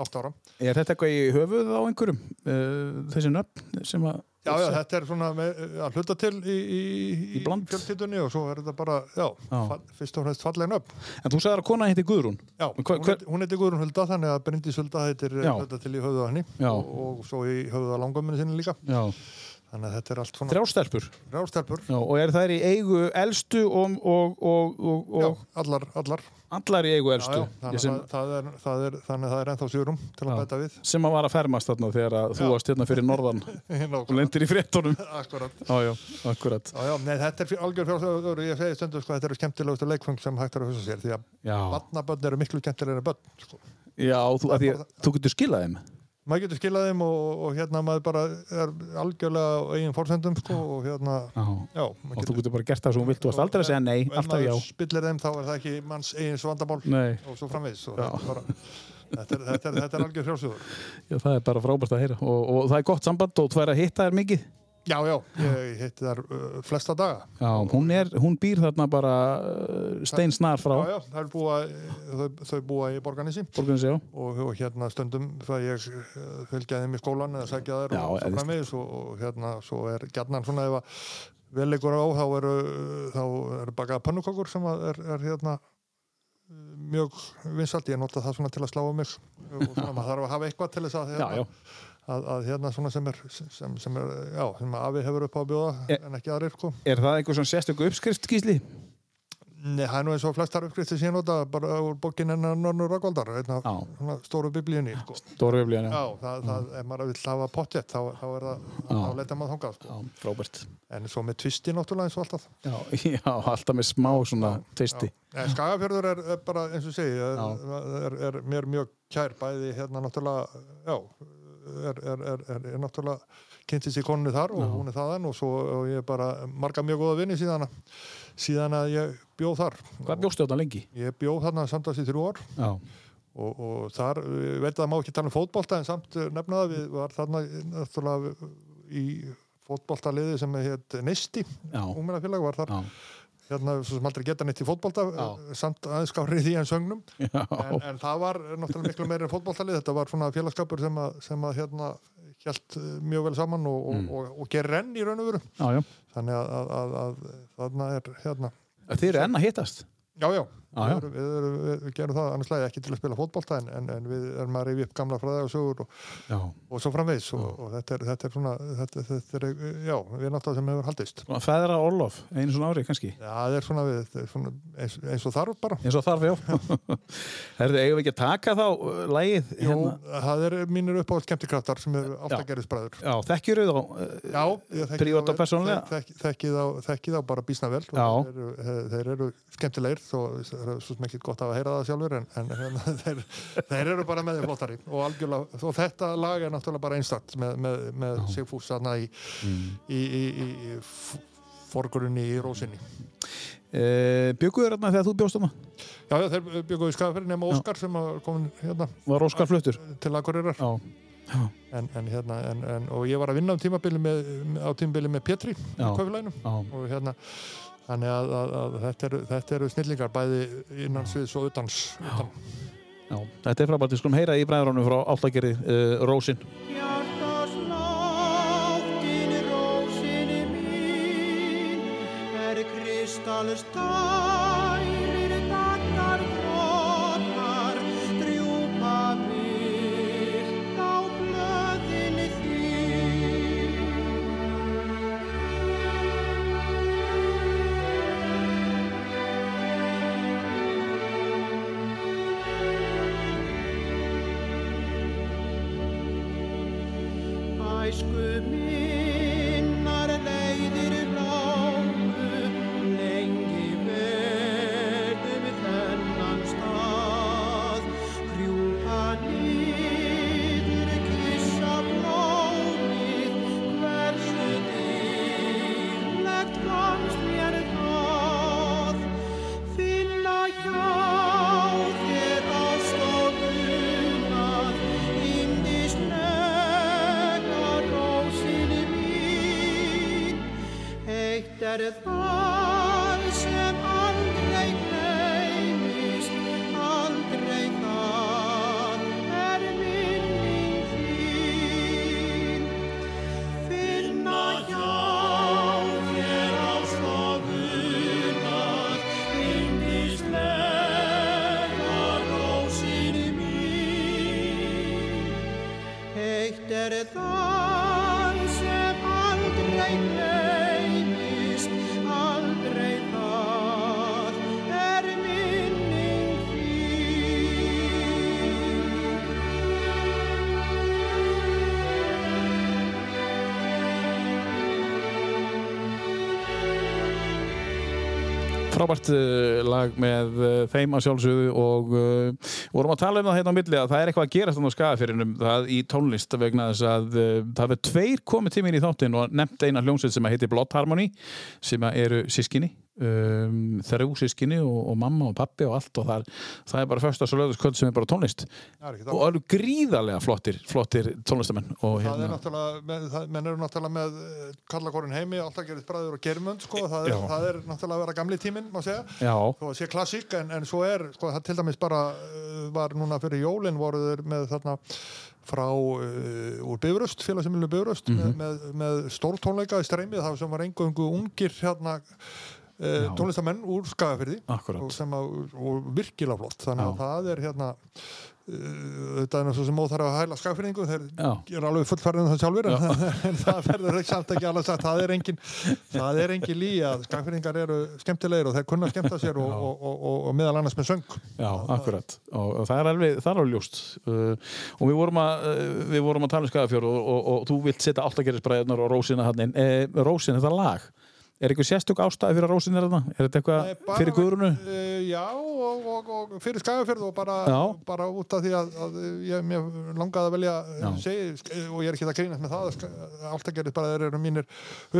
átt ára. Er þetta eitthvað í höfuð á einhverjum? Uh, þessi nöfn sem að... Já, já, þetta er svona með, að hluta til í, í, Í fjöltítunni og svo er þetta bara, já, Já. Fyrst og fremst fallegin upp. En þú sagðir að kona heiti Guðrún. Já, Hva- hver- hún heitir Guðrún Hulda, þannig að Bryndís Hulda heitir Já. hluta til í höfuð á henni og, og svo í höfuð á langömmunni sinni líka. Já. Þannig að þetta er allt svona Þrjástelpur. rástelpur. Já, og er það í eigu elstu og, og, og, og, Já, allar, allar. allar í eigu Já, elstu? já, þannig, sem, að það, það er, það er, þannig að það er ennþá sigurum til að Já. bæta við. sem að var að fermast þarna þegar að þú Já. varst hérna fyrir norðan og lendir í fréttunum. Akkurat. Já, já, akkurat. Já, já, nei, þetta er algjör fjárþjóður, ég segi stundu, sko, þetta eru skemmtilegustu leikfeng sem hægt er að hugsa sér, því að Já, barnabönn eru miklu skemmtilegri en bönn, sko. já þú, að að þú getur skilað þeim. Maður getur skilað þeim og, og hérna maður bara er algjörlega á eigin fórsendum, sko, og hérna, Já. Og þú getur bara gert það sem þú vilt, þú varst aldrei að segja nei, alltaf já. spillir þeim þá er það ekki manns eigins vandamál Nei, og svo framvegis, og bara, þetta er, þetta er, þetta er algjör fjárþjóður. já, það er bara frábært að heyra. Og, og það er gott samband og þú er að hitta þér mikið. Já, já, ég hitti þar uh, flesta daga. Já, hún, er, hún býr þarna bara uh, steinsnar frá Já, já, er búa, þau, þau búa í Borganissi. borgunni sig á. og, og hérna stundum það ég eh, fylgja þeim í skólan eða sækja þær Já, og svo framvegis og, og hérna svo er gjarnan svona ef að vel leikur á þá eru, þá eru bakaða pönnukökur sem er, er hérna mjög vinsalt, ég nota það svona til að slá um mig og svona maður þarf að hafa eitthvað til þess að, Já, hérna, já. Að, að hérna svona sem er, sem, sem er já, sem að afi hefur upp á að bjóða E- en ekki aðrir sko. Er það einhver svona sérstöku uppskrift, Gísli? Nei, það er nú eins og flestar uppskriftir síðan nota bara úr bókin hennar Nornur Ragvaldar, svona stóru biblíunni sko. Stóru öflíðan, já. Það, það, ef maður vil hafa pottjett þá, þá er það, þá leita maður þangað sko. Já, frábært. en svo með tvisti náttúrulega eins og alltaf Já, já, alltaf með smá svona tvisti. en Skagafjörður er, er bara eins og segi er, er, er mér mjög kær bæði hérna náttúrulega já, er, er, er, er, náttúrulega kynntist í konu þar og hún er þaðan og svo og ég er bara marga mjög góða vinni síðan að, síðan að ég bjóð þar. Hvað bjóstu þetta lengi? ég bjóð þarna samtals í þrjú ár. Og, og þar, veit að má ekki tala um fótbolta en samt nefna það, við var þarna náttúrulega í fótboltaliði sem heit Neisti já, ungmennafélag var þar. Já, hérna, svo sem aldrei geta neitt í fótbolta Já. eh, samt aðeins skárið því en sögnum en, en það var náttúrulega miklu meira en fótboltalið. Þetta var svona félagskapur sem að, sem að hérna hjælt mjög vel saman og, Mm. og, og, og gerir enn í raun og veru. Þannig að, að, að, að þarna er hérna. Þið eru enn að hittast. Já, já, Já. Við, við, við, við gerum það annars lagi ekki til að spila fótbolta en, en, en við erum að rifja upp gamla fræða og sögur og, og svo framvegis og, og þetta, er, þetta er svona þetta, þetta er, já, við erum náttúrulega sem hefur haldist feðra Orlof, einu svona ári kannski. Já, það er svona, er svona eins, eins og þarf bara Eins og þarf, já. Herðu, eigum við ekki að taka þá uh, lagið Jú, hérna? það er mínir uppáhald skemmtikraftar sem eru alltaf Já, þekkjur þá? uh, Já, þekki Prívat þá og vel. persónulega? Þek- þekki þá, bara býsna vel þeir eru skemmtilegir þó það er svo sem ekki gott að heyra það sjálfur en, en hérna, þeir, þeir eru bara með þeim flottari og og þetta lag er náttúrulega bara einstakt með, með, með Sigfús þarna í, Mm. í, í, í, í f- forgrunni í rósinni Uh, Bjögguður hérna þegar þú bjóst um það? Já, já, þeir bygguðu í skafafyrir nema Óskar sem var komin hérna Var Óskar fluttur? til Akureyrar Já. en, en, hérna, en, en, og ég var að vinna um tímabili með, á tímabili með Pétri í Já. Kaufilænum Já. og hérna þannig að, að, að þetta, eru, þetta eru snillingar bæði innan sviðs og utans utan. Já. Þetta er frábært, við skulum heyra í bræðránum frá áttagerði uh, Rósin. Hjartas láttin rósinni mín er kristallstælir Frábært uh, lag með uh, þeim að sjálfsögðu og uh, vorum að tala um það hérna á milli að það er eitthvað að gera þannig á skafafyrinum það í tónlist vegna þess að uh, það er tveir komið tíminn í þáttinn og nefnt eina hljómsveit sem heitir Blood Harmony sem eru sískinni um, þrjú sískinni og, og mamma og pappi og allt og það er, það er bara föstas og lögðuskvöld sem er bara tónlist. Er og eru gríðarlega flottir, flottir tónlistamenn og Það er hérna náttúrulega, með, það, menn eru náttúrulega með eh, kallakorin heimi, alltaf gerist bræður og germund, sko, það er, það er náttúrulega að vera gamli tíminn, má segja, að sé klassík, en, en svo er, sko, það til dæmis bara eh, var núna fyrir jólin voru þeir með þarna frá uh, úr Bifröst, félagsemilu Bifröst Mhm. með, með, með stórtónleika í streymið, það sem var engungu ungir hérna uh, tónlistamenn úr Skagafyrði og að, og virkilega flott. Þannig að Já. það er hérna uh, þetta er náttúrulega sem óþar að hæla skagfyrningu þeir Já. er alveg fullfærið um það sjálfur en, en það verður ekki samt ekki alveg sagt. Það er engin, það er engin lí að skagfyrningar eru skemmtilegir og þeir kunna skemmta sér og, og, og, meðal annars með söng. Já, akkurat. Og, það er alveg, það er alveg ljóst. Uh, og við vorum að við vorum að tala um Skagafjörð og, og, og þú vilt setja áttagerisbræðunar og rósina hann inn. Eh, Rósin, er eitthvað sérstök ástæði fyrir að rósin er þarna? Er þetta eitthvað fyrir guðrunu? Uh, já, og, og, og fyrir skagafjörð og bara, bara út af því að, að ég mér langaði að velja segi, og ég er ekki að grínast með það alltaf gerist bara þeir eru mínir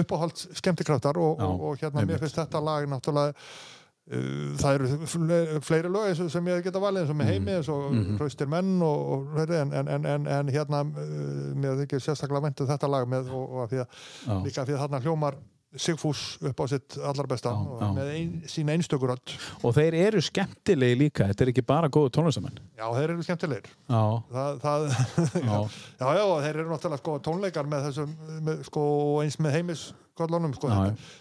uppáhalds skemmtikraftar og, og, og hérna mér finnst þetta lag náttúrulega uh, það eru fle- fleiri lög sem ég geta valið eins og Mhm. með heimi eins og mm hraustir menn og, og fleiri, en, en, en, en, en hérna uh, mér þykir sérstaklega ventu þetta lag með og, og að því að líka því að þarna hljómar Sigfús upp á sitt allar besta Já, já. með ein, sín einstökur öll Og þeir eru skemmtilegi líka þetta er ekki bara góðu tónlistamenn. Já, þeir eru skemmtilegir. Já, það, já, já, já, þeir eru náttúrulega sko, tónleikar með þessum, með, sko, eins með heimisköllunum sko,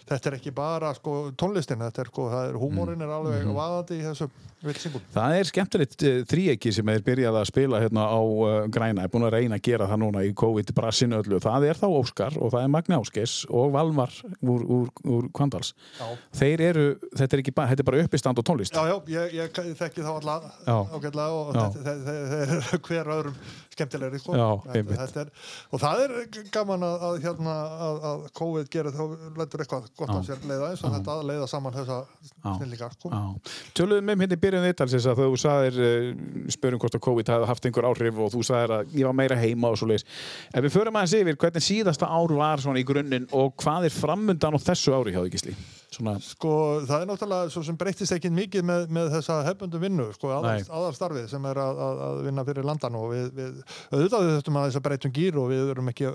þetta, er ekki bara sko, tónlistin, þetta er, sko, er húmórin er alveg Mhm. vaðandi í þessum vilsingum. það er skemmtilegt uh, þríegi sem þeir byrjaði að spila hérna á uh, græna, er búin að reyna að gera það núna í COVID-brassinu öllu, það er þá Óskar og það er Magni Áskeis og Valmar úr, úr, úr Kvandals Já. þeir eru, þetta er ekki bara, þetta er bara uppistand og tónlist Já, já, ég, ég þekki þá alla Já. ágætlega og þeir eru hver öðrum skemmtilegri sko. Já, Þetta- er, og það er gaman að, að, hérna, að, að COVID gerir þá lætur eitthvað gott af sér leiða eins og þetta að leiða saman þessa Já. snillinga sko. Já. Töluðum um hérna í byrjun vittalsins að þú sagðir, uh, spörum hvort að COVID hafði haft einhver áhrif og þú sagðir að ég var meira heima og svo leiðis. Ef við förum aðeins yfir hvernig síðasta ár var svona í grunninn og hvað er framundan á þessu ári hjá þig Gísli? Svona, Sko, það er náttúrulega svo sem breyttist ekki mikið með, með þessa hefbundu vinnu, sko, aðalstarfið sem er að, að, að vinna fyrir landan og við, við auðvitað við þurftum að þess að breytum gýr og við erum ekki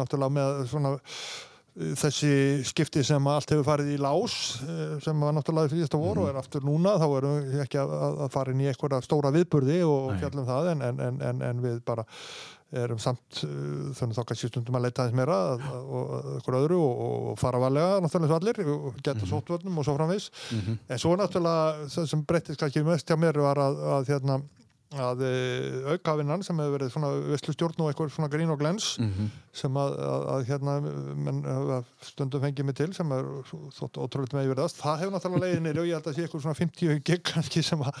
náttúrulega með svona þessi skipti sem allt hefur farið í lás sem var náttúrulega í síðasta voru og er aftur núna þá erum við ekki að, að fara inn í einhverja stóra viðburði og Nei. fjallum það en, en, en, en, en við bara erum samt uh, þannig þá kannski stundum að leita aðeins meira og að ykkur öðru og, og fara varlega náttúrulega allir og geta mm sóttvörnum og svo framvis en svo náttúrulega það sem breyttist kannski mest hjá mér var að, að hérna að e, aukavinnan sem hefur verið svona veslustjórn og eitthvað svona grín og glens sem að, að, að hérna menn hafa stundum fengið mig til sem er þótt ótrúlega með yfirðast það hefur náttúrulega leiðið nýri og ég held að sé eitthvað svona 50 gig kannski sem að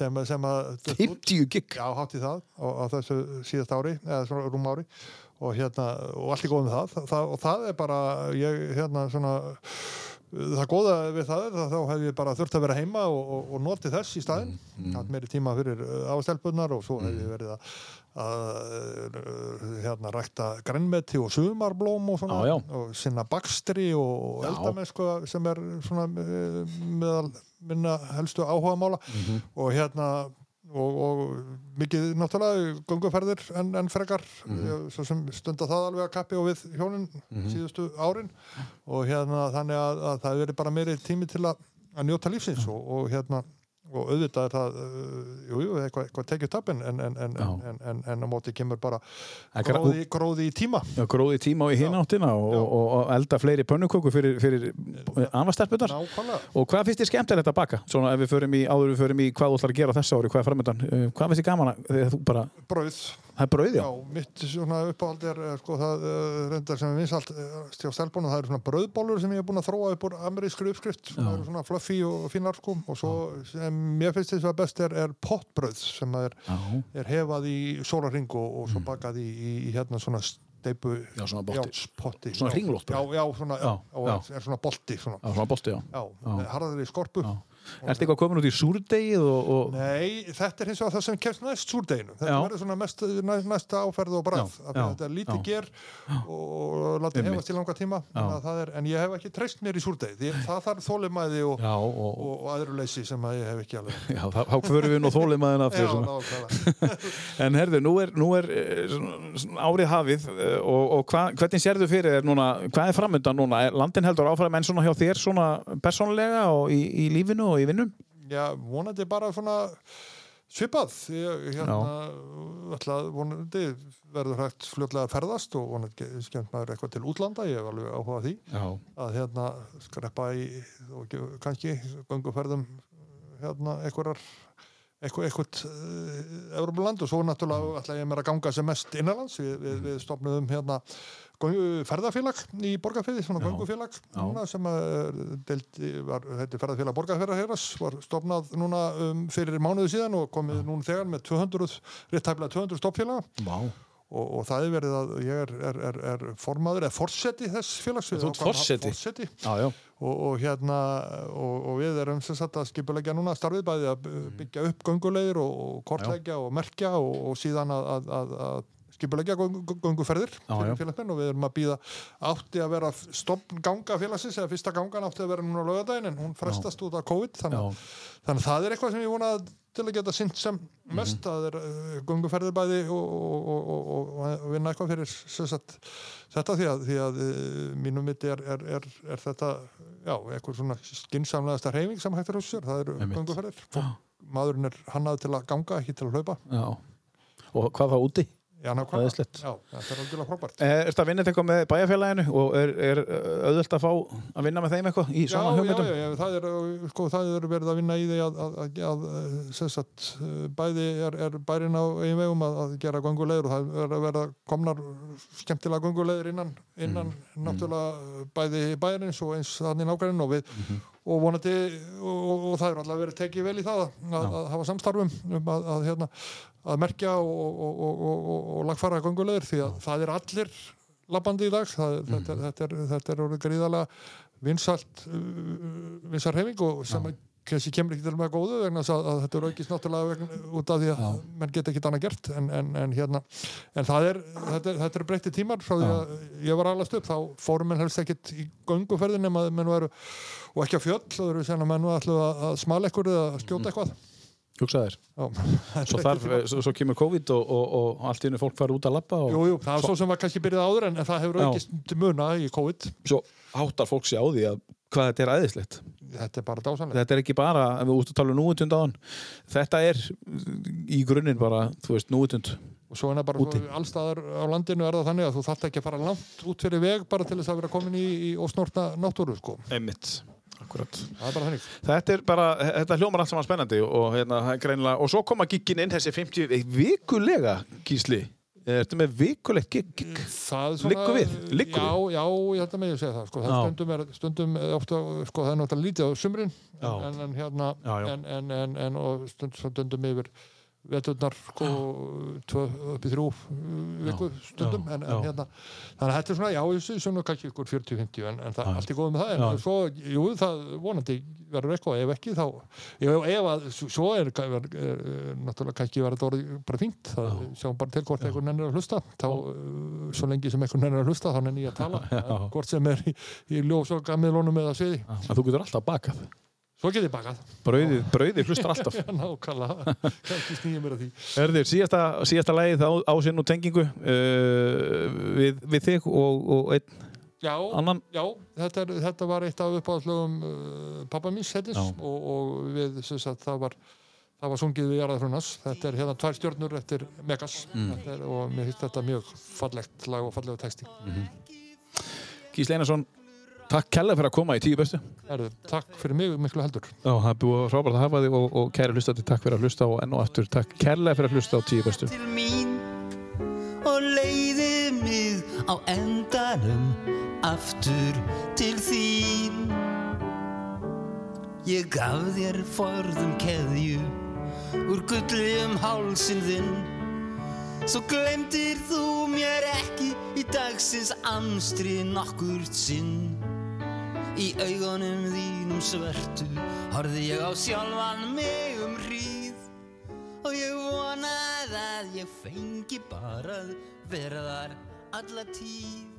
sem, að- sem að 50 gig? Já, hátt í það á, þessu síðast ári eða svona rúm ári. Og hérna, og allt í góð með það, það, það og það er bara, ég hérna svona það góða við það er að þá hef ég bara þurft að vera heima og, og, og notið þess í staðinn. Mm, hatt meiri tíma fyrir ástelpunar og svo hef ég verið að, að hérna rækta grænmeti og sumarblóm og svona já. og sinna bakstri og eldamennsku sem er svona eh, meðal minna helstu áhugamála. Mhm. og hérna og, og mikið náttúrulega gunguferðir en, en frekar. Mhm. mm svo sem stunda það alveg að kappi og við hjónin síðustu árin. Og hérna þannig að, að það verið bara meiri tími til að, að njóta lífsins og, og hérna og auðvitað er það uh, jú, eitthvað, eitthvað tekið upp en, en, en, en, Já. en, en, en á móti kemur bara Það er gróði, gróði í tíma Já, gróði tíma á í hináttina og, og, og elda fleiri pönnuköku fyrir, fyrir nákvæmlega og hvað finnst þér skemmtilegt að baka? Svona ef við förum í, áður við förum í hvað þú ætlar að gera á þessu ári, hvað er framöndan? Uh, hvað finnst þér gaman að, þegar þú bara, brauð, það er brauð, já. Já, mitt svona uppáhald er eh, sko, það uh, reyndar sem er vinsalt uh, stjá stelbónu, það eru svona brauðbólur sem ég hef búin að þróa upp úr amerískri uppskrift Já. eru svona fluffy og fínar sko og svo sem mér finnst þess að best er, er pottbrauð sem er, er hefað í sólarring og, og svo bakað í, í, í hérna svona steipu Mm. Já, svona járnspotti. Svona Já, hringlótt Já, já, svona, já, Já, er svona bolti svona, svona bolti, já. með harðari skorpu Já. Ertu eitthvað komin út í súrdegið og, og... Nei, þetta er hins vegar það sem kemst næst súrdeginu. Þetta verður svona mest, næsta áferð og bræð. Þetta er lítið ger og látið hefast í langa tíma. Er, en ég hef ekki treyst mér í súrdegi. Því, það þarf þólimæði og, og, aðruleysi sem að ég hef ekki alveg. já, þá förum við nú þólið maður aftur. Já. En herðu, nú er, nú er eh, árið hafið eh, og, hva, hvernig sérðu fyrir þér núna, hvað er framöndan núna? Er landin heldur áfram enn svona hjá þér svona persónlega og í, í lífinu og í vinnum? Já, vonandi bara svona svipað. Hérna, ætla að vonandi verður hægt fljótlega að ferðast og vonandi skemmt maður eitthvað til útlanda. Ég hef alveg áhuga á því. Já. að hérna skreppa í og kannski gönguferðum hérna einhverjar eitthvað, eitthvað uh, Európa-land og svo náttúrulega ætla ég mér að ganga sem mest innanlands við, við, við stopnuðum hérna ferðafélag í Borgarfyrði, svona núna sem að deildi, var, þetta ferðafélag Borgarfyrðarheras var stopnað núna um, fyrir mánuðu síðan og komið núna þegar með 200, rétt tæflega 200 stoppfélaga Vá. og, og það er verið að ég er, er, er, er formaður eða forseti þess félags Þú ert forseti? Já, já. og, og hérna og, og við erum sem sagt að skipulegja núna starfið bæði að by- byggja upp göngulegir og, og kortleggja og merkja og, og síðan að, að, að, að skipulegja já. fyrir félagsmenn og við erum að býða átti að vera stopn ganga félagsins eða fyrsta gangan átti að vera núna á laugardaginn en hún frestast út af COVID þannig, þannig að það er eitthvað sem ég vona til að geta sint sem mest það er uh, gönguferðir bæði og, og, og, og, og vinna eitthvað fyrir sagt, þetta því að, því að uh, mínum mitti er, er, er, er þetta já, eitthvað svona skinsamlegasta hreyfing sem hægt er sér, það eru Fólk, maðurinn er hannað til að ganga ekki til að hlaupa. Já. Og hvað þá úti? Já, nákvæmlega. Æðislegt. já, þetta er algjörlega frábært Er þetta að vinna eitthvað með bæjarfélaginu og er, er auðvöld að fá að vinna með þeim eitthvað í Já, sama já, hugmyndum? já, já, það er, uh, sko, það er verið að vinna í því að, að, að, að uh, bæði er, er bærin á eigin vegum að, að gera göngulegur og það er að vera komnar skemmtilega göngulegur innan, innan Mm. náttúrulega uh, bæði bæjarins og eins þannig nákvæminn og við Mhm. og vonandi og, og, og það er alltaf verið tekið vel í það að, að, að hafa samstarfum um að, að, hérna, að merkja og, og, og, og, og, og lagfara göngulegur því að það er allir labbandi í dag. Það, þetta, er- þetta, er, þetta er orðið gríðalega vinsalt uh, vinsar hefing og sem að kannski kemur ekki til með góðu vegna að, að þetta er aukist náttúrulega vegna, út af því að menn geta ekki annað gert en, en, en hérna. En það er, þetta, er- þetta er breytti tímar frá því að ég var alast upp. Þá fórum menn helst ekkit í gönguferðin nema að menn væru og ekki á fjöll og þau eru að menn var ætlu að, að smala ekkur eða skjóta eitthvað Hugsaðir. Já, Svo, þarf, svo, svo kemur COVID og, og, og allt í hennu fólk fara út að labba og Jú, jú, það var svo sem var kannski byrjað áður en, en það hefur aukist til muna í COVID svo áttar fólk sig á því að hvað þetta er æðislegt. Þetta er bara dásanlega Þetta er ekki bara, ef við út að tala um núutund á hann, þetta er í grunninn bara, þú veist, núutund. og svo er það bara allstaðar á landinu er það þannig að þú þarft ekki að fara langt út fyrir veg bara til þess að vera komin í, í ósnortna náttúru sko. Einmitt. Akkurat. það er bara þannig Þetta er bara, þetta hljómar allt saman spennandi og hérna, það greinilega, og svo koma giggin inn þessi 50 vikulega gísli. Ertu með vikulegt það Liggur við? Liggur já, já, ég held að með ég segja það sko. það stundum, er, stundum er ofta, sko, það er náttúrulega lítið á sumrin en, en, en hérna Já, já. En, en, en, en og stund, stundum yfir veturnar sko, upp í þrjú viku stundum já, en, já. en hérna þannig að þetta er svona, já, þessu svona kannski ykkur 40-50 en, en það, Já. allt er góð með það en Já. svo, jú, það vonandi verður eitthvað, ef ekki þá ef, ef að, svo er, er, er, er náttúrulega kannski verður þetta orðið bara fínt það sjáum bara til hvort einhvern nennir að hlusta þá, uh, svo lengi sem einhvern nennir að hlusta þá nenni ég að tala, Já. hvort sem er í, í ljós og gammiðlónum eða sviði Að þú getur alltaf bakað. Svo get ég bakað, Brauðið, brauðið hlustar alltaf. nákvæmlega kannski snýja mér að því Erður, síðasta, síðasta lagið á, á sinn og tengingu uh, við, við þig og, og einn Já, annan. já þetta, er, þetta var eitt af uppáðslögum uh, pappa míns heitins Já. og, og við, sagt, það var það var sungið við Jarðarfrunas þetta er hérna tvær stjörnur eftir Megas Mm. Er, og mér finnst þetta mjög fallegt lag og fallegu texti Gísli Einarsson, takk kella fyrir að koma í tíu bestu. Erðu, Takk fyrir mig miklu heldur Já, það búið frábært að hafa þig og, og kæri hlustandi, takk fyrir að hlusta og enn og aftur takk kærlega fyrir að hlusta á tíu bestu. til mín á endanum aftur til þín Ég gaf þér forðum keðju úr gulli um hálsin þinn Svo glemdir þú mér ekki í dagsins amstri nokkurt sinn Í augunum þínum svörtu horfði ég á sjálfan mig um hríð. Og ég vonaði að ég fengi bara að vera þar alla tíð